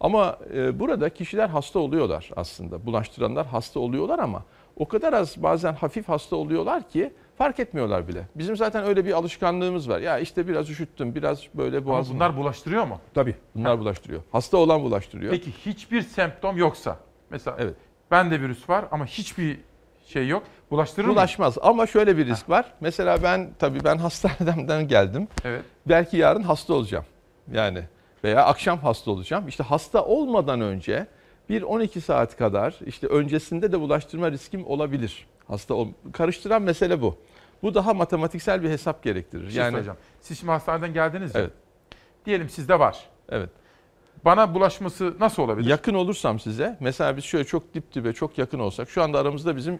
Ama e, burada kişiler hasta oluyorlar aslında. Bulaştıranlar hasta oluyorlar ama o kadar az bazen hafif hasta oluyorlar ki fark etmiyorlar bile. Bizim zaten öyle bir alışkanlığımız var. Ya işte biraz üşüttüm, biraz böyle Ama boğazım. bunlar bulaştırıyor mu? Tabii bunlar bulaştırıyor. Hasta olan bulaştırıyor. Peki hiçbir semptom yoksa mesela Evet. bende virüs var ama hiçbir şey yok. Bulaştırır mı? Bulaşmaz ama şöyle bir risk var. Mesela ben tabii ben hastaneden geldim. Evet. Belki yarın hasta olacağım. Yani veya akşam hasta olacağım. İşte hasta olmadan önce bir 12 saat kadar işte öncesinde de bulaştırma riskim olabilir. Hasta ol karıştıran mesele bu. Bu daha matematiksel bir hesap gerektirir. Bir şey söyleyeceğim. Siz şimdi hastaneden geldiniz ya. Evet. Diyelim sizde var. Evet. Bana bulaşması nasıl olabilir? Yakın olursam size mesela biz şöyle çok dip dibe çok yakın olsak şu anda aramızda bizim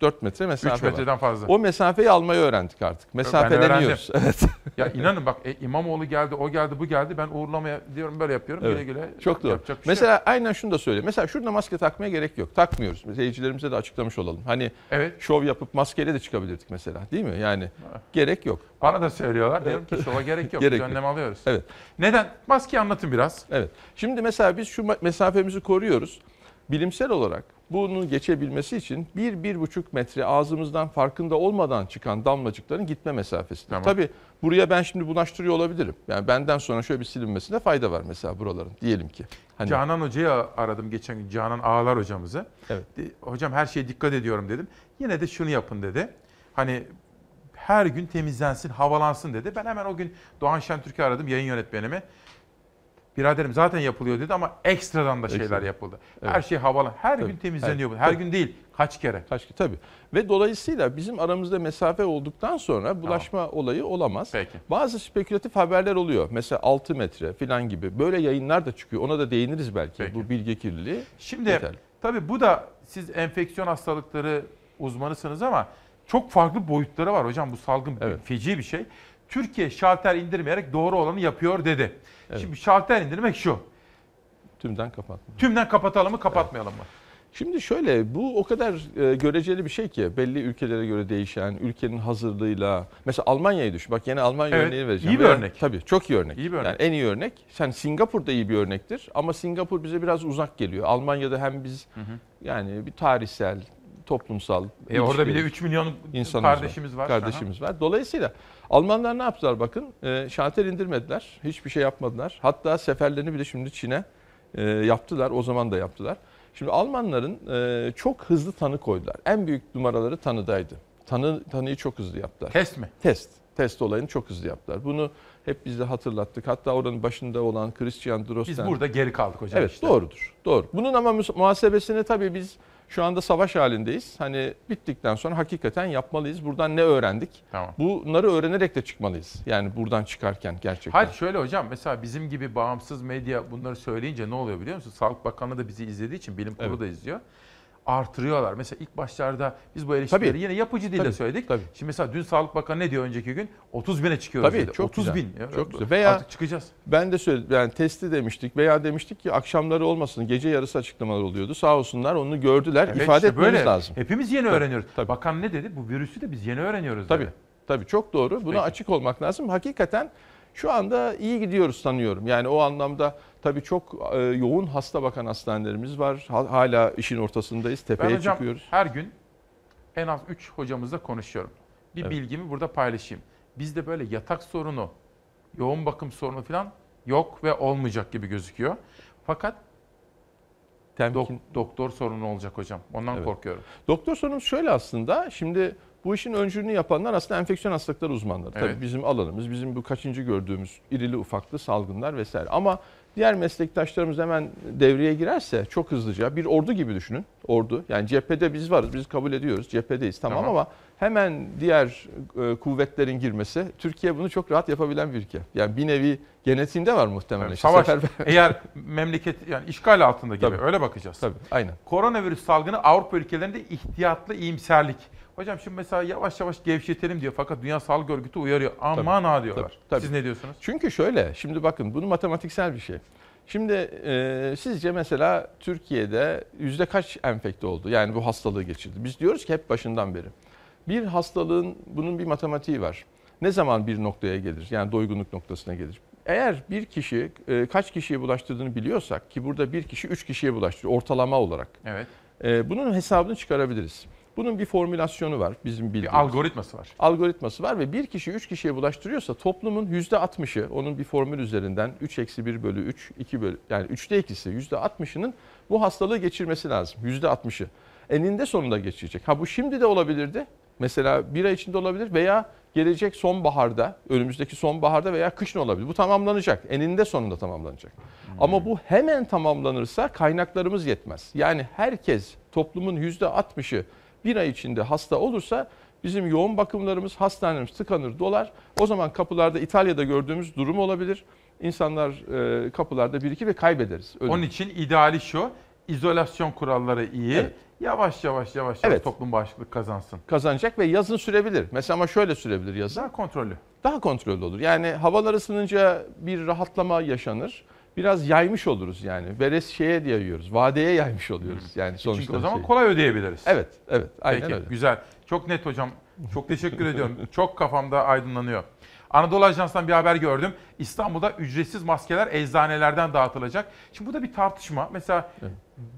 3-4 metre mesafe 3 metreden var. fazla. O mesafeyi almayı öğrendik artık. Mesafeleniyoruz. Evet. Ya inanın bak e, İmamoğlu geldi, o geldi, bu geldi. Ben uğurlamaya diyorum böyle yapıyorum. Evet. Güle güle. Çok doğru. Şey Mesela yok. aynen şunu da söyleyeyim. Mesela şurada maske takmaya gerek yok. Takmıyoruz. Seyircilerimize de açıklamış olalım. Hani Evet. şov yapıp maskeyle de çıkabilirdik mesela. Değil mi? Yani gerek yok. Bana da söylüyorlar. Diyorum ki şova gerek yok. Gerek Biz önlem alıyoruz. Evet. Neden? Maskeyi anlatın biraz. Evet. Şimdi mesela biz şu mesafemizi koruyoruz. Bilimsel olarak bunun geçebilmesi için 1-1,5 metre ağzımızdan farkında olmadan çıkan damlacıkların gitme mesafesi. Tamam. Tabii buraya ben şimdi bulaştırıyor olabilirim. Yani benden sonra şöyle bir silinmesine fayda var mesela buraların diyelim ki. Hani Canan Hoca'yı aradım geçen gün. Canan Ağlar hocamızı. Evet. Hocam her şeye dikkat ediyorum dedim. Yine de şunu yapın dedi. Hani her gün temizlensin, havalansın dedi. Ben hemen o gün Doğan Şentürk'ü aradım yayın yönetmenimi. Biraderim zaten yapılıyor dedi ama ekstradan da şeyler Ekstra. yapıldı. Evet. Her şey havalan. Her Tabii, gün temizleniyor. her-. Her gün değil. Kaç kere? Kaç tabii. Ve dolayısıyla bizim aramızda mesafe olduktan sonra bulaşma olayı olamaz. Peki. Bazı spekülatif haberler oluyor. Mesela 6 metre falan gibi. Böyle yayınlar da çıkıyor. Ona da değiniriz belki. Peki. Bu bilgi kirliliği. Şimdi yeterli. tabii bu da siz enfeksiyon hastalıkları uzmanısınız ama çok farklı boyutları var hocam. Bu salgın feci bir şey. Türkiye şalter indirmeyerek doğru olanı yapıyor dedi. Şimdi şalter indirmek şu. Tümden kapatma. Tümden kapatalım mı kapatmayalım mı? Şimdi şöyle bu o kadar e, göreceli bir şey ki belli ülkelere göre değişen, ülkenin hazırlığıyla. Mesela Almanya'yı düşün. Bak yine Almanya Evet, örneği vereceğim. iyi bir örnek. Tabii çok iyi örnek. İyi bir örnek. Yani en iyi örnek. Sen Singapur da iyi bir örnektir ama Singapur bize biraz uzak geliyor. Almanya'da hem biz yani bir tarihsel, toplumsal E orada bir de ilişkilerimiz- 3 milyon insanımız kardeşimiz var. Kardeşimiz var. Dolayısıyla Almanlar ne yaptılar bakın? E, şalter indirmediler. Hiçbir şey yapmadılar. Hatta seferlerini bile şimdi Çin'e e, yaptılar. O zaman da yaptılar. Şimdi Almanların e, çok hızlı tanı koydular. En büyük numaraları tanıdaydı. Tanı tanıyı çok hızlı yaptılar. Test mi? Test. Test olayını çok hızlı yaptılar. Bunu hep biz de hatırlattık. Hatta oranın başında olan Christian Drosten. Biz burada geri kaldık hocam Evet işte. doğrudur. Doğru. Bunun ama muhasebesini tabii biz şu anda savaş halindeyiz. Hani bittikten sonra hakikaten yapmalıyız. Buradan ne öğrendik? Tamam. Bunları öğrenerek de çıkmalıyız. Yani buradan çıkarken gerçekten. Hayır şöyle hocam mesela bizim gibi bağımsız medya bunları söyleyince ne oluyor biliyor musun? Sağlık Bakanlığı da bizi izlediği için bilim kurulu Evet. da izliyor. Artırıyorlar. Mesela ilk başlarda biz bu eleştirileri Tabii. yine yapıcı dille Tabii, söyledik. tabii. Şimdi mesela dün Sağlık Bakanı ne diyor önceki gün? 30 bine çıkıyoruz Tabii dedi. çok 30 güzel. bin. Ya, Çok güzel. Veya Artık çıkacağız. Ben de söyledim yani testi demiştik veya demiştik ki akşamları olmasın gece yarısı açıklamalar oluyordu. Sağ olsunlar onu gördüler. Evet, ifade işte etmemiz böyle. lazım. Hepimiz yeni Tabii, öğreniyoruz. tabii. Bakan ne dedi? Bu virüsü de biz yeni öğreniyoruz Tabii. dedi. Tabii çok doğru. Buna Peki. açık olmak lazım. Hakikaten şu anda iyi gidiyoruz sanıyorum. Yani o anlamda tabii çok e, yoğun hasta bakan hastanelerimiz var. Ha- Hala işin ortasındayız. Tepeye Ben hocam çıkıyoruz. her gün en az 3 hocamızla konuşuyorum. Bir Evet. bilgimi burada paylaşayım. Bizde böyle yatak sorunu, yoğun bakım sorunu falan yok ve olmayacak gibi gözüküyor. Fakat dok- doktor sorunu olacak hocam. Ondan Evet. korkuyorum. Doktor sorunumuz şöyle aslında. Şimdi bu işin öncülüğünü yapanlar aslında enfeksiyon hastalıkları uzmanları. Evet. Tabii bizim alanımız, bizim bu kaçıncı gördüğümüz irili ufaklı salgınlar vesaire. Ama diğer meslektaşlarımız hemen devreye girerse çok hızlıca bir ordu gibi düşünün. Ordu. Yani cephede biz varız, biz kabul ediyoruz. Cephedeyiz tamam, Tamam. ama hemen diğer e, kuvvetlerin girmesi Türkiye bunu çok rahat yapabilen bir ülke. Yani bir nevi genetiğinde var muhtemelen. İşte Savaş seferber- eğer memleket yani işgal altında gibi Tabii. öyle bakacağız. Tabii aynen. Koronavirüs salgını Avrupa ülkelerinde ihtiyatlı iyimserlik. Hocam şimdi mesela yavaş yavaş gevşetelim diyor fakat Dünya Sağlık Örgütü uyarıyor. Aman ha diyorlar. Tabii, tabii. Siz ne diyorsunuz? Çünkü şöyle, şimdi bakın bunu matematiksel bir şey. Şimdi e, sizce mesela Türkiye'de yüzde kaç enfekte oldu? Yani bu hastalığı geçirdi. Biz diyoruz ki hep başından beri. Bir hastalığın bunun bir matematiği var. Ne zaman bir noktaya gelir? Yani doygunluk noktasına gelir. Eğer bir kişi e, kaç kişiye bulaştırdığını biliyorsak ki burada bir kişi üç kişiye bulaştırıyor ortalama olarak. Evet. E, bunun hesabını çıkarabiliriz. Bunun bir formülasyonu var bizim bildiğimiz. Bir algoritması var. Algoritması var ve bir kişi üç kişiye bulaştırıyorsa toplumun yüzde 60'ı onun bir formül üzerinden 3 eksi 1 bölü 3, 2 bölü yani 3'te ikisi yüzde 60'ının bu hastalığı geçirmesi lazım. Yüzde 60'ı. Eninde sonunda geçirecek. Ha bu şimdi de olabilirdi. Mesela bir ay içinde olabilir veya gelecek sonbaharda, önümüzdeki sonbaharda veya kışın olabilir. Bu tamamlanacak. Eninde sonunda tamamlanacak. Ama bu hemen tamamlanırsa kaynaklarımız yetmez. Yani herkes toplumun yüzde 60'ı bir ay içinde hasta olursa bizim yoğun bakımlarımız, hastanelerimiz tıkanır, dolar. O zaman kapılarda İtalya'da gördüğümüz durum olabilir. İnsanlar e, kapılarda birikir ve kaybederiz. Ölüm. Onun için ideali şu. izolasyon kuralları iyi. Evet. Yavaş yavaş yavaş yavaş Evet. toplum bağışıklık kazansın. kazanacak ve yazın sürebilir. Mesela ama şöyle sürebilir yazın. Daha kontrollü. Daha kontrollü olur. Yani havalar ısınınca bir rahatlama yaşanır. Biraz yaymış oluruz yani. Veres şeye diye yayıyoruz. Vadeye yaymış oluyoruz yani sonuçta. Çünkü o zaman şey. kolay ödeyebiliriz. Evet, evet. Aynen Peki öyle. güzel. Çok net hocam. Çok teşekkür ediyorum. Çok kafamda aydınlanıyor. Anadolu Ajans'tan bir haber gördüm. İstanbul'da ücretsiz maskeler eczanelerden dağıtılacak. Şimdi bu da bir tartışma. Mesela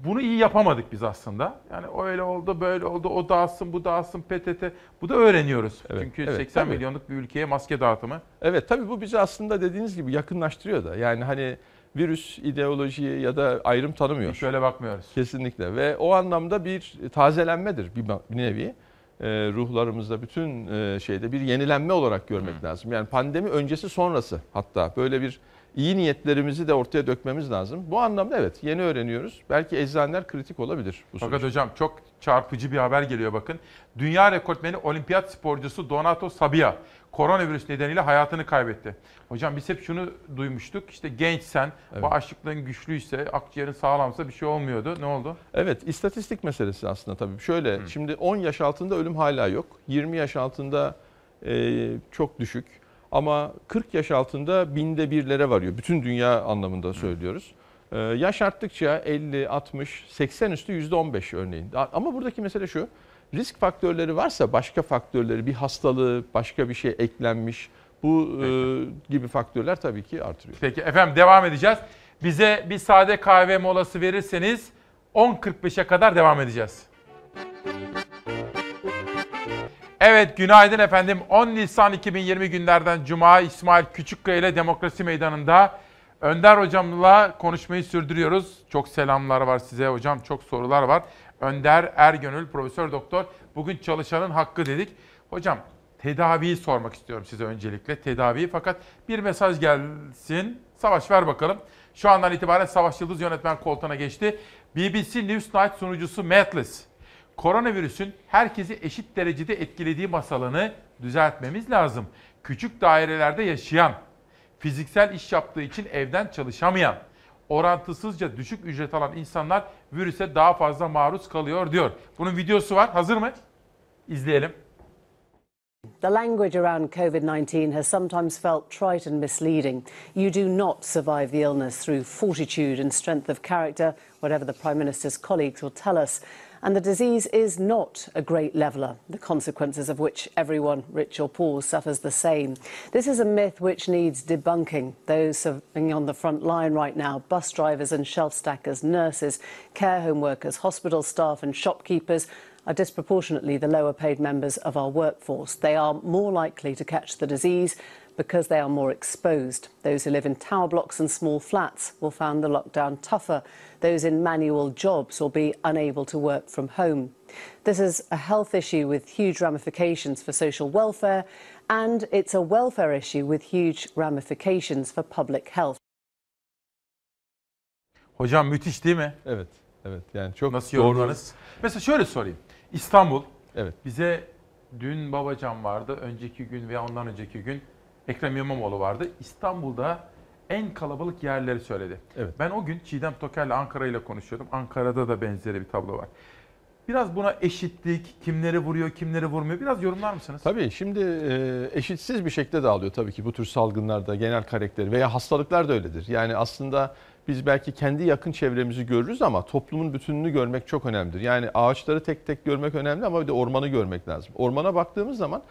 bunu iyi yapamadık biz aslında. Yani öyle oldu, böyle oldu, o dağıtsın, bu dağıtsın, PTT. Bu da öğreniyoruz. Evet, Çünkü evet, 80 tabii. milyonluk bir ülkeye maske dağıtımı. Evet tabii bu bizi aslında dediğiniz gibi yakınlaştırıyor da. Yani hani virüs ideolojiyi ya da ayrım tanımıyor. Hiç öyle bakmıyoruz. Kesinlikle ve o anlamda bir tazelenmedir bir, nevi. Ee, ruhlarımızda bütün e, şeyde bir yenilenme olarak görmek lazım. Yani pandemi öncesi sonrası hatta böyle bir iyi niyetlerimizi de ortaya dökmemiz lazım. Bu anlamda evet yeni öğreniyoruz. Belki eczaneler kritik olabilir bu Fakat süreçte. hocam çok çarpıcı bir haber geliyor bakın. Dünya rekortmeni olimpiyat sporcusu Donato Sabia koronavirüs nedeniyle hayatını kaybetti. Hocam biz hep şunu duymuştuk. İşte gençsen, Evet. bağışıklığın güçlüyse, akciğerin sağlamsa bir şey olmuyordu. Ne oldu? Evet, istatistik meselesi aslında tabii. Şöyle, şimdi 10 yaş altında ölüm hala yok. 20 yaş altında e, çok düşük. Ama 40 yaş altında binde birlere varıyor. Bütün dünya anlamında söylüyoruz. E, yaş arttıkça 50, 60, 80 üstü %15 örneğin. Ama buradaki mesele şu. Risk faktörleri varsa başka faktörleri, bir hastalığı, başka bir şey eklenmiş. Bu e, gibi faktörler tabii ki artırıyor. Peki efendim devam edeceğiz. Bize bir sade kahve molası verirseniz 10.45'e kadar devam edeceğiz. Evet günaydın efendim. 10 Nisan 2020 günlerden Cuma İsmail Küçükkaya ile Demokrasi Meydanı'nda Önder hocamla konuşmayı sürdürüyoruz. Çok selamlar var size hocam. Çok sorular var. Önder Ergönül, Profesör Doktor. Bugün çalışanın hakkı dedik. Hocam tedaviyi sormak istiyorum size öncelikle. Tedaviyi fakat bir mesaj gelsin. Savaş ver bakalım. Şu andan itibaren Savaş Yıldız yönetmen koltuğuna geçti. BBC Newsnight sunucusu Matless. Koronavirüsün herkesi eşit derecede etkilediği masalını düzeltmemiz lazım. Küçük dairelerde yaşayan, fiziksel iş yaptığı için evden çalışamayan, orantısızca düşük ücret alan insanlar virüse daha fazla maruz kalıyor diyor. Bunun videosu var. Hazır mı? İzleyelim. The language around COVID 19 has sometimes felt trite and misleading. You do not survive the illness through fortitude and strength of character, whatever the Prime Minister's colleagues will tell us. And the disease is not a great leveller, the consequences of which everyone, rich or poor, suffers the same. This is a myth which needs debunking. Those serving on the front line right now bus drivers and shelf stackers, nurses, care home workers, hospital staff, and shopkeepers are disproportionately the lower paid members of our workforce. They are more likely to catch the disease because they are more exposed. Those who live in tower blocks and small flats will find the lockdown tougher. Those in manual jobs will be unable to work from home. This is a health issue with huge ramifications for social welfare, and it's a welfare issue with huge ramifications for public health. Hocam müthiş değil mi? Evet. Evet. Yani çok Nasıl doğru. yorumlarız? Mesela şöyle sorayım. İstanbul. Evet. Bize dün Babacan vardı. Önceki gün veya ondan önceki gün Ekrem İmamoğlu vardı. İstanbul'da en kalabalık yerleri söyledi. Evet. Ben o gün Çiğdem Toker'le Ankara ile konuşuyordum. Ankara'da da benzeri bir tablo var. Biraz buna eşitlik, kimleri vuruyor, kimleri vurmuyor. Biraz yorumlar mısınız? Tabii şimdi e, eşitsiz bir şekilde dağılıyor tabii ki bu tür salgınlarda genel karakteri veya hastalıklar da öyledir. Yani aslında biz belki kendi yakın çevremizi görürüz ama toplumun bütününü görmek çok önemlidir. Yani ağaçları tek tek görmek önemli ama bir de ormanı görmek lazım. Ormana baktığımız zaman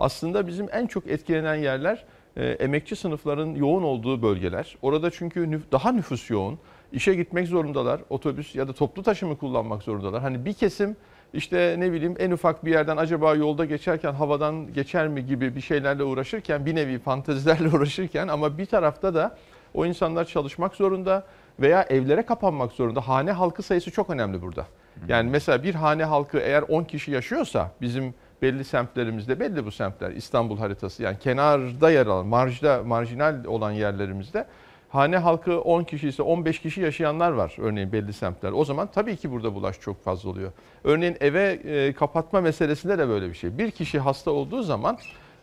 aslında bizim en çok etkilenen yerler e, emekçi sınıfların yoğun olduğu bölgeler. Orada çünkü nüf- daha nüfus yoğun. İşe gitmek zorundalar. Otobüs ya da toplu taşımı kullanmak zorundalar. Hani bir kesim işte ne bileyim en ufak bir yerden acaba yolda geçerken havadan geçer mi gibi bir şeylerle uğraşırken bir nevi fantezilerle uğraşırken ama bir tarafta da o insanlar çalışmak zorunda veya evlere kapanmak zorunda. Hane halkı sayısı çok önemli burada. Yani mesela bir hane halkı eğer 10 kişi yaşıyorsa bizim belli semtlerimizde belli bu semtler İstanbul haritası yani kenarda yer alan marjda marjinal olan yerlerimizde hane halkı 10 kişi ise 15 kişi yaşayanlar var örneğin belli semtler. O zaman tabii ki burada bulaş çok fazla oluyor. Örneğin eve e, kapatma meselesinde de böyle bir şey. Bir kişi hasta olduğu zaman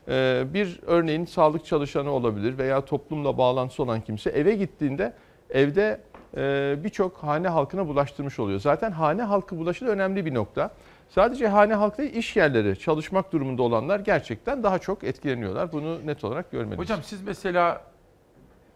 e, bir örneğin sağlık çalışanı olabilir veya toplumla bağlantısı olan kimse eve gittiğinde evde e, birçok hane halkına bulaştırmış oluyor. Zaten hane halkı bulaşı da önemli bir nokta. Sadece hane halkı değil, iş yerleri, çalışmak durumunda olanlar gerçekten daha çok etkileniyorlar. Bunu net olarak görmeliyiz. Hocam siz mesela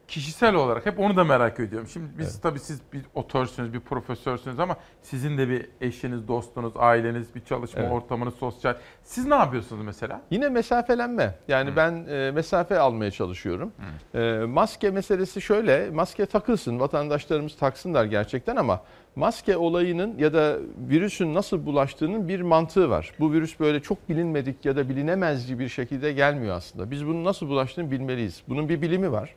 kişisel olarak hep onu da merak ediyorum. Şimdi biz tabii siz bir otörsünüz, bir profesörsünüz ama sizin de bir eşiniz, dostunuz, aileniz, bir çalışma Evet. ortamınız, sosyal. Siz ne yapıyorsunuz mesela? Yine mesafelenme. Yani ben e, mesafe almaya çalışıyorum. E, maske meselesi şöyle, maske takılsın, vatandaşlarımız taksınlar gerçekten ama maske olayının ya da virüsün nasıl bulaştığının bir mantığı var. Bu virüs böyle çok bilinmedik ya da bilinemezci bir şekilde gelmiyor aslında. Biz bunun nasıl bulaştığını bilmeliyiz. Bunun bir bilimi var.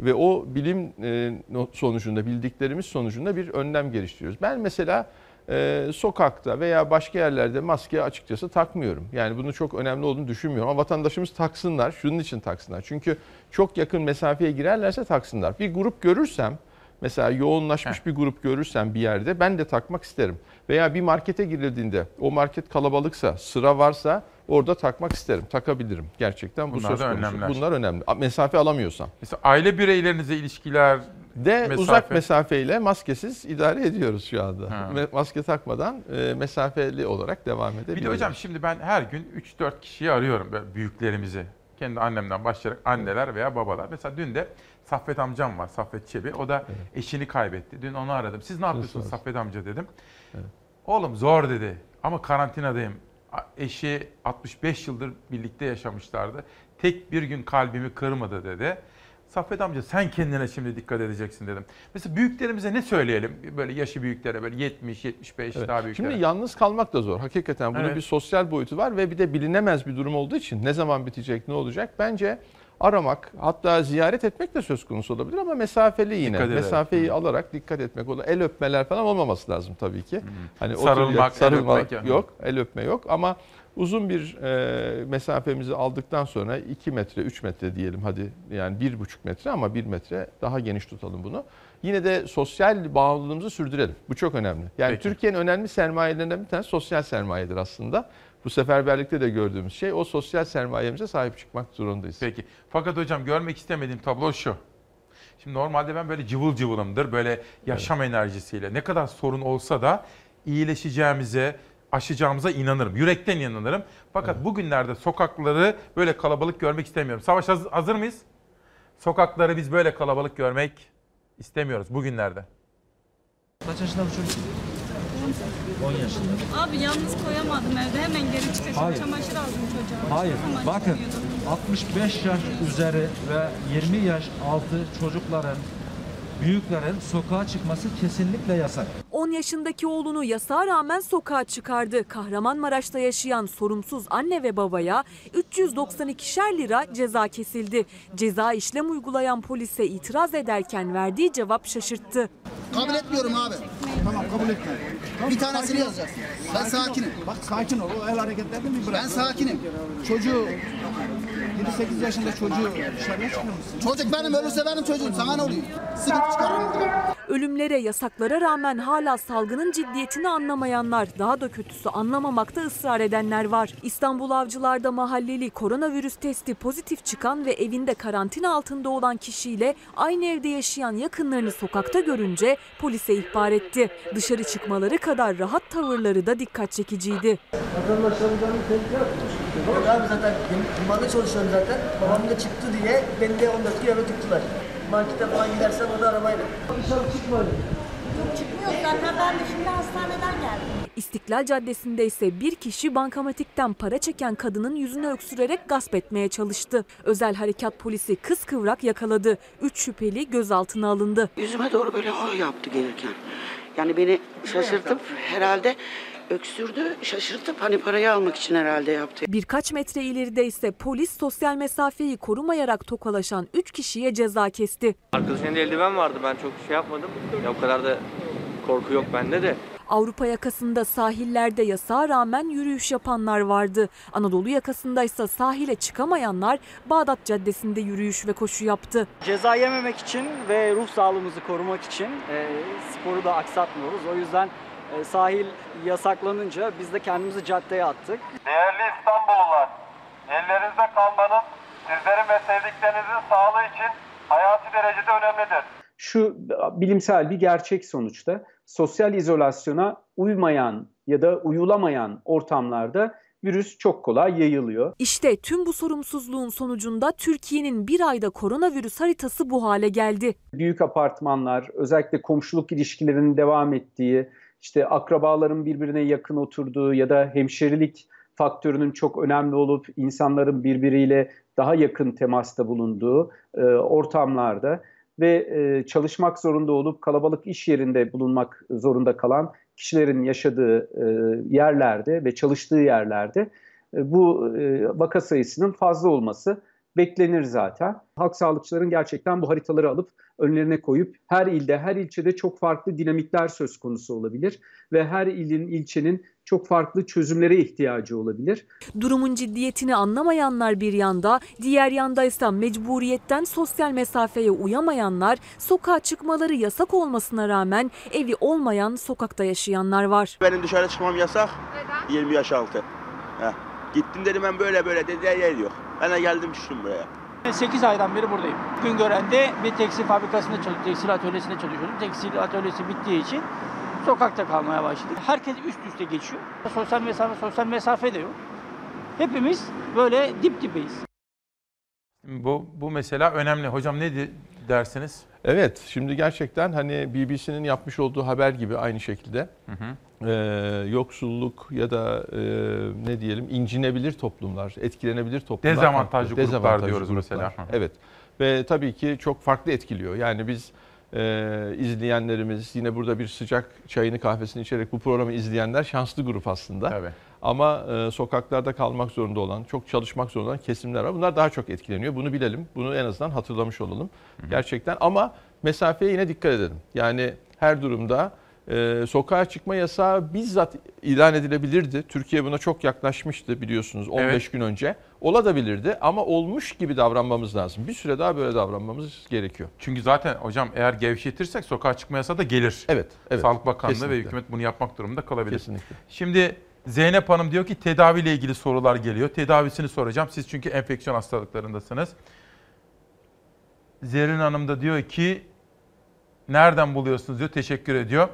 Ve o bilim e, sonucunda, bildiklerimiz sonucunda bir önlem geliştiriyoruz. Ben mesela e, sokakta veya başka yerlerde maske açıkçası takmıyorum. Yani bunu çok önemli olduğunu düşünmüyorum. Ama vatandaşımız taksınlar, şunun için taksınlar. Çünkü çok yakın mesafeye girerlerse taksınlar. Bir grup görürsem, mesela yoğunlaşmış bir grup görürsem bir yerde ben de takmak isterim. Veya bir markete girildiğinde o market kalabalıksa, sıra varsa orada takmak isterim, takabilirim. Gerçekten bu Bunlar söz konusu. önemler. Bunlar önemli. Mesafe alamıyorsam. Mesela aile bireylerinize ilişkiler, De mesafe. uzak mesafeyle maskesiz idare ediyoruz şu anda. Ha. Ve Maske takmadan e, mesafeli olarak devam Bir edebiliyoruz. de hocam şimdi ben her gün 3-4 kişiyi arıyorum büyüklerimizi. Kendi annemden başlayarak anneler veya babalar. Mesela dün de Saffet amcam var, Saffet Çebi. O da eşini kaybetti. Dün onu aradım. Siz ne yapıyorsunuz olsun. Saffet amca dedim. Oğlum zor dedi ama karantinadayım. Eşi 65 yıldır birlikte yaşamışlardı. Tek bir gün kalbimi kırmadı dedi. Saffet amca sen kendine şimdi dikkat edeceksin dedim. Mesela büyüklerimize ne söyleyelim? Böyle yaşı büyüklere böyle 70, 75 Evet. daha büyüklere. Şimdi yalnız kalmak da zor. Hakikaten bunun Evet. bir sosyal boyutu var ve bir de bilinemez bir durum olduğu için ne zaman bitecek, ne olacak? Bence aramak, hatta ziyaret etmek de söz konusu olabilir ama mesafeli yine. Dikkat. Mesafeyi alarak dikkat etmek olur. El öpmeler falan olmaması lazım tabii ki. Hani otur- Sarılmak, el sarılmak öpmek yani. yok, el öpme yok ama uzun bir e, mesafemizi aldıktan sonra 2 metre, 3 metre diyelim hadi yani 1,5 metre ama 1 metre daha geniş tutalım bunu. Yine de sosyal bağlılığımızı sürdürelim. Bu çok önemli. Yani. Türkiye'nin önemli sermayelerinden bir tanesi sosyal sermayedir aslında. Bu seferberlikte de gördüğümüz şey o sosyal sermayemize sahip çıkmak zorundayız. Peki. Fakat hocam görmek istemediğim tablo şu. Şimdi normalde ben böyle cıvıl cıvılımdır. Böyle yaşam enerjisiyle. Ne kadar sorun olsa da iyileşeceğimize, aşacağımıza inanırım. Yürekten inanırım. Fakat bugünlerde sokakları böyle kalabalık görmek istemiyorum. Savaş haz- hazır mıyız? Sokakları biz böyle kalabalık görmek istemiyoruz bugünlerde. Kaç yaşında bu çocuk? 10 yaşında. Abi yalnız koyamadım evde hemen geri çıkacağım. Hayır. Çamaşır aldım çocuğa. Hayır. Bakın yıkıyordum. 65 yaş üzeri ve 20 yaş altı çocukların, büyüklerin sokağa çıkması kesinlikle yasak. 10 yaşındaki oğlunu yasağa rağmen sokağa çıkardı. Kahramanmaraş'ta yaşayan sorumsuz anne ve babaya 392'şer lira ceza kesildi. Ceza işlem uygulayan polise itiraz ederken verdiği cevap şaşırttı. Kabul etmiyorum abi. Tamam kabul etmiyorum. Bir tanesini yazacaksın. Ben sakinim. Bak sakin ol. O el hareketlerini bir bırak. Ben sakinim. Çocuğu 7-8 yaşında çocuğu dışarıya çıkarmışsın. Çocuk benim ölürse benim çocuğum. Sana ne oluyor? Sıkıntı. Ölümlere, yasaklara rağmen hala salgının ciddiyetini anlamayanlar, daha da kötüsü anlamamakta ısrar edenler var. İstanbul Avcılar'da mahalleli koronavirüs testi pozitif çıkan ve evinde karantina altında olan kişiyle aynı evde yaşayan yakınlarını sokakta görünce polise ihbar etti. Dışarı çıkmaları kadar rahat tavırları da dikkat çekiciydi. Vatandaşlarımızdan bir tehlike yapmış. Yok abi zaten limanda çalışıyorum zaten. Babam da çıktı diye beni de 10 dakika yana tuttular. Markete falan gidersem o da arabayla. Dışarı çıkmadım. Yok çıkmıyor zaten ben de şimdi hastaneden geldim. İstiklal Caddesi'nde ise bir kişi bankamatikten para çeken kadının yüzünü öksürerek gasp etmeye çalıştı. Özel harekat polisi kıskıvrak yakaladı. Üç şüpheli gözaltına alındı. Yüzüme doğru böyle ha yaptı gelirken. Yani beni şaşırtıp herhalde öksürdü, şaşırtıp hani parayı almak için herhalde yaptı. Birkaç metre ileride ise polis sosyal mesafeyi korumayarak tokalaşan 3 kişiye ceza kesti. Arkadaşın eldiven vardı ben çok şey yapmadım. Ya o kadar da korku yok bende de. Avrupa yakasında sahillerde yasağa rağmen yürüyüş yapanlar vardı. Anadolu yakasında ise sahile çıkamayanlar Bağdat Caddesi'nde yürüyüş ve koşu yaptı. Ceza yememek için ve ruh sağlığımızı korumak için e, sporu da aksatmıyoruz. O yüzden e, sahil yasaklanınca biz de kendimizi caddeye attık. Değerli İstanbullular, ellerinizde kalmanın sizlerin ve sevdiklerinizin sağlığı için hayati derecede önemlidir. Şu bilimsel bir gerçek sonuçta sosyal izolasyona uymayan ya da uyulamayan ortamlarda virüs çok kolay yayılıyor. İşte tüm bu sorumsuzluğun sonucunda Türkiye'nin bir ayda koronavirüs haritası bu hale geldi. Büyük apartmanlar, özellikle komşuluk ilişkilerinin devam ettiği, işte akrabaların birbirine yakın oturduğu ya da hemşerilik faktörünün çok önemli olup insanların birbiriyle daha yakın temasta bulunduğu e, ortamlarda ve e, çalışmak zorunda olup kalabalık iş yerinde bulunmak zorunda kalan kişilerin yaşadığı e, yerlerde ve çalıştığı yerlerde e, bu e, vaka sayısının fazla olması beklenir zaten. Halk sağlıkçıların gerçekten bu haritaları alıp önlerine koyup her ilde, her ilçede çok farklı dinamikler söz konusu olabilir ve her ilin, ilçenin çok farklı çözümlere ihtiyacı olabilir. Durumun ciddiyetini anlamayanlar bir yanda, diğer yanda ise mecburiyetten sosyal mesafeye uyamayanlar, sokağa çıkmaları yasak olmasına rağmen evi olmayan sokakta yaşayanlar var. Benim dışarı çıkmam yasak. 20 yaş altı. Heh. Gittim dedim ben böyle böyle dedi yer yok. Ben de geldim düştüm buraya. 8 aydan beri buradayım. Güngören'de bir tekstil fabrikasında çalışıyorum, tekstil atölyesinde çalışıyordum. Tekstil atölyesi bittiği için sokakta kalmaya başladık. Herkes üst üste geçiyor. Sosyal mesafe, sosyal mesafe de yok. Hepimiz böyle dip dibeyiz. Bu, bu mesela önemli. Hocam ne di- dersiniz? Evet, şimdi gerçekten hani BBC'nin yapmış olduğu haber gibi aynı şekilde e, yoksulluk ya da e, ne diyelim incinebilir toplumlar, etkilenebilir toplumlar. Dezavantajlı farklı. gruplar diyoruz mesela. Hı hı. Evet ve tabii ki çok farklı etkiliyor. Yani biz e, izleyenlerimiz yine burada bir sıcak çayını kahvesini içerek bu programı izleyenler şanslı grup aslında. Tabii. Ama e, sokaklarda kalmak zorunda olan, çok çalışmak zorunda olan kesimler var. Bunlar daha çok etkileniyor. Bunu bilelim. Bunu en azından hatırlamış olalım. Gerçekten ama mesafeye yine dikkat edelim. Yani her durumda e, sokağa çıkma yasağı bizzat ilan edilebilirdi. Türkiye buna çok yaklaşmıştı biliyorsunuz 15 Evet. gün önce. Olabilirdi ama olmuş gibi davranmamız lazım. Bir süre daha böyle davranmamız gerekiyor. Çünkü zaten hocam eğer gevşetirsek sokağa çıkma yasağı da gelir. Evet. evet. Sağlık Bakanlığı Kesinlikle. ve hükümet bunu yapmak durumunda kalabilir. Kesinlikle. Şimdi Zeynep Hanım diyor ki tedaviyle ilgili sorular geliyor. Tedavisini soracağım. Siz çünkü enfeksiyon hastalıklarındasınız. Zerrin Hanım da diyor ki nereden buluyorsunuz diyor. Teşekkür ediyor.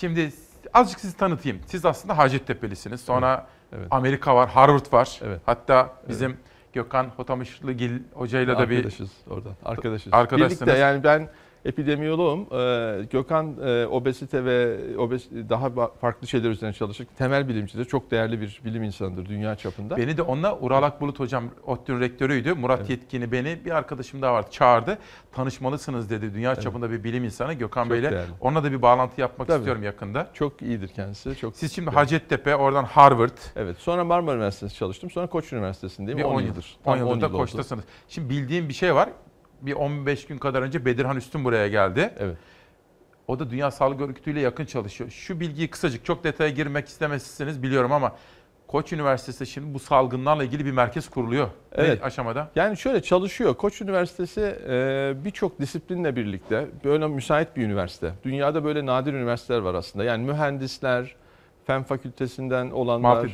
Şimdi azıcık sizi tanıtayım. Siz aslında Hacettepe'lisiniz. Sonra Evet. Amerika var, Harvard var. Evet. Hatta bizim Gökhan Hotamışlıgil hocayla da bir Arkadaşız oradan. Arkadaşız. Arkadaşsınız. Birlikte yani ben epidemiyoloğum. Ee, Gökhan e, obezite ve obez daha farklı şeyler üzerine çalışır. Temel bilimcidir. Çok değerli bir bilim insanıdır dünya çapında. Beni de onunla Ural Akbulut hocam ODTÜ'nün rektörüydü. Murat Yetkin'i beni bir arkadaşım daha vardı çağırdı. Tanışmalısınız dedi. Dünya çapında bir bilim insanı Gökhan Bey'le. değerli. Onunla da bir bağlantı yapmak Tabii. istiyorum yakında. Çok iyidir kendisi. Çok Siz şimdi Evet. Hacettepe, oradan Harvard. Evet. Sonra Marmara Üniversitesi çalıştım. Sonra Koç Üniversitesi'ndeyim. Bir 10 on yıldır. 10 Tam yıldır da. Koç'tasınız. Şimdi bildiğim bir şey var. Bir 15 gün kadar önce Bedirhan Üstün buraya geldi. Evet. O da Dünya Sağlık Örgütü ile yakın çalışıyor. Şu bilgiyi kısacık çok detaya girmek istemezsiniz biliyorum ama Koç Üniversitesi şimdi bu salgınlarla ilgili bir merkez kuruluyor. Evet. Ne aşamada? Yani şöyle çalışıyor. Koç Üniversitesi e, birçok disiplinle birlikte böyle müsait bir üniversite. Dünyada böyle nadir üniversiteler var aslında. Yani mühendisler, fen fakültesinden olanlar,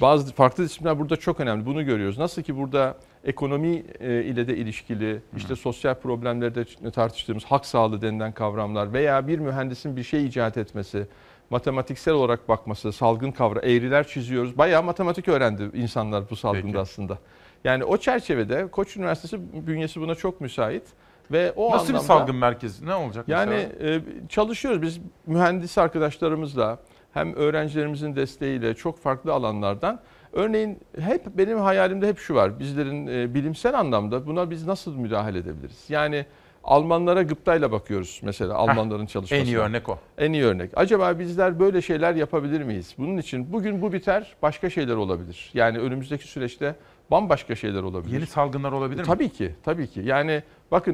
bazı farklı disiplinler burada çok önemli. Bunu görüyoruz. Nasıl ki burada ekonomi e, ile de ilişkili, işte sosyal problemlerde tartıştığımız hak sağlığı denilen kavramlar veya bir mühendisin bir şey icat etmesi, matematiksel olarak bakması, salgın kavra, eğriler çiziyoruz. Bayağı matematik öğrendi insanlar bu salgında Peki. aslında. Yani o çerçevede Koç Üniversitesi bünyesi buna çok müsait ve o Nasıl bir anlamda salgın merkezi? Ne olacak yani mesela? e, çalışıyoruz biz mühendis arkadaşlarımızla hem öğrencilerimizin desteğiyle çok farklı alanlardan. Örneğin hep benim hayalimde hep şu var. Bizlerin e, bilimsel anlamda buna biz nasıl müdahale edebiliriz? Yani Almanlara gıptayla bakıyoruz mesela Almanların çalışmasına. en iyi örnek o. En iyi örnek. Acaba bizler böyle şeyler yapabilir miyiz? Bunun için bugün bu biter, başka şeyler olabilir. Yani önümüzdeki süreçte bambaşka şeyler olabilir. Yeni salgınlar olabilir mi? Tabii ki, tabii ki. Yani bakın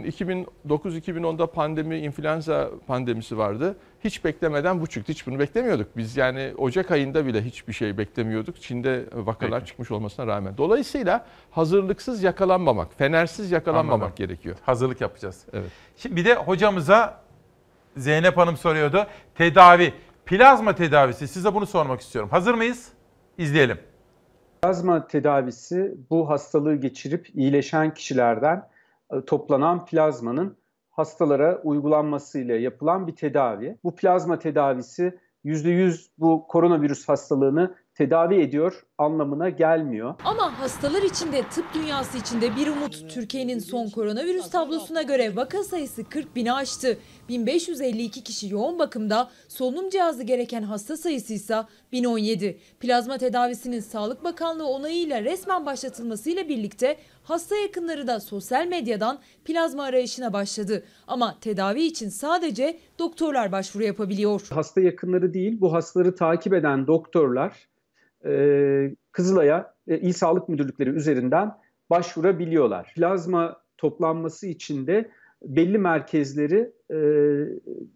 2009-2010'da pandemi, influenza pandemisi vardı. Hiç beklemeden bu çıktı. Hiç bunu beklemiyorduk. Biz yani Ocak ayında bile hiçbir şey beklemiyorduk. Çin'de vakalar Peki. çıkmış olmasına rağmen. Dolayısıyla hazırlıksız yakalanmamak, fenersiz yakalanmamak Anladım. gerekiyor. Hazırlık yapacağız. Evet. Şimdi bir de hocamıza Zeynep Hanım soruyordu. Tedavi, plazma tedavisi. Size bunu sormak istiyorum. Hazır mıyız? İzleyelim. Plazma tedavisi bu hastalığı geçirip iyileşen kişilerden toplanan plazmanın hastalara uygulanmasıyla yapılan bir tedavi. Bu plazma tedavisi %100 bu koronavirüs hastalığını tedavi ediyor anlamına gelmiyor. Ama hastalar içinde tıp dünyası içinde bir umut. Türkiye'nin son koronavirüs tablosuna göre vaka sayısı 40 bini aştı. 1552 kişi yoğun bakımda, solunum cihazı gereken hasta sayısı ise 1017. Plazma tedavisinin Sağlık Bakanlığı onayıyla resmen başlatılmasıyla birlikte hasta yakınları da sosyal medyadan plazma arayışına başladı. Ama tedavi için sadece doktorlar başvuru yapabiliyor. Hasta yakınları değil bu hastaları takip eden doktorlar e, Kızılay'a e, İl Sağlık Müdürlükleri üzerinden başvurabiliyorlar. Plazma toplanması için de belli merkezleri e,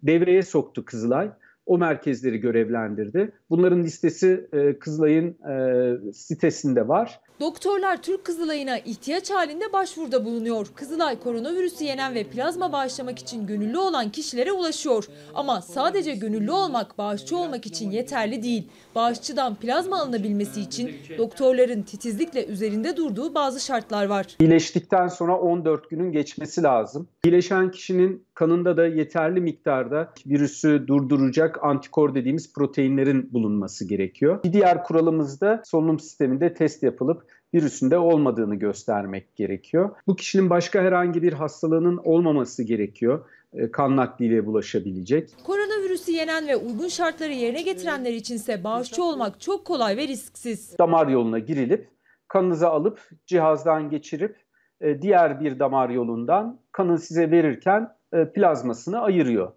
devreye soktu Kızılay. O merkezleri görevlendirdi. Bunların listesi e, Kızılay'ın e, sitesinde var. Doktorlar Türk Kızılay'ına ihtiyaç halinde başvuruda bulunuyor. Kızılay koronavirüsü yenen ve plazma bağışlamak için gönüllü olan kişilere ulaşıyor. Ama sadece gönüllü olmak, bağışçı olmak için yeterli değil. Bağışçıdan plazma alınabilmesi için doktorların titizlikle üzerinde durduğu bazı şartlar var. İyileştikten sonra 14 günün geçmesi lazım. İyileşen kişinin kanında da yeterli miktarda virüsü durduracak antikor dediğimiz proteinlerin bulunması gerekiyor. Bir diğer kuralımız da solunum sisteminde test yapılıp virüsün de olmadığını göstermek gerekiyor. Bu kişinin başka herhangi bir hastalığının olmaması gerekiyor. E, Kan nakliyle bulaşabilecek. Koronavirüsü yenen ve uygun şartları yerine getirenler içinse bağışçı olmak çok kolay ve risksiz. Damar yoluna girilip kanınızı alıp cihazdan geçirip e, diğer bir damar yolundan kanı size verirken plazmasını ayırıyor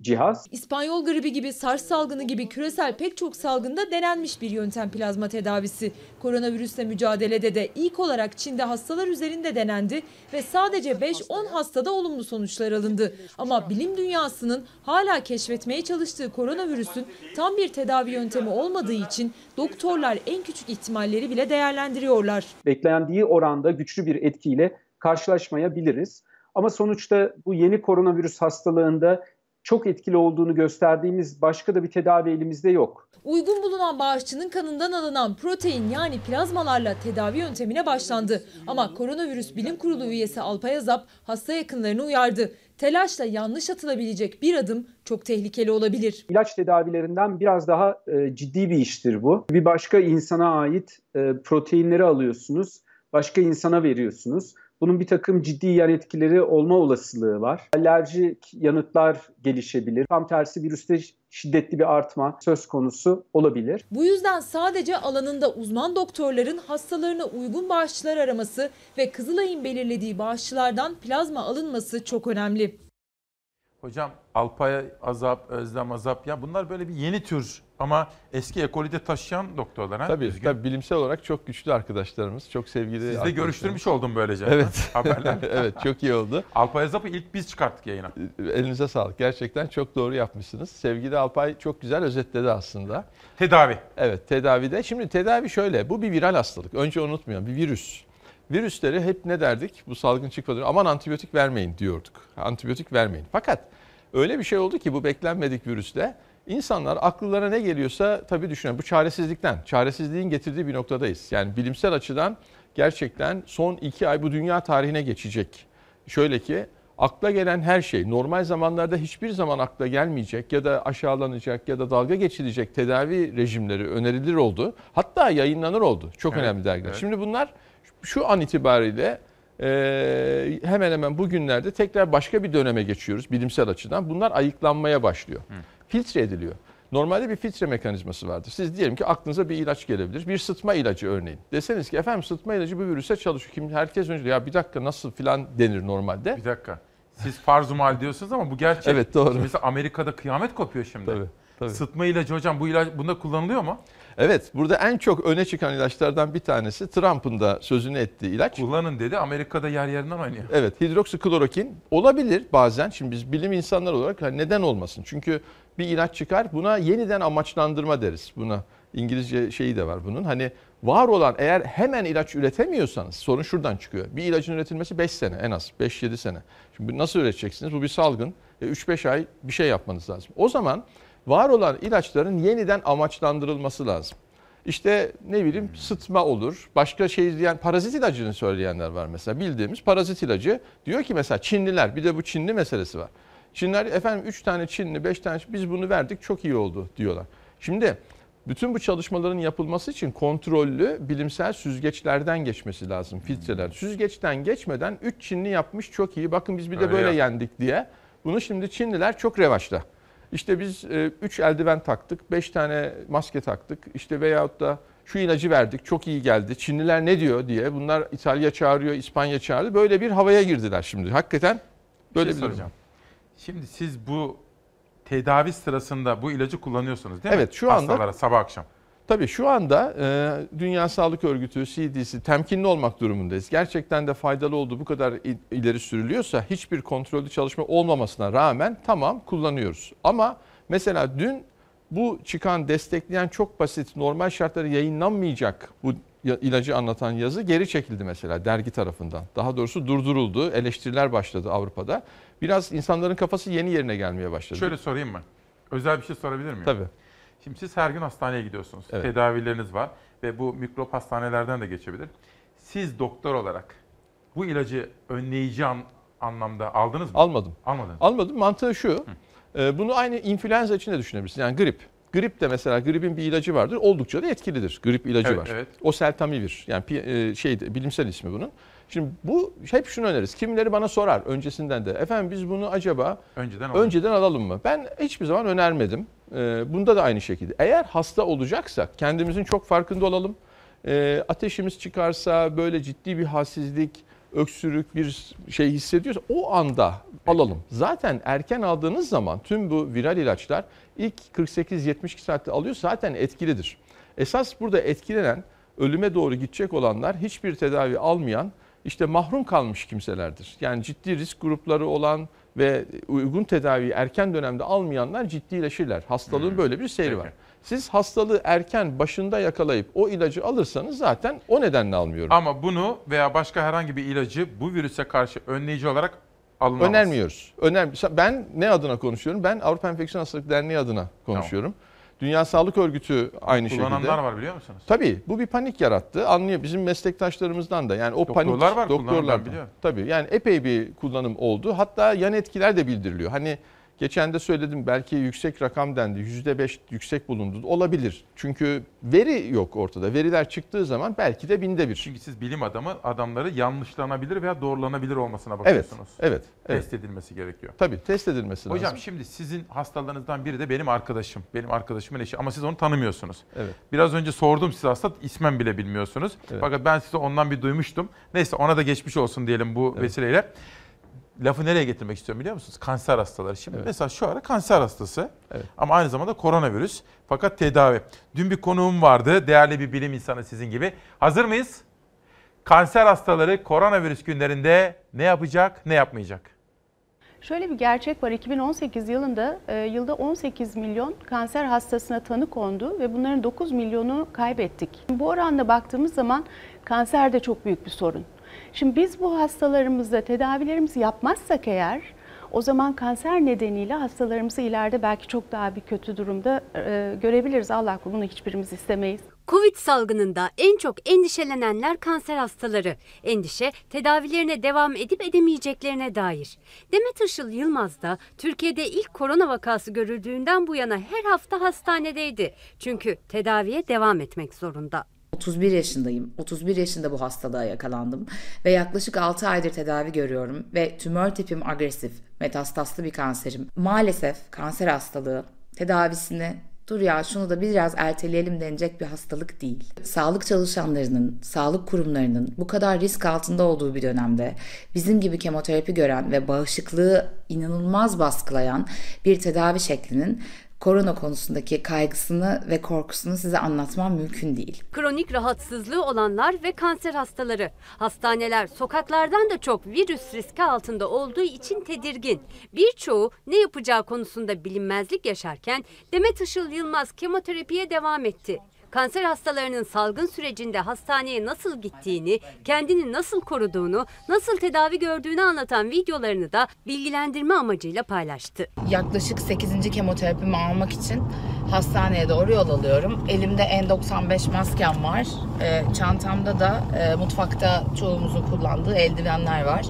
cihaz. İspanyol gribi gibi, SARS salgını gibi küresel pek çok salgında denenmiş bir yöntem plazma tedavisi. Koronavirüsle mücadelede de ilk olarak Çin'de hastalar üzerinde denendi ve sadece 5-10 hastada olumlu sonuçlar alındı. Ama bilim dünyasının hala keşfetmeye çalıştığı koronavirüsün tam bir tedavi yöntemi olmadığı için doktorlar en küçük ihtimalleri bile değerlendiriyorlar. Beklendiği oranda güçlü bir etkiyle karşılaşmayabiliriz. Ama sonuçta bu yeni koronavirüs hastalığında çok etkili olduğunu gösterdiğimiz başka da bir tedavi elimizde yok. Uygun bulunan bağışçının kanından alınan protein yani plazmalarla tedavi yöntemine başlandı. Ama koronavirüs bilim kurulu üyesi Alpay Azap hasta yakınlarını uyardı. Telaşla yanlış atılabilecek bir adım çok tehlikeli olabilir. İlaç tedavilerinden biraz daha e, ciddi bir iştir bu. Bir başka insana ait e, proteinleri alıyorsunuz, başka insana veriyorsunuz. Bunun bir takım ciddi yan etkileri olma olasılığı var. Alerjik yanıtlar gelişebilir. Tam tersi virüste şiddetli bir artma söz konusu olabilir. Bu yüzden sadece alanında uzman doktorların hastalarına uygun bağışçılar araması ve Kızılay'ın belirlediği bağışçılardan plazma alınması çok önemli. Hocam Alpay Azap, Özlem Azap ya bunlar böyle bir yeni tür ama eski ekolide taşıyan doktorlar ha? Tabii, Düzgün. tabii bilimsel olarak çok güçlü arkadaşlarımız, çok sevgili Siz de görüştürmüş oldum böylece. Evet. Haberler. evet, çok iyi oldu. Alpay Azap'ı ilk biz çıkarttık yayına. Elinize sağlık. Gerçekten çok doğru yapmışsınız. Sevgili Alpay çok güzel özetledi aslında. Tedavi. Evet, tedavide. Şimdi tedavi şöyle. Bu bir viral hastalık. Önce unutmayalım. Bir virüs. Virüsleri hep ne derdik? Bu salgın çıkmadan aman antibiyotik vermeyin diyorduk. Antibiyotik vermeyin. Fakat öyle bir şey oldu ki bu beklenmedik virüste insanlar akıllara ne geliyorsa tabii düşünüyor. Bu çaresizlikten, çaresizliğin getirdiği bir noktadayız. Yani bilimsel açıdan gerçekten son iki ay bu dünya tarihine geçecek. Şöyle ki akla gelen her şey normal zamanlarda hiçbir zaman akla gelmeyecek ya da aşağılanacak ya da dalga geçilecek tedavi rejimleri önerilir oldu. Hatta yayınlanır oldu. Çok Evet, önemli dergiler. evet. Şimdi bunlar şu an itibariyle e, hemen hemen bugünlerde tekrar başka bir döneme geçiyoruz bilimsel açıdan. Bunlar ayıklanmaya başlıyor. Filtre ediliyor. Normalde bir filtre mekanizması vardır. Siz diyelim ki aklınıza bir ilaç gelebilir. Bir sıtma ilacı örneğin. Deseniz ki efendim sıtma ilacı bu virüse çalışıyor. Kim herkes önce ya bir dakika nasıl filan denir normalde. Bir dakika. Siz farzumal diyorsunuz ama bu gerçek. Evet, doğru. Şimdi Mesela Amerika'da kıyamet kopuyor şimdi. Tabii, tabii. Sıtma ilacı hocam bu ilaç bunda kullanılıyor mu? Evet burada en çok öne çıkan ilaçlardan bir tanesi Trump'ın da sözünü ettiği ilaç. Kullanın dedi. Amerika'da yer yerinden oynuyor. Evet hidroksiklorokin olabilir bazen. Şimdi biz bilim insanları olarak hani neden olmasın? Çünkü bir ilaç çıkar buna yeniden amaçlandırma deriz. Buna İngilizce şeyi de var bunun. Hani var olan eğer hemen ilaç üretemiyorsanız sorun şuradan çıkıyor. Bir ilacın üretilmesi 5 sene en az 5-7 sene. Şimdi nasıl üreteceksiniz? Bu bir salgın. E, 3-5 ay bir şey yapmanız lazım. O zaman var olan ilaçların yeniden amaçlandırılması lazım. İşte ne bileyim sıtma olur. Başka şey diyen parazit ilacını söyleyenler var mesela. Bildiğimiz parazit ilacı. Diyor ki mesela Çinliler bir de bu Çinli meselesi var. Çinliler efendim 3 tane Çinli 5 tane biz bunu verdik çok iyi oldu diyorlar. Şimdi bütün bu çalışmaların yapılması için kontrollü bilimsel süzgeçlerden geçmesi lazım filtreler. Süzgeçten geçmeden 3 Çinli yapmış çok iyi bakın biz bir de Öyle böyle yap. yendik diye. Bunu şimdi Çinliler çok revaçta. İşte biz 3 eldiven taktık, 5 tane maske taktık. İşte veyahut da şu ilacı verdik, çok iyi geldi. Çinliler ne diyor diye. Bunlar İtalya çağırıyor, İspanya çağırdı. Böyle bir havaya girdiler şimdi. Hakikaten böyle bir bir şey durum. soracağım. Şimdi siz bu tedavi sırasında bu ilacı kullanıyorsunuz değil mi? Evet, şu anda- Hastalara sabah akşam. Tabii şu anda e, Dünya Sağlık Örgütü, CDC temkinli olmak durumundayız. Gerçekten de faydalı olduğu bu kadar il- ileri sürülüyorsa hiçbir kontrollü çalışma olmamasına rağmen tamam kullanıyoruz. Ama mesela dün bu çıkan destekleyen çok basit normal şartları yayınlanmayacak bu ilacı anlatan yazı geri çekildi mesela dergi tarafından. Daha doğrusu durduruldu. Eleştiriler başladı Avrupa'da. Biraz insanların kafası yeni yerine gelmeye başladı. Şöyle sorayım mı? Özel bir şey sorabilir miyim? Tabii. Şimdi siz her gün hastaneye gidiyorsunuz. Evet. Tedavileriniz var ve bu mikrop hastanelerden de geçebilir. Siz doktor olarak bu ilacı önleyici an- anlamda aldınız mı? Almadım. Almadınız. Almadım. Mantığı şu. e, Bunu aynı influenza için de düşünebilirsin. Yani grip. Grip de mesela gripin bir ilacı vardır. Oldukça da etkilidir. Grip ilacı Evet, var. evet. O seltamivir. Yani e, şey bilimsel ismi bunun. Şimdi bu hep şunu öneririz. Kimileri bana sorar öncesinden de. Efendim biz bunu acaba Önceden alalım. önceden alalım mı? Ben hiçbir zaman önermedim. E, Bunda da aynı şekilde. Eğer hasta olacaksak kendimizin çok farkında olalım. E, Ateşimiz çıkarsa böyle ciddi bir halsizlik, öksürük bir şey hissediyorsa o anda alalım. Zaten erken aldığınız zaman tüm bu viral ilaçlar ilk 48-72 saatte alıyor zaten etkilidir. Esas burada etkilenen ölüme doğru gidecek olanlar hiçbir tedavi almayan işte mahrum kalmış kimselerdir. Yani ciddi risk grupları olan ve uygun tedaviyi erken dönemde almayanlar ciddileşirler. Hastalığın böyle bir seyri var. Siz hastalığı erken başında yakalayıp o ilacı alırsanız zaten o nedenle almıyorum. Ama bunu veya başka herhangi bir ilacı bu virüse karşı önleyici olarak Alınamaz. Önermiyoruz. Öner ben ne adına konuşuyorum? Ben Avrupa Enfeksiyon Hastalıkları Derneği adına konuşuyorum. Dünya Sağlık Örgütü aynı şekilde. Kullananlar var biliyor musunuz? Tabii bu bir panik yarattı. Anlıyor bizim meslektaşlarımızdan da. Yani o Doktorlar panik var doktorlardan. biliyorum. Tabii yani epey bir kullanım oldu. Hatta yan etkiler de bildiriliyor. Hani geçen de söyledim belki yüksek rakam dendi. %5 yüksek bulundu. Olabilir. Çünkü veri yok ortada. Veriler çıktığı zaman belki de binde bir. Çünkü siz bilim adamı adamları yanlışlanabilir veya doğrulanabilir olmasına Evet, bakıyorsunuz. evet, evet. Test edilmesi gerekiyor. Tabii test edilmesi Hocam lazım. şimdi sizin hastalığınızdan biri de benim arkadaşım. Benim arkadaşımın eşi ama siz onu tanımıyorsunuz. Evet. Biraz önce sordum size hasta ismen bile bilmiyorsunuz. Evet. Fakat ben size ondan bir duymuştum. Neyse ona da geçmiş olsun diyelim bu vesileyle. Lafı nereye getirmek istiyorum biliyor musunuz? Kanser hastaları. Şimdi mesela şu ara kanser hastası ama aynı zamanda koronavirüs fakat tedavi. Dün bir konuğum vardı. Değerli bir bilim insanı sizin gibi. Hazır mıyız? Kanser hastaları koronavirüs günlerinde ne yapacak, ne yapmayacak? Şöyle bir gerçek var. 2018 yılında e, yılda 18 milyon kanser hastasına tanı kondu ve bunların 9 milyonu kaybettik. Bu oranla baktığımız zaman kanser de çok büyük bir sorun. Şimdi biz bu hastalarımızda tedavilerimizi yapmazsak eğer o zaman kanser nedeniyle hastalarımızı ileride belki çok daha bir kötü durumda e, görebiliriz. Allah bunu hiçbirimiz istemeyiz. Covid salgınında en çok endişelenenler kanser hastaları. Endişe tedavilerine devam edip edemeyeceklerine dair. Demet Işıl Yılmaz da Türkiye'de ilk korona vakası görüldüğünden bu yana her hafta hastanedeydi. Çünkü tedaviye devam etmek zorunda. 31 yaşındayım. 31 yaşında bu hastalığa yakalandım ve yaklaşık 6 aydır tedavi görüyorum ve tümör tipim agresif, metastaslı bir kanserim. Maalesef kanser hastalığı tedavisini dur ya şunu da biraz erteleyelim denecek bir hastalık değil. Sağlık çalışanlarının, sağlık kurumlarının bu kadar risk altında olduğu bir dönemde bizim gibi kemoterapi gören ve bağışıklığı inanılmaz baskılayan bir tedavi şeklinin korona konusundaki kaygısını ve korkusunu size anlatmam mümkün değil. Kronik rahatsızlığı olanlar ve kanser hastaları. Hastaneler sokaklardan da çok virüs riski altında olduğu için tedirgin. Birçoğu ne yapacağı konusunda bilinmezlik yaşarken Demet Işıl Yılmaz kemoterapiye devam etti. Kanser hastalarının salgın sürecinde hastaneye nasıl gittiğini, kendini nasıl koruduğunu, nasıl tedavi gördüğünü anlatan videolarını da bilgilendirme amacıyla paylaştı. Yaklaşık 8. kemoterapimi almak için hastaneye doğru yol alıyorum. Elimde N95 maskem var. E, çantamda da e, mutfakta çoğumuzun kullandığı eldivenler var.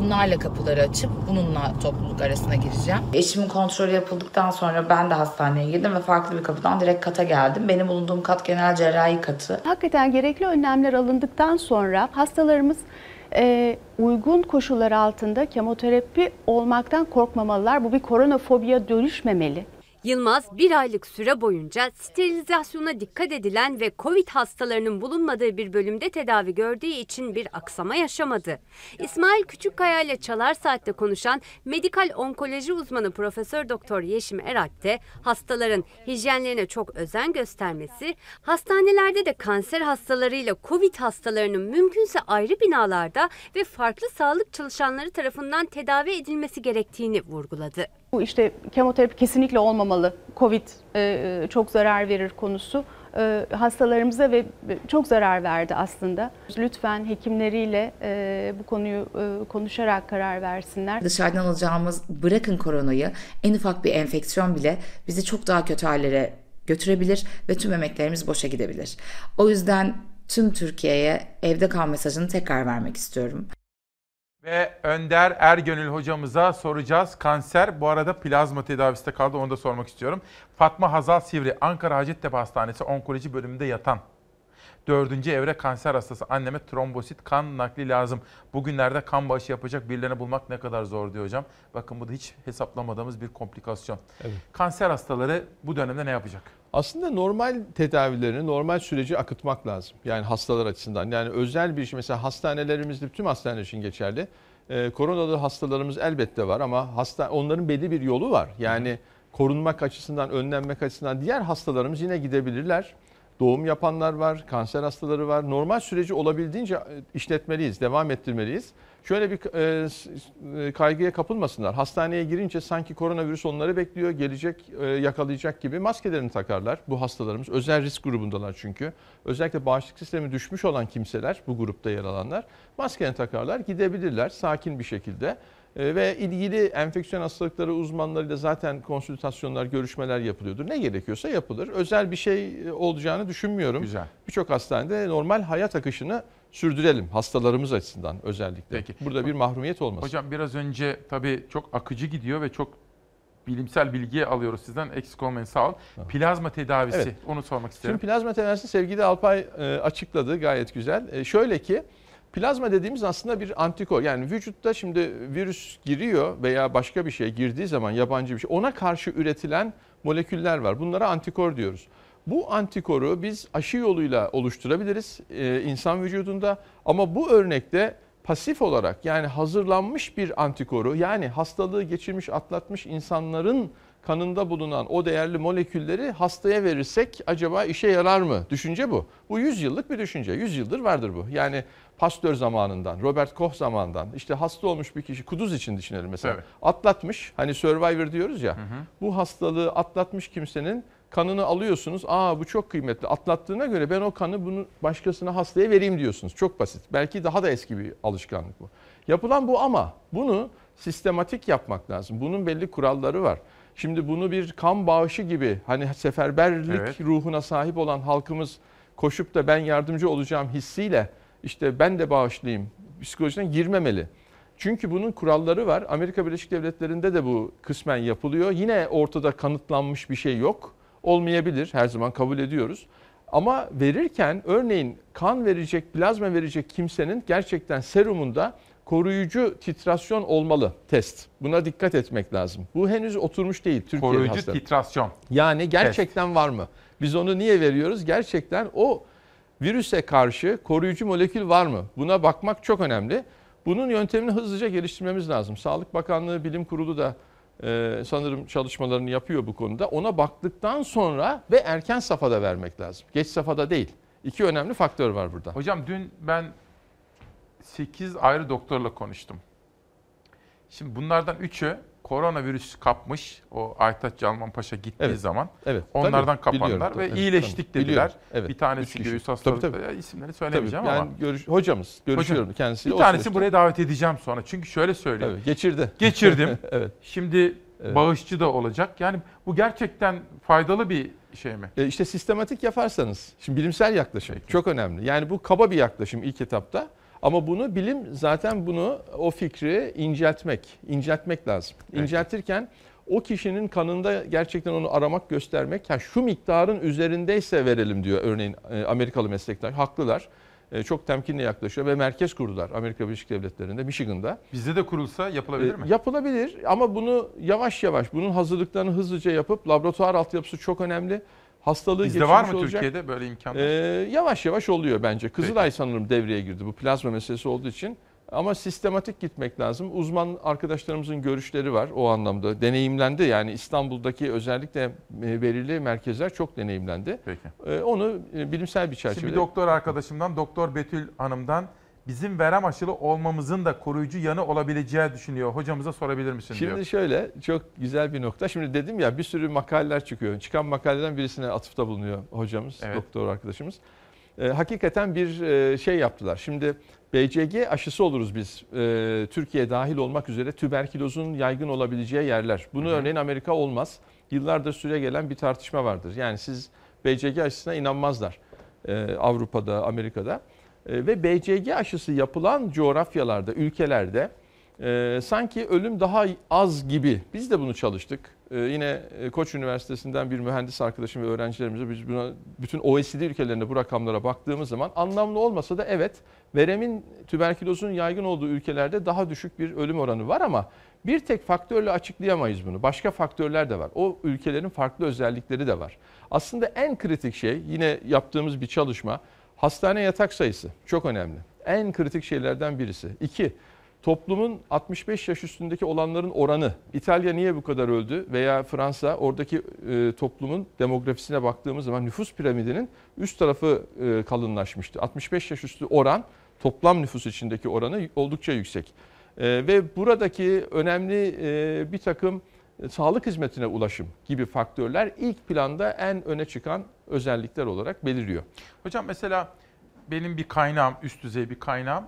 Bunlarla kapıları açıp bununla topluluk arasına gireceğim. Eşimin kontrolü yapıldıktan sonra ben de hastaneye girdim ve farklı bir kapıdan direkt kata geldim. Benim bulunduğum kat genel cerrahi katı. Hakikaten gerekli önlemler alındıktan sonra hastalarımız e, uygun koşullar altında kemoterapi olmaktan korkmamalılar. Bu bir koronafobiye dönüşmemeli. Yılmaz bir aylık süre boyunca sterilizasyona dikkat edilen ve Covid hastalarının bulunmadığı bir bölümde tedavi gördüğü için bir aksama yaşamadı. İsmail Küçükkaya ile Çalar Saat'te konuşan medikal onkoloji uzmanı Profesör Doktor Yeşim Eralp de hastaların hijyenlerine çok özen göstermesi, hastanelerde de kanser hastalarıyla Covid hastalarının mümkünse ayrı binalarda ve farklı sağlık çalışanları tarafından tedavi edilmesi gerektiğini vurguladı. Bu işte kemoterapi kesinlikle olmamalı. Covid e, çok zarar verir konusu e, hastalarımıza ve çok zarar verdi aslında. Lütfen hekimleriyle e, bu konuyu e, konuşarak karar versinler. Dışarıdan alacağımız bırakın koronayı en ufak bir enfeksiyon bile bizi çok daha kötü hallere götürebilir ve tüm emeklerimiz boşa gidebilir. O yüzden tüm Türkiye'ye evde kal mesajını tekrar vermek istiyorum. Ve Önder Ergönül hocamıza soracağız. Kanser bu arada plazma tedavisi de kaldı onu da sormak istiyorum. Fatma Hazal Sivri Ankara Hacettepe Hastanesi onkoloji bölümünde yatan dördüncü evre kanser hastası anneme trombosit kan nakli lazım. Bugünlerde kan bağışı yapacak birilerini bulmak ne kadar zor diyor hocam. Bakın bu da hiç hesaplamadığımız bir komplikasyon. Evet. Kanser hastaları bu dönemde ne yapacak? Aslında normal tedavilerini, normal süreci akıtmak lazım. Yani hastalar açısından. Yani özel bir şey mesela hastanelerimizde tüm hastaneler için geçerli. Ee, koronalı hastalarımız elbette var ama hasta onların belli bir yolu var. Yani korunmak açısından, önlenmek açısından diğer hastalarımız yine gidebilirler. Doğum yapanlar var, kanser hastaları var. Normal süreci olabildiğince e, işletmeliyiz, devam ettirmeliyiz. Şöyle bir e, kaygıya kapılmasınlar. Hastaneye girince sanki koronavirüs onları bekliyor, gelecek, e, yakalayacak gibi maskelerini takarlar bu hastalarımız. Özel risk grubundalar çünkü. Özellikle bağışıklık sistemi düşmüş olan kimseler, bu grupta yer alanlar maskeni takarlar, gidebilirler sakin bir şekilde. E, ve ilgili enfeksiyon hastalıkları uzmanlarıyla zaten konsültasyonlar, görüşmeler yapılıyordur. Ne gerekiyorsa yapılır. Özel bir şey e, olacağını düşünmüyorum. Güzel. Birçok hastanede normal hayat akışını sürdürelim hastalarımız açısından özellikle. Peki. Burada bir mahrumiyet olmasın. Hocam biraz önce tabii çok akıcı gidiyor ve çok bilimsel bilgi alıyoruz sizden. Eksik olmayın sağ ol. Plazma tedavisi Evet. onu sormak isterim. Şimdi plazma tedavisi sevgili Alpay e, açıkladı gayet güzel. E, şöyle ki plazma dediğimiz aslında bir antikor. Yani vücutta şimdi virüs giriyor veya başka bir şey girdiği zaman yabancı bir şey ona karşı üretilen moleküller var. Bunlara antikor diyoruz. Bu antikoru biz aşı yoluyla oluşturabiliriz e, insan vücudunda ama bu örnekte pasif olarak yani hazırlanmış bir antikoru yani hastalığı geçirmiş atlatmış insanların kanında bulunan o değerli molekülleri hastaya verirsek acaba işe yarar mı? Düşünce bu. Bu 100 yıllık bir düşünce. 100 yıldır vardır bu. Yani Pasteur zamanından, Robert Koch zamanından işte hasta olmuş bir kişi kuduz için düşünelim mesela. Evet. Atlatmış hani survivor diyoruz ya. Bu hastalığı atlatmış kimsenin kanını alıyorsunuz. Aa bu çok kıymetli. Atlattığına göre ben o kanı bunu başkasına hastaya vereyim diyorsunuz. Çok basit. Belki daha da eski bir alışkanlık bu. Yapılan bu ama bunu sistematik yapmak lazım. Bunun belli kuralları var. Şimdi bunu bir kan bağışı gibi hani seferberlik Evet. ruhuna sahip olan halkımız koşup da ben yardımcı olacağım hissiyle işte ben de bağışlayayım psikolojisine girmemeli. Çünkü bunun kuralları var. Amerika Birleşik Devletleri'nde de bu kısmen yapılıyor. Yine ortada kanıtlanmış bir şey yok. Olmayabilir her zaman kabul ediyoruz. Ama verirken örneğin kan verecek, plazma verecek kimsenin gerçekten serumunda koruyucu titrasyon olmalı test. Buna dikkat etmek lazım. Bu henüz oturmuş değil Türkiye'de Koruyucu hastalık. titrasyon. Yani gerçekten var mı? Biz onu niye veriyoruz? Gerçekten o virüse karşı koruyucu molekül var mı? Buna bakmak çok önemli. Bunun yöntemini hızlıca geliştirmemiz lazım. Sağlık Bakanlığı Bilim Kurulu da e, sanırım çalışmalarını yapıyor bu konuda. Ona baktıktan sonra ve erken safhada vermek lazım. Geç safhada değil. İki önemli faktör var burada. Hocam dün ben 8 ayrı doktorla konuştum. Şimdi bunlardan 3'ü koronavirüs kapmış. O Aytaç Calman Paşa gittiği Evet. zaman. Evet. Onlardan Tabii, kapandılar ve tabii. iyileştik Tamam, dediler. Evet. Bir tanesi göğüs Tabii, hastalığı. tabii. Ya isimleri söylemeyeceğim Tabii, ama. yani görüş, hocamız, görüşüyorum Hocam, kendisiyle. Bir süreçte. buraya davet edeceğim sonra. Çünkü şöyle söyleyeyim. Tabii, geçirdi. Geçirdim. evet. Şimdi Evet. bağışçı da olacak. Yani bu gerçekten faydalı bir şey mi? E işte sistematik yaparsanız, şimdi bilimsel yaklaşım çok önemli. Yani bu kaba bir yaklaşım ilk etapta. Ama bunu bilim zaten bunu o fikri inceltmek, inceltmek lazım. İnceltirken o kişinin kanında gerçekten onu aramak, göstermek. Ha şu miktarın üzerindeyse verelim diyor örneğin e, Amerikalı meslektaş. Haklılar. E, Çok temkinli yaklaşıyor ve merkez kurdular Amerika Birleşik Devletleri'nde, Michigan'da. Bizde de kurulsa yapılabilir E, mi? Yapılabilir ama bunu yavaş yavaş, bunun hazırlıklarını hızlıca yapıp laboratuvar altyapısı çok önemli. Hastalığı Bizde var mı olacak. Türkiye'de böyle imkanlar? Ee, yavaş yavaş oluyor bence. Kızılay sanırım devreye girdi bu plazma meselesi olduğu için. Ama sistematik gitmek lazım. Uzman arkadaşlarımızın görüşleri var o anlamda. Deneyimlendi yani İstanbul'daki özellikle belirli merkezler çok deneyimlendi. Peki. Ee, onu e, bilimsel bir Şimdi çerçevede... bir doktor arkadaşımdan, Doktor Betül Hanım'dan bizim verem aşılı olmamızın da koruyucu yanı olabileceği düşünüyor. Hocamıza sorabilir misin Şimdi diyor. şöyle çok güzel bir nokta. Şimdi dedim ya bir sürü makaleler çıkıyor. Çıkan makaleden birisine atıfta bulunuyor hocamız, Evet. doktor arkadaşımız. Ee, hakikaten bir e, şey yaptılar. Şimdi BCG aşısı oluruz biz. Ee, Türkiye dahil olmak üzere tüberkülozun yaygın olabileceği yerler. Bunu örneğin Amerika olmaz. Yıllardır süre gelen bir tartışma vardır. Yani siz BCG aşısına inanmazlar. Ee, Avrupa'da, Amerika'da. Ee, ve BCG aşısı yapılan coğrafyalarda, ülkelerde e, sanki ölüm daha az gibi. Biz de bunu çalıştık. Ee, yine e, Koç Üniversitesi'nden bir mühendis arkadaşım ve öğrencilerimize biz buna bütün OECD ülkelerinde bu rakamlara baktığımız zaman anlamlı olmasa da evet veremin tüberkülozun yaygın olduğu ülkelerde daha düşük bir ölüm oranı var ama bir tek faktörle açıklayamayız bunu. Başka faktörler de var. O ülkelerin farklı özellikleri de var. Aslında en kritik şey yine yaptığımız bir çalışma hastane yatak sayısı çok önemli. En kritik şeylerden birisi. İki, toplumun 65 yaş üstündeki olanların oranı. İtalya niye bu kadar öldü veya Fransa oradaki e, toplumun demografisine baktığımız zaman nüfus piramidinin üst tarafı e, kalınlaşmıştı. 65 yaş üstü oran toplam nüfus içindeki oranı oldukça yüksek. E, ve buradaki önemli e, bir takım e, sağlık hizmetine ulaşım gibi faktörler ilk planda en öne çıkan özellikler olarak beliriyor. Hocam mesela benim bir kaynağım, üst düzey bir kaynağım.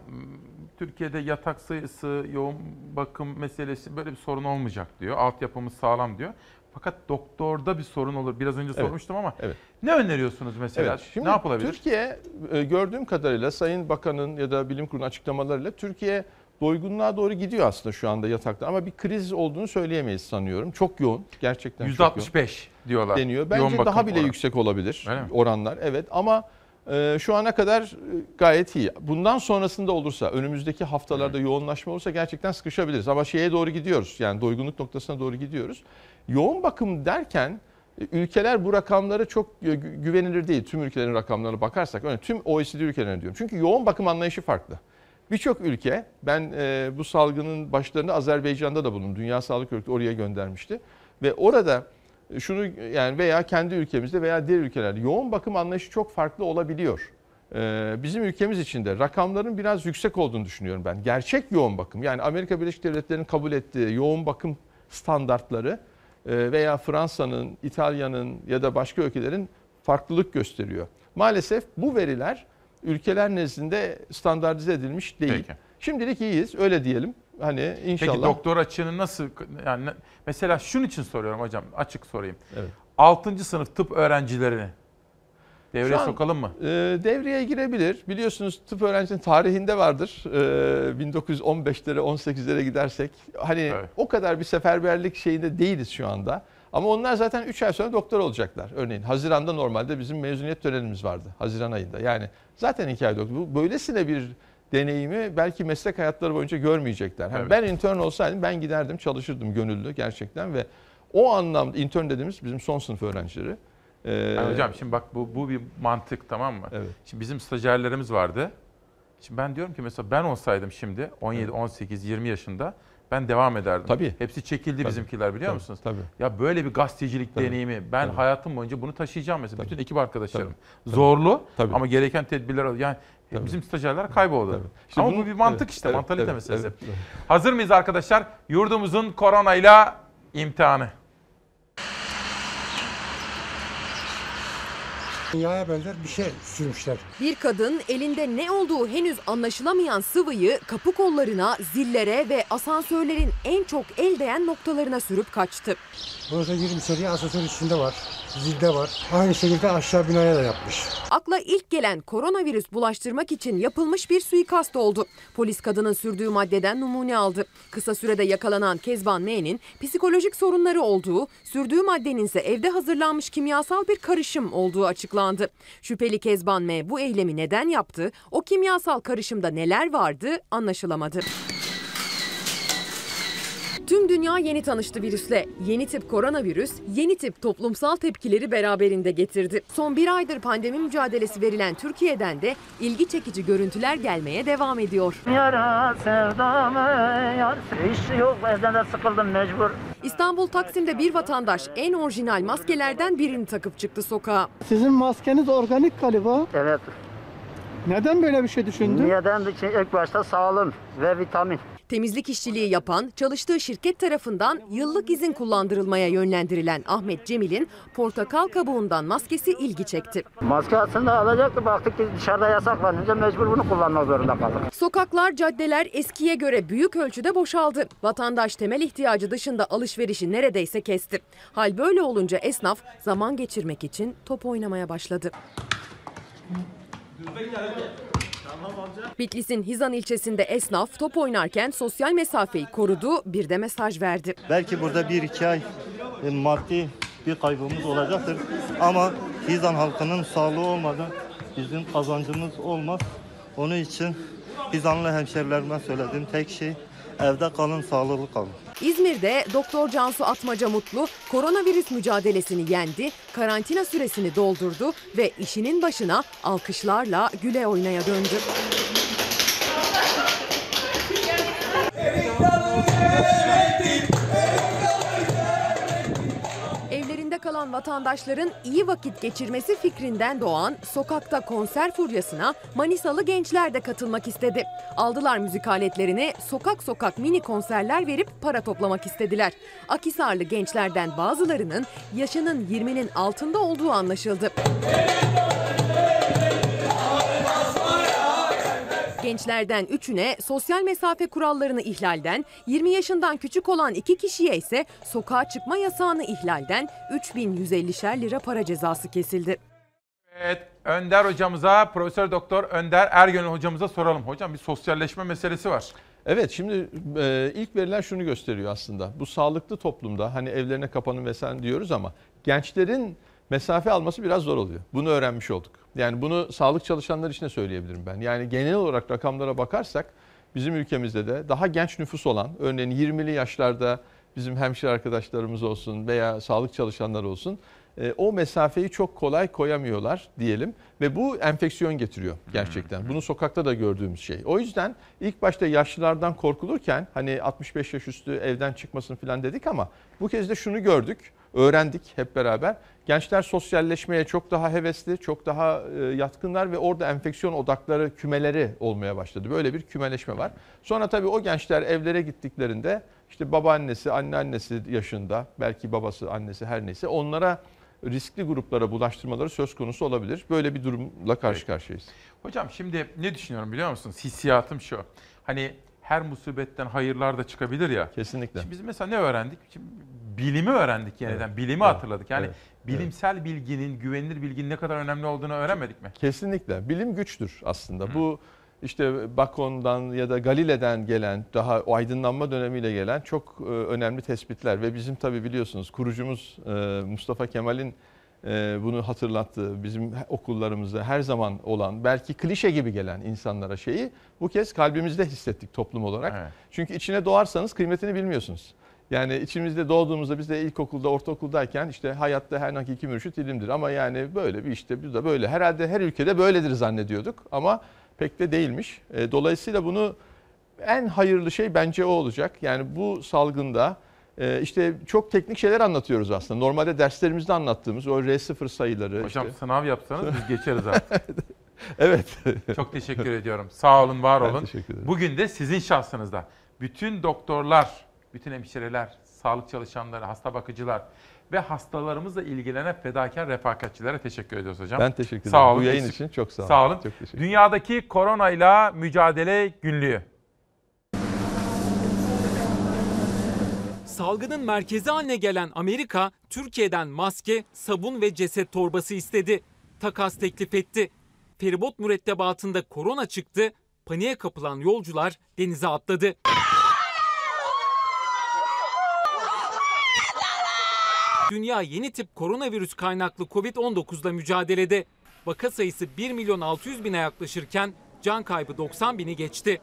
Türkiye'de yatak sayısı, yoğun bakım meselesi böyle bir sorun olmayacak diyor. Altyapımız sağlam diyor. Fakat doktorda bir sorun olur. Biraz önce Evet, sormuştum ama evet. ne öneriyorsunuz mesela? Evet, şimdi ne yapılabilir? Türkiye e, gördüğüm kadarıyla Sayın Bakan'ın ya da bilim kurulunun açıklamalarıyla Türkiye doygunluğa doğru gidiyor aslında şu anda yatakta. Ama bir kriz olduğunu söyleyemeyiz sanıyorum. Çok yoğun. Gerçekten çok yoğun. %65 diyorlar. deniyor. Yoğun Bence bakım daha bile oranı. yüksek olabilir Öyle mi? oranlar. Evet ama e, şu ana kadar e, gayet iyi. Bundan sonrasında olursa, önümüzdeki haftalarda yoğunlaşma olursa gerçekten sıkışabiliriz. Ama şeye doğru gidiyoruz. Yani doygunluk noktasına doğru gidiyoruz. Yoğun bakım derken e, ülkeler bu rakamları çok e, gü- güvenilir değil. Tüm ülkelerin rakamlarına bakarsak, öyle tüm OECD ülkelerine diyorum. Çünkü yoğun bakım anlayışı farklı. Birçok ülke, ben e, bu salgının başlarında Azerbaycan'da da bulundum. Dünya Sağlık Örgütü oraya göndermişti. Ve orada şunu yani veya kendi ülkemizde veya diğer ülkelerde yoğun bakım anlayışı çok farklı olabiliyor. Ee, bizim ülkemiz için de rakamların biraz yüksek olduğunu düşünüyorum ben. Gerçek yoğun bakım yani Amerika Birleşik Devletleri'nin kabul ettiği yoğun bakım standartları e, veya Fransa'nın, İtalya'nın ya da başka ülkelerin farklılık gösteriyor. Maalesef bu veriler ülkeler nezdinde standartize edilmiş değil. Peki. Şimdilik iyiyiz öyle diyelim. Hani inşallah. Peki doktor açığını nasıl yani mesela şunun için soruyorum hocam açık sorayım. Evet. 6. sınıf tıp öğrencilerini devreye Şu an, sokalım mı? e, devreye girebilir. Biliyorsunuz tıp öğrencisinin tarihinde vardır. E, 1915'lere 18'lere gidersek. Hani o kadar bir seferberlik şeyinde değiliz şu anda. Ama onlar zaten 3 ay sonra doktor olacaklar. Örneğin Haziran'da normalde bizim mezuniyet törenimiz vardı. Haziran ayında. Yani zaten 2 ay doktor. Bu böylesine bir deneyimi belki meslek hayatları boyunca görmeyecekler. Hani Evet. Ben intern olsaydım ben giderdim çalışırdım gönüllü gerçekten ve o anlamda intern dediğimiz bizim son sınıf öğrencileri. Ee, Yani hocam şimdi bak bu, bu bir mantık tamam mı? Şimdi bizim stajyerlerimiz vardı. Şimdi ben diyorum ki mesela ben olsaydım şimdi 17, 18, 20 yaşında ben devam ederdim. Tabii. Hepsi çekildi Tabii. bizimkiler biliyor Tabii, musunuz? tabii. Ya böyle bir gazetecilik Tabii. deneyimi ben Tabii. hayatım boyunca bunu taşıyacağım mesela. Bütün ekip arkadaşlarım. Tabii. Zorlu Tabii. ama gereken tedbirler al. Yani bizim stajyerler kayboldu. İşte ama bunu- bu bir mantık evet, işte, evet, mantalite evet, meselesi. evet, evet. Hazır mıyız arkadaşlar? Yurdumuzun koronayla imtihanı. Dünyaya benzer bir şey sürmüşler. Bir kadın elinde ne olduğu henüz anlaşılamayan sıvıyı kapı kollarına, zillere ve asansörlerin en çok el değen noktalarına sürüp kaçtı. Burası 20 içeriye asansör içinde var. Zilde var. Aynı şekilde aşağı binaya da yapmış. Akla ilk gelen koronavirüs bulaştırmak için yapılmış bir suikast oldu. Polis kadının sürdüğü maddeden numune aldı. Kısa sürede yakalanan Kezban M'nin psikolojik sorunları olduğu, sürdüğü maddenin ise evde hazırlanmış kimyasal bir karışım olduğu açıklandı. Şüpheli Kezban M bu eylemi neden yaptı, o kimyasal karışımda neler vardı anlaşılamadı. Tüm dünya yeni tanıştı virüsle. Yeni tip koronavirüs, yeni tip toplumsal tepkileri beraberinde getirdi. Son bir aydır pandemi mücadelesi verilen Türkiye'den de ilgi çekici görüntüler gelmeye devam ediyor. Yara sevdamı yar iş yok evden de sıkıldım mecbur. İstanbul Taksim'de bir vatandaş en orijinal maskelerden birini takıp çıktı sokağa. Sizin maskeniz organik galiba. Evet. Neden böyle bir şey düşündün? Neden için ilk başta sağlığım ve vitamin. Temizlik işçiliği yapan, çalıştığı şirket tarafından yıllık izin kullandırılmaya yönlendirilen Ahmet Cemil'in portakal kabuğundan maskesi ilgi çekti. Maske aslında alacaktı baktık ki dışarıda yasaklanınca mecbur bunu kullanmak zorunda kaldık. Sokaklar, caddeler eskiye göre büyük ölçüde boşaldı. Vatandaş temel ihtiyacı dışında alışverişi neredeyse kesti. Hal böyle olunca esnaf zaman geçirmek için top oynamaya başladı. Bitlis'in Hizan ilçesinde esnaf top oynarken sosyal mesafeyi korudu, bir de mesaj verdi. Belki burada bir iki ay e, maddi bir kaybımız olacaktır. Ama Hizan halkının sağlığı olmadan bizim kazancımız olmaz. Onun için Hizanlı hemşerilerime söylediğim tek şey evde kalın, sağlıklı kalın. İzmir'de Doktor Cansu Atmaca Mutlu koronavirüs mücadelesini yendi, karantina süresini doldurdu ve işinin başına alkışlarla güle oynaya döndü. Evlerinde kalan vatandaşların iyi vakit geçirmesi fikrinden doğan sokakta konser furyasına Manisalı gençler de katılmak istedi. Aldılar müzik aletlerini, sokak sokak mini konserler verip para toplamak istediler. Akisarlı gençlerden bazılarının yaşının 20'nin altında olduğu anlaşıldı. Gençlerden 3'üne sosyal mesafe kurallarını ihlalden, 20 yaşından küçük olan 2 kişiye ise sokağa çıkma yasağını ihlalden 3150'şer lira para cezası kesildi. Evet, Önder hocamıza, Profesör Doktor Önder Ergönül hocamıza soralım. Hocam bir sosyalleşme meselesi var. Evet şimdi e, ilk veriler şunu gösteriyor aslında. Bu sağlıklı toplumda hani evlerine kapanın vesaire diyoruz ama gençlerin mesafe alması biraz zor oluyor. Bunu öğrenmiş olduk. Yani bunu sağlık çalışanları için de söyleyebilirim ben. Yani genel olarak rakamlara bakarsak bizim ülkemizde de daha genç nüfus olan örneğin 20'li yaşlarda bizim hemşire arkadaşlarımız olsun veya sağlık çalışanları olsun e, o mesafeyi çok kolay koyamıyorlar diyelim ve bu enfeksiyon getiriyor gerçekten. Bunu sokakta da gördüğümüz şey. O yüzden ilk başta yaşlılardan korkulurken hani 65 yaş üstü evden çıkmasın falan dedik ama bu kez de şunu gördük, öğrendik hep beraber. Gençler sosyalleşmeye çok daha hevesli, çok daha e, yatkınlar ve orada enfeksiyon odakları, kümeleri olmaya başladı. Böyle bir kümeleşme var. Sonra tabii o gençler evlere gittiklerinde işte babaannesi, anneannesi yaşında, belki babası, annesi her neyse onlara riskli gruplara bulaştırmaları söz konusu olabilir. Böyle bir durumla karşı karşıyayız. Hocam şimdi ne düşünüyorum biliyor musunuz? Hissiyatım şu. Hani her musibetten hayırlar da çıkabilir ya. Kesinlikle. Şimdi biz mesela ne öğrendik? Şimdi bilimi öğrendik yeniden. Evet. Bilimi Evet. hatırladık. Yani Evet. Bilimsel bilginin, güvenilir bilginin ne kadar önemli olduğunu öğrenmedik mi? Kesinlikle. Bilim güçtür aslında. Bu işte Bakon'dan ya da Galile'den gelen, daha o aydınlanma dönemiyle gelen çok e, önemli tespitler ve bizim tabii biliyorsunuz kurucumuz e, Mustafa Kemal'in e, bunu hatırlattığı, bizim okullarımızda her zaman olan, belki klişe gibi gelen insanlara şeyi bu kez kalbimizde hissettik toplum olarak. Çünkü içine doğarsanız kıymetini bilmiyorsunuz. Yani içimizde doğduğumuzda biz de ilkokulda, ortaokuldayken işte hayatta her hakiki mürşit ilimdir. Ama yani böyle bir işte biz de böyle. Herhalde her ülkede böyledir zannediyorduk ama pek de değilmiş. E, Dolayısıyla bunu en hayırlı şey bence o olacak. Yani bu salgında e, işte çok teknik şeyler anlatıyoruz aslında. Normalde derslerimizde anlattığımız o R0 sayıları. Hocam işte. sınav yapsanız biz geçeriz artık. evet. Çok teşekkür ediyorum. Sağ olun, var olun. teşekkür ederim. Bugün de sizin şahsınızda bütün doktorlar, bütün hemşireler, sağlık çalışanları, hasta bakıcılar ve hastalarımızla ilgilenen fedakar refakatçilere teşekkür ediyoruz hocam. Ben teşekkür ederim. Sağ olun. Bu yayın için çok sağ olun. Sağ olun. Çok teşekkür Dünyadaki koronayla mücadele günlüğü. Salgının merkezi haline gelen Amerika, Türkiye'den maske, sabun ve ceset torbası istedi. Takas teklif etti. Feribot mürettebatında korona çıktı, paniğe kapılan yolcular denize atladı. Dünya yeni tip koronavirüs kaynaklı Covid-19'la mücadelede. Vaka sayısı 1 milyon 600 bine yaklaşırken can kaybı 90 bini geçti.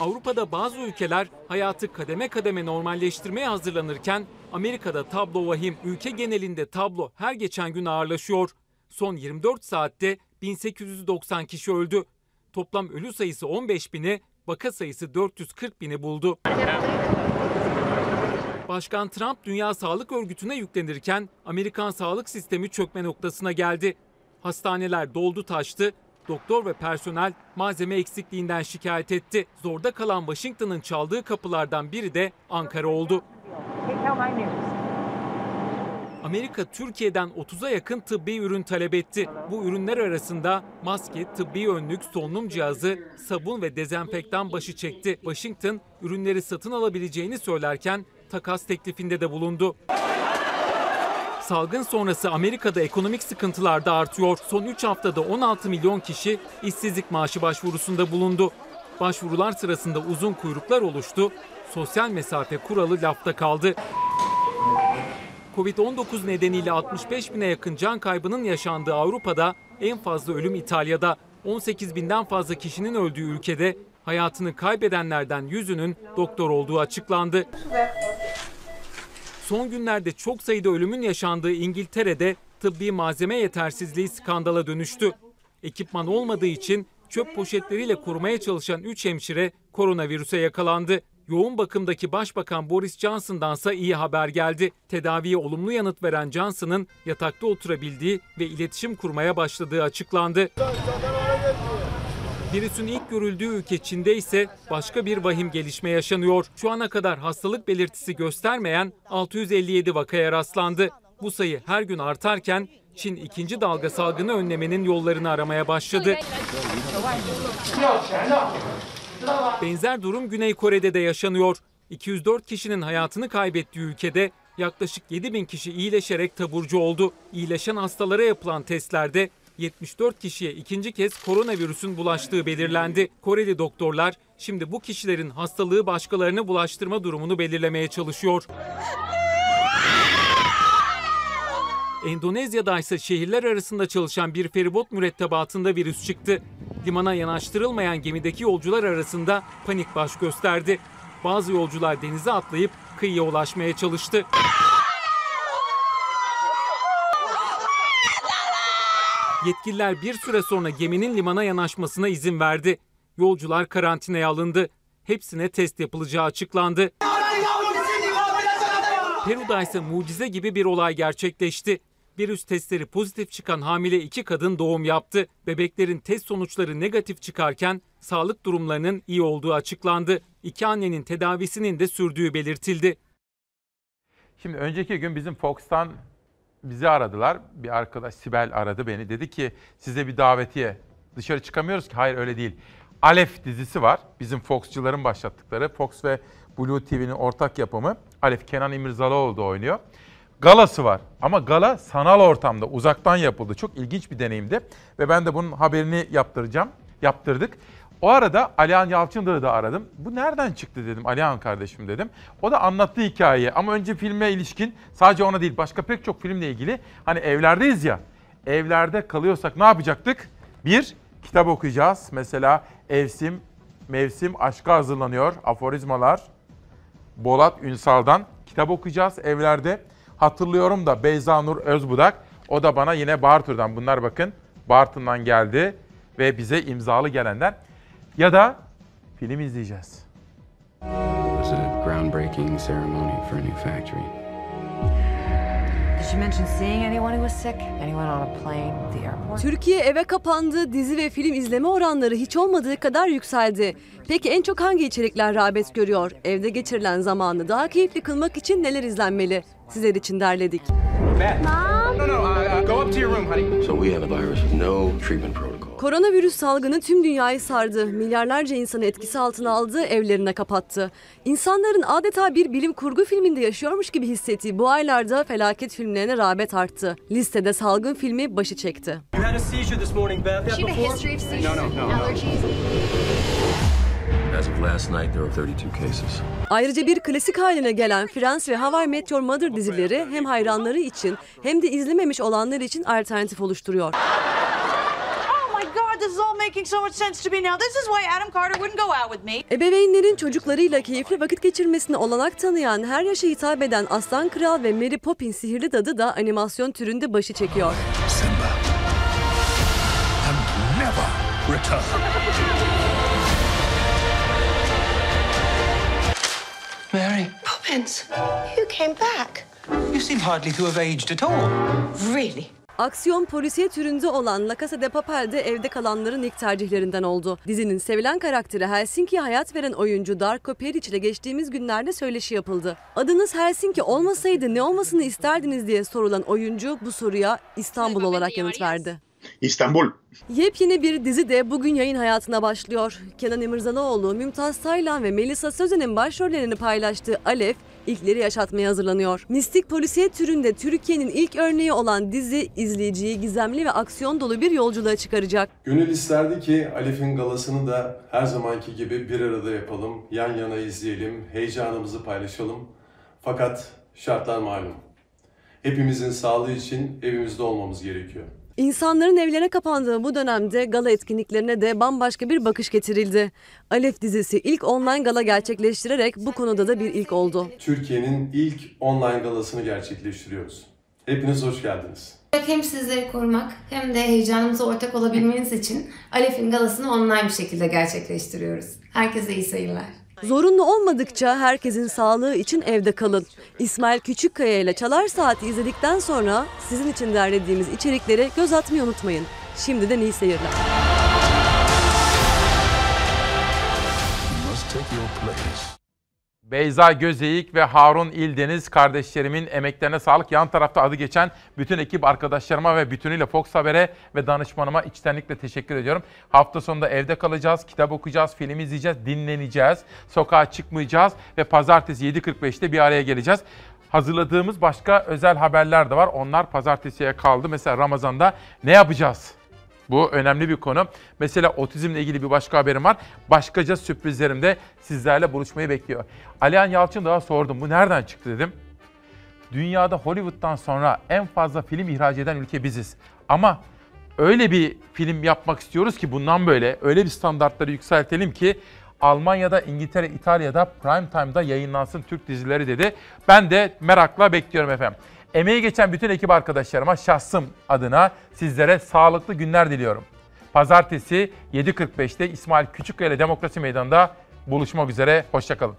Avrupa'da bazı ülkeler hayatı kademe kademe normalleştirmeye hazırlanırken Amerika'da tablo vahim. Ülke genelinde tablo her geçen gün ağırlaşıyor. Son 24 saatte 1890 kişi öldü. Toplam ölü sayısı 15 bini, vaka sayısı 440 bini buldu. Başkan Trump Dünya Sağlık Örgütü'ne yüklenirken Amerikan sağlık sistemi çökme noktasına geldi. Hastaneler doldu taştı, doktor ve personel malzeme eksikliğinden şikayet etti. Zorda kalan Washington'ın çaldığı kapılardan biri de Ankara oldu. Amerika Türkiye'den 30'a yakın tıbbi ürün talep etti. Bu ürünler arasında maske, tıbbi önlük, solunum cihazı, sabun ve dezenfektan başı çekti. Washington ürünleri satın alabileceğini söylerken takas teklifinde de bulundu. Salgın sonrası Amerika'da ekonomik sıkıntılar da artıyor. Son 3 haftada 16 milyon kişi işsizlik maaşı başvurusunda bulundu. Başvurular sırasında uzun kuyruklar oluştu. Sosyal mesafe kuralı lafta kaldı. Covid-19 nedeniyle 65 bine yakın can kaybının yaşandığı Avrupa'da en fazla ölüm İtalya'da. 18 binden fazla kişinin öldüğü ülkede hayatını kaybedenlerden yüzünün doktor olduğu açıklandı. Son günlerde çok sayıda ölümün yaşandığı İngiltere'de tıbbi malzeme yetersizliği skandala dönüştü. Ekipman olmadığı için çöp poşetleriyle korumaya çalışan 3 hemşire koronavirüse yakalandı. Yoğun bakımdaki Başbakan Boris Johnson'dansa iyi haber geldi. Tedaviye olumlu yanıt veren Johnson'ın yatakta oturabildiği ve iletişim kurmaya başladığı açıklandı. Virüsün ilk görüldüğü ülke Çin'de ise başka bir vahim gelişme yaşanıyor. Şu ana kadar hastalık belirtisi göstermeyen 657 vakaya rastlandı. Bu sayı her gün artarken Çin ikinci dalga salgını önlemenin yollarını aramaya başladı. Benzer durum Güney Kore'de de yaşanıyor. 204 kişinin hayatını kaybettiği ülkede yaklaşık 7 bin kişi iyileşerek taburcu oldu. İyileşen hastalara yapılan testlerde 74 kişiye ikinci kez koronavirüsün bulaştığı belirlendi. Koreli doktorlar şimdi bu kişilerin hastalığı başkalarına bulaştırma durumunu belirlemeye çalışıyor. Endonezya'da ise şehirler arasında çalışan bir feribot mürettebatında virüs çıktı. Limana yanaştırılmayan gemideki yolcular arasında panik baş gösterdi. Bazı yolcular denize atlayıp kıyıya ulaşmaya çalıştı. Yetkililer bir süre sonra geminin limana yanaşmasına izin verdi. Yolcular karantinaya alındı. Hepsine test yapılacağı açıklandı. Peru'da ise mucize gibi bir olay gerçekleşti. Virüs testleri pozitif çıkan hamile iki kadın doğum yaptı. Bebeklerin test sonuçları negatif çıkarken sağlık durumlarının iyi olduğu açıklandı. İki annenin tedavisinin de sürdüğü belirtildi. Şimdi önceki gün bizim Fox'tan bizi aradılar. Bir arkadaş Sibel aradı beni. Dedi ki size bir davetiye. Dışarı çıkamıyoruz ki. Hayır öyle değil. Alef dizisi var. Bizim Fox'cuların başlattıkları. Fox ve Blue TV'nin ortak yapımı. Alef Kenan İmirzalıoğlu oynuyor. Galası var ama gala sanal ortamda uzaktan yapıldı. Çok ilginç bir deneyimdi ve ben de bunun haberini yaptıracağım. Yaptırdık. O arada Alihan Yalçın'ı da aradım. Bu nereden çıktı dedim Alihan kardeşim dedim. O da anlattı hikayeyi ama önce filme ilişkin sadece ona değil başka pek çok filmle ilgili. Hani evlerdeyiz ya evlerde kalıyorsak ne yapacaktık? Bir, kitap okuyacağız. Mesela Evsim, Mevsim Aşka hazırlanıyor. Aforizmalar. Bolat Ünsal'dan kitap okuyacağız evlerde. Hatırlıyorum da Beyza Nur Özbudak. O da bana yine Bartır'dan bunlar bakın. Bartın'dan geldi ve bize imzalı gelenler. Ya da film izleyeceğiz. It was a groundbreaking ceremony for a new factory. Did she mention seeing anyone who was sick? Anyone on a plane, the airport? Türkiye eve kapandı. Dizi ve film izleme oranları hiç olmadığı kadar yükseldi. Peki en çok hangi içerikler rağbet görüyor? Evde geçirilen zamanı daha keyifli kılmak için neler izlenmeli? Sizler için derledik. No, no, uh, go up to your room, honey. So we have a virus with no treatment protocol. Koronavirüs salgını tüm dünyayı sardı. Milyarlarca insanı etkisi altına aldı, evlerine kapattı. İnsanların adeta bir bilim kurgu filminde yaşıyormuş gibi hissettiği bu aylarda felaket filmlerine rağbet arttı. Listede salgın filmi başı çekti. You had a seizure this morning, Beth. She had a history of seizures, No, no, no, no. allergies. As of last night, there were 32 cases. Ayrıca bir klasik haline gelen Friends ve How I Met Your Mother dizileri hem hayranları için hem de izlememiş olanlar için alternatif oluşturuyor. This is all making so much sense to me now. This is why Adam Carter wouldn't go out with me. Ebeveynlerin çocuklarıyla keyifli vakit geçirmesine olanak tanıyan, her yaşa hitap eden Aslan Kral ve Mary Poppins Sihirli Dadı da animasyon türünde başı çekiyor. Never return. Mary, Poppins, you came back. you seem hardly to have aged at all. Really? Aksiyon polisiye türünde olan La Casa de Papel de evde kalanların ilk tercihlerinden oldu. Dizinin sevilen karakteri Helsinki'ye hayat veren oyuncu Darko Peric ile geçtiğimiz günlerde söyleşi yapıldı. Adınız Helsinki olmasaydı ne olmasını isterdiniz diye sorulan oyuncu bu soruya İstanbul olarak yanıt verdi. İstanbul. Yepyeni bir dizi de bugün yayın hayatına başlıyor. Kenan İmirzalıoğlu, Mümtaz Taylan ve Melisa Sözen'in başrollerini paylaştığı Alef, ilkleri yaşatmaya hazırlanıyor. Mistik polisiye türünde Türkiye'nin ilk örneği olan dizi izleyiciyi gizemli ve aksiyon dolu bir yolculuğa çıkaracak. Gönül isterdi ki Alef'in galasını da her zamanki gibi bir arada yapalım, yan yana izleyelim, heyecanımızı paylaşalım. Fakat şartlar malum. Hepimizin sağlığı için evimizde olmamız gerekiyor. İnsanların evlerine kapandığı bu dönemde gala etkinliklerine de bambaşka bir bakış getirildi. Alef dizisi ilk online gala gerçekleştirerek bu konuda da bir ilk oldu. Türkiye'nin ilk online galasını gerçekleştiriyoruz. Hepiniz hoş geldiniz. Hem sizleri korumak hem de heyecanımıza ortak olabilmeniz için Alef'in galasını online bir şekilde gerçekleştiriyoruz. Herkese iyi seyirler. Zorunlu olmadıkça herkesin sağlığı için evde kalın. İsmail Küçükkaya ile Çalar Saati izledikten sonra sizin için derlediğimiz içeriklere göz atmayı unutmayın. Şimdiden iyi seyirler. Beyza Gözeyik ve Harun İldeniz kardeşlerimin emeklerine sağlık. Yan tarafta adı geçen bütün ekip arkadaşlarıma ve bütünüyle Fox Haber'e ve danışmanıma içtenlikle teşekkür ediyorum. Hafta sonunda evde kalacağız, kitap okuyacağız, film izleyeceğiz, dinleneceğiz. Sokağa çıkmayacağız ve pazartesi 7.45'te bir araya geleceğiz. Hazırladığımız başka özel haberler de var. Onlar pazartesiye kaldı. Mesela Ramazan'da ne yapacağız? Bu önemli bir konu. Mesela otizmle ilgili bir başka haberim var. Başkaca sürprizlerim de sizlerle buluşmayı bekliyor. Alihan Yalçın daha sordum. Bu nereden çıktı dedim. Dünyada Hollywood'dan sonra en fazla film ihraç eden ülke biziz. Ama öyle bir film yapmak istiyoruz ki bundan böyle öyle bir standartları yükseltelim ki Almanya'da, İngiltere, İtalya'da prime time'da yayınlansın Türk dizileri dedi. Ben de merakla bekliyorum efendim. Emeği geçen bütün ekip arkadaşlarıma şahsım adına sizlere sağlıklı günler diliyorum. Pazartesi 7.45'te İsmail Küçükkaya ile Demokrasi Meydanı'nda buluşmak üzere. Hoşçakalın.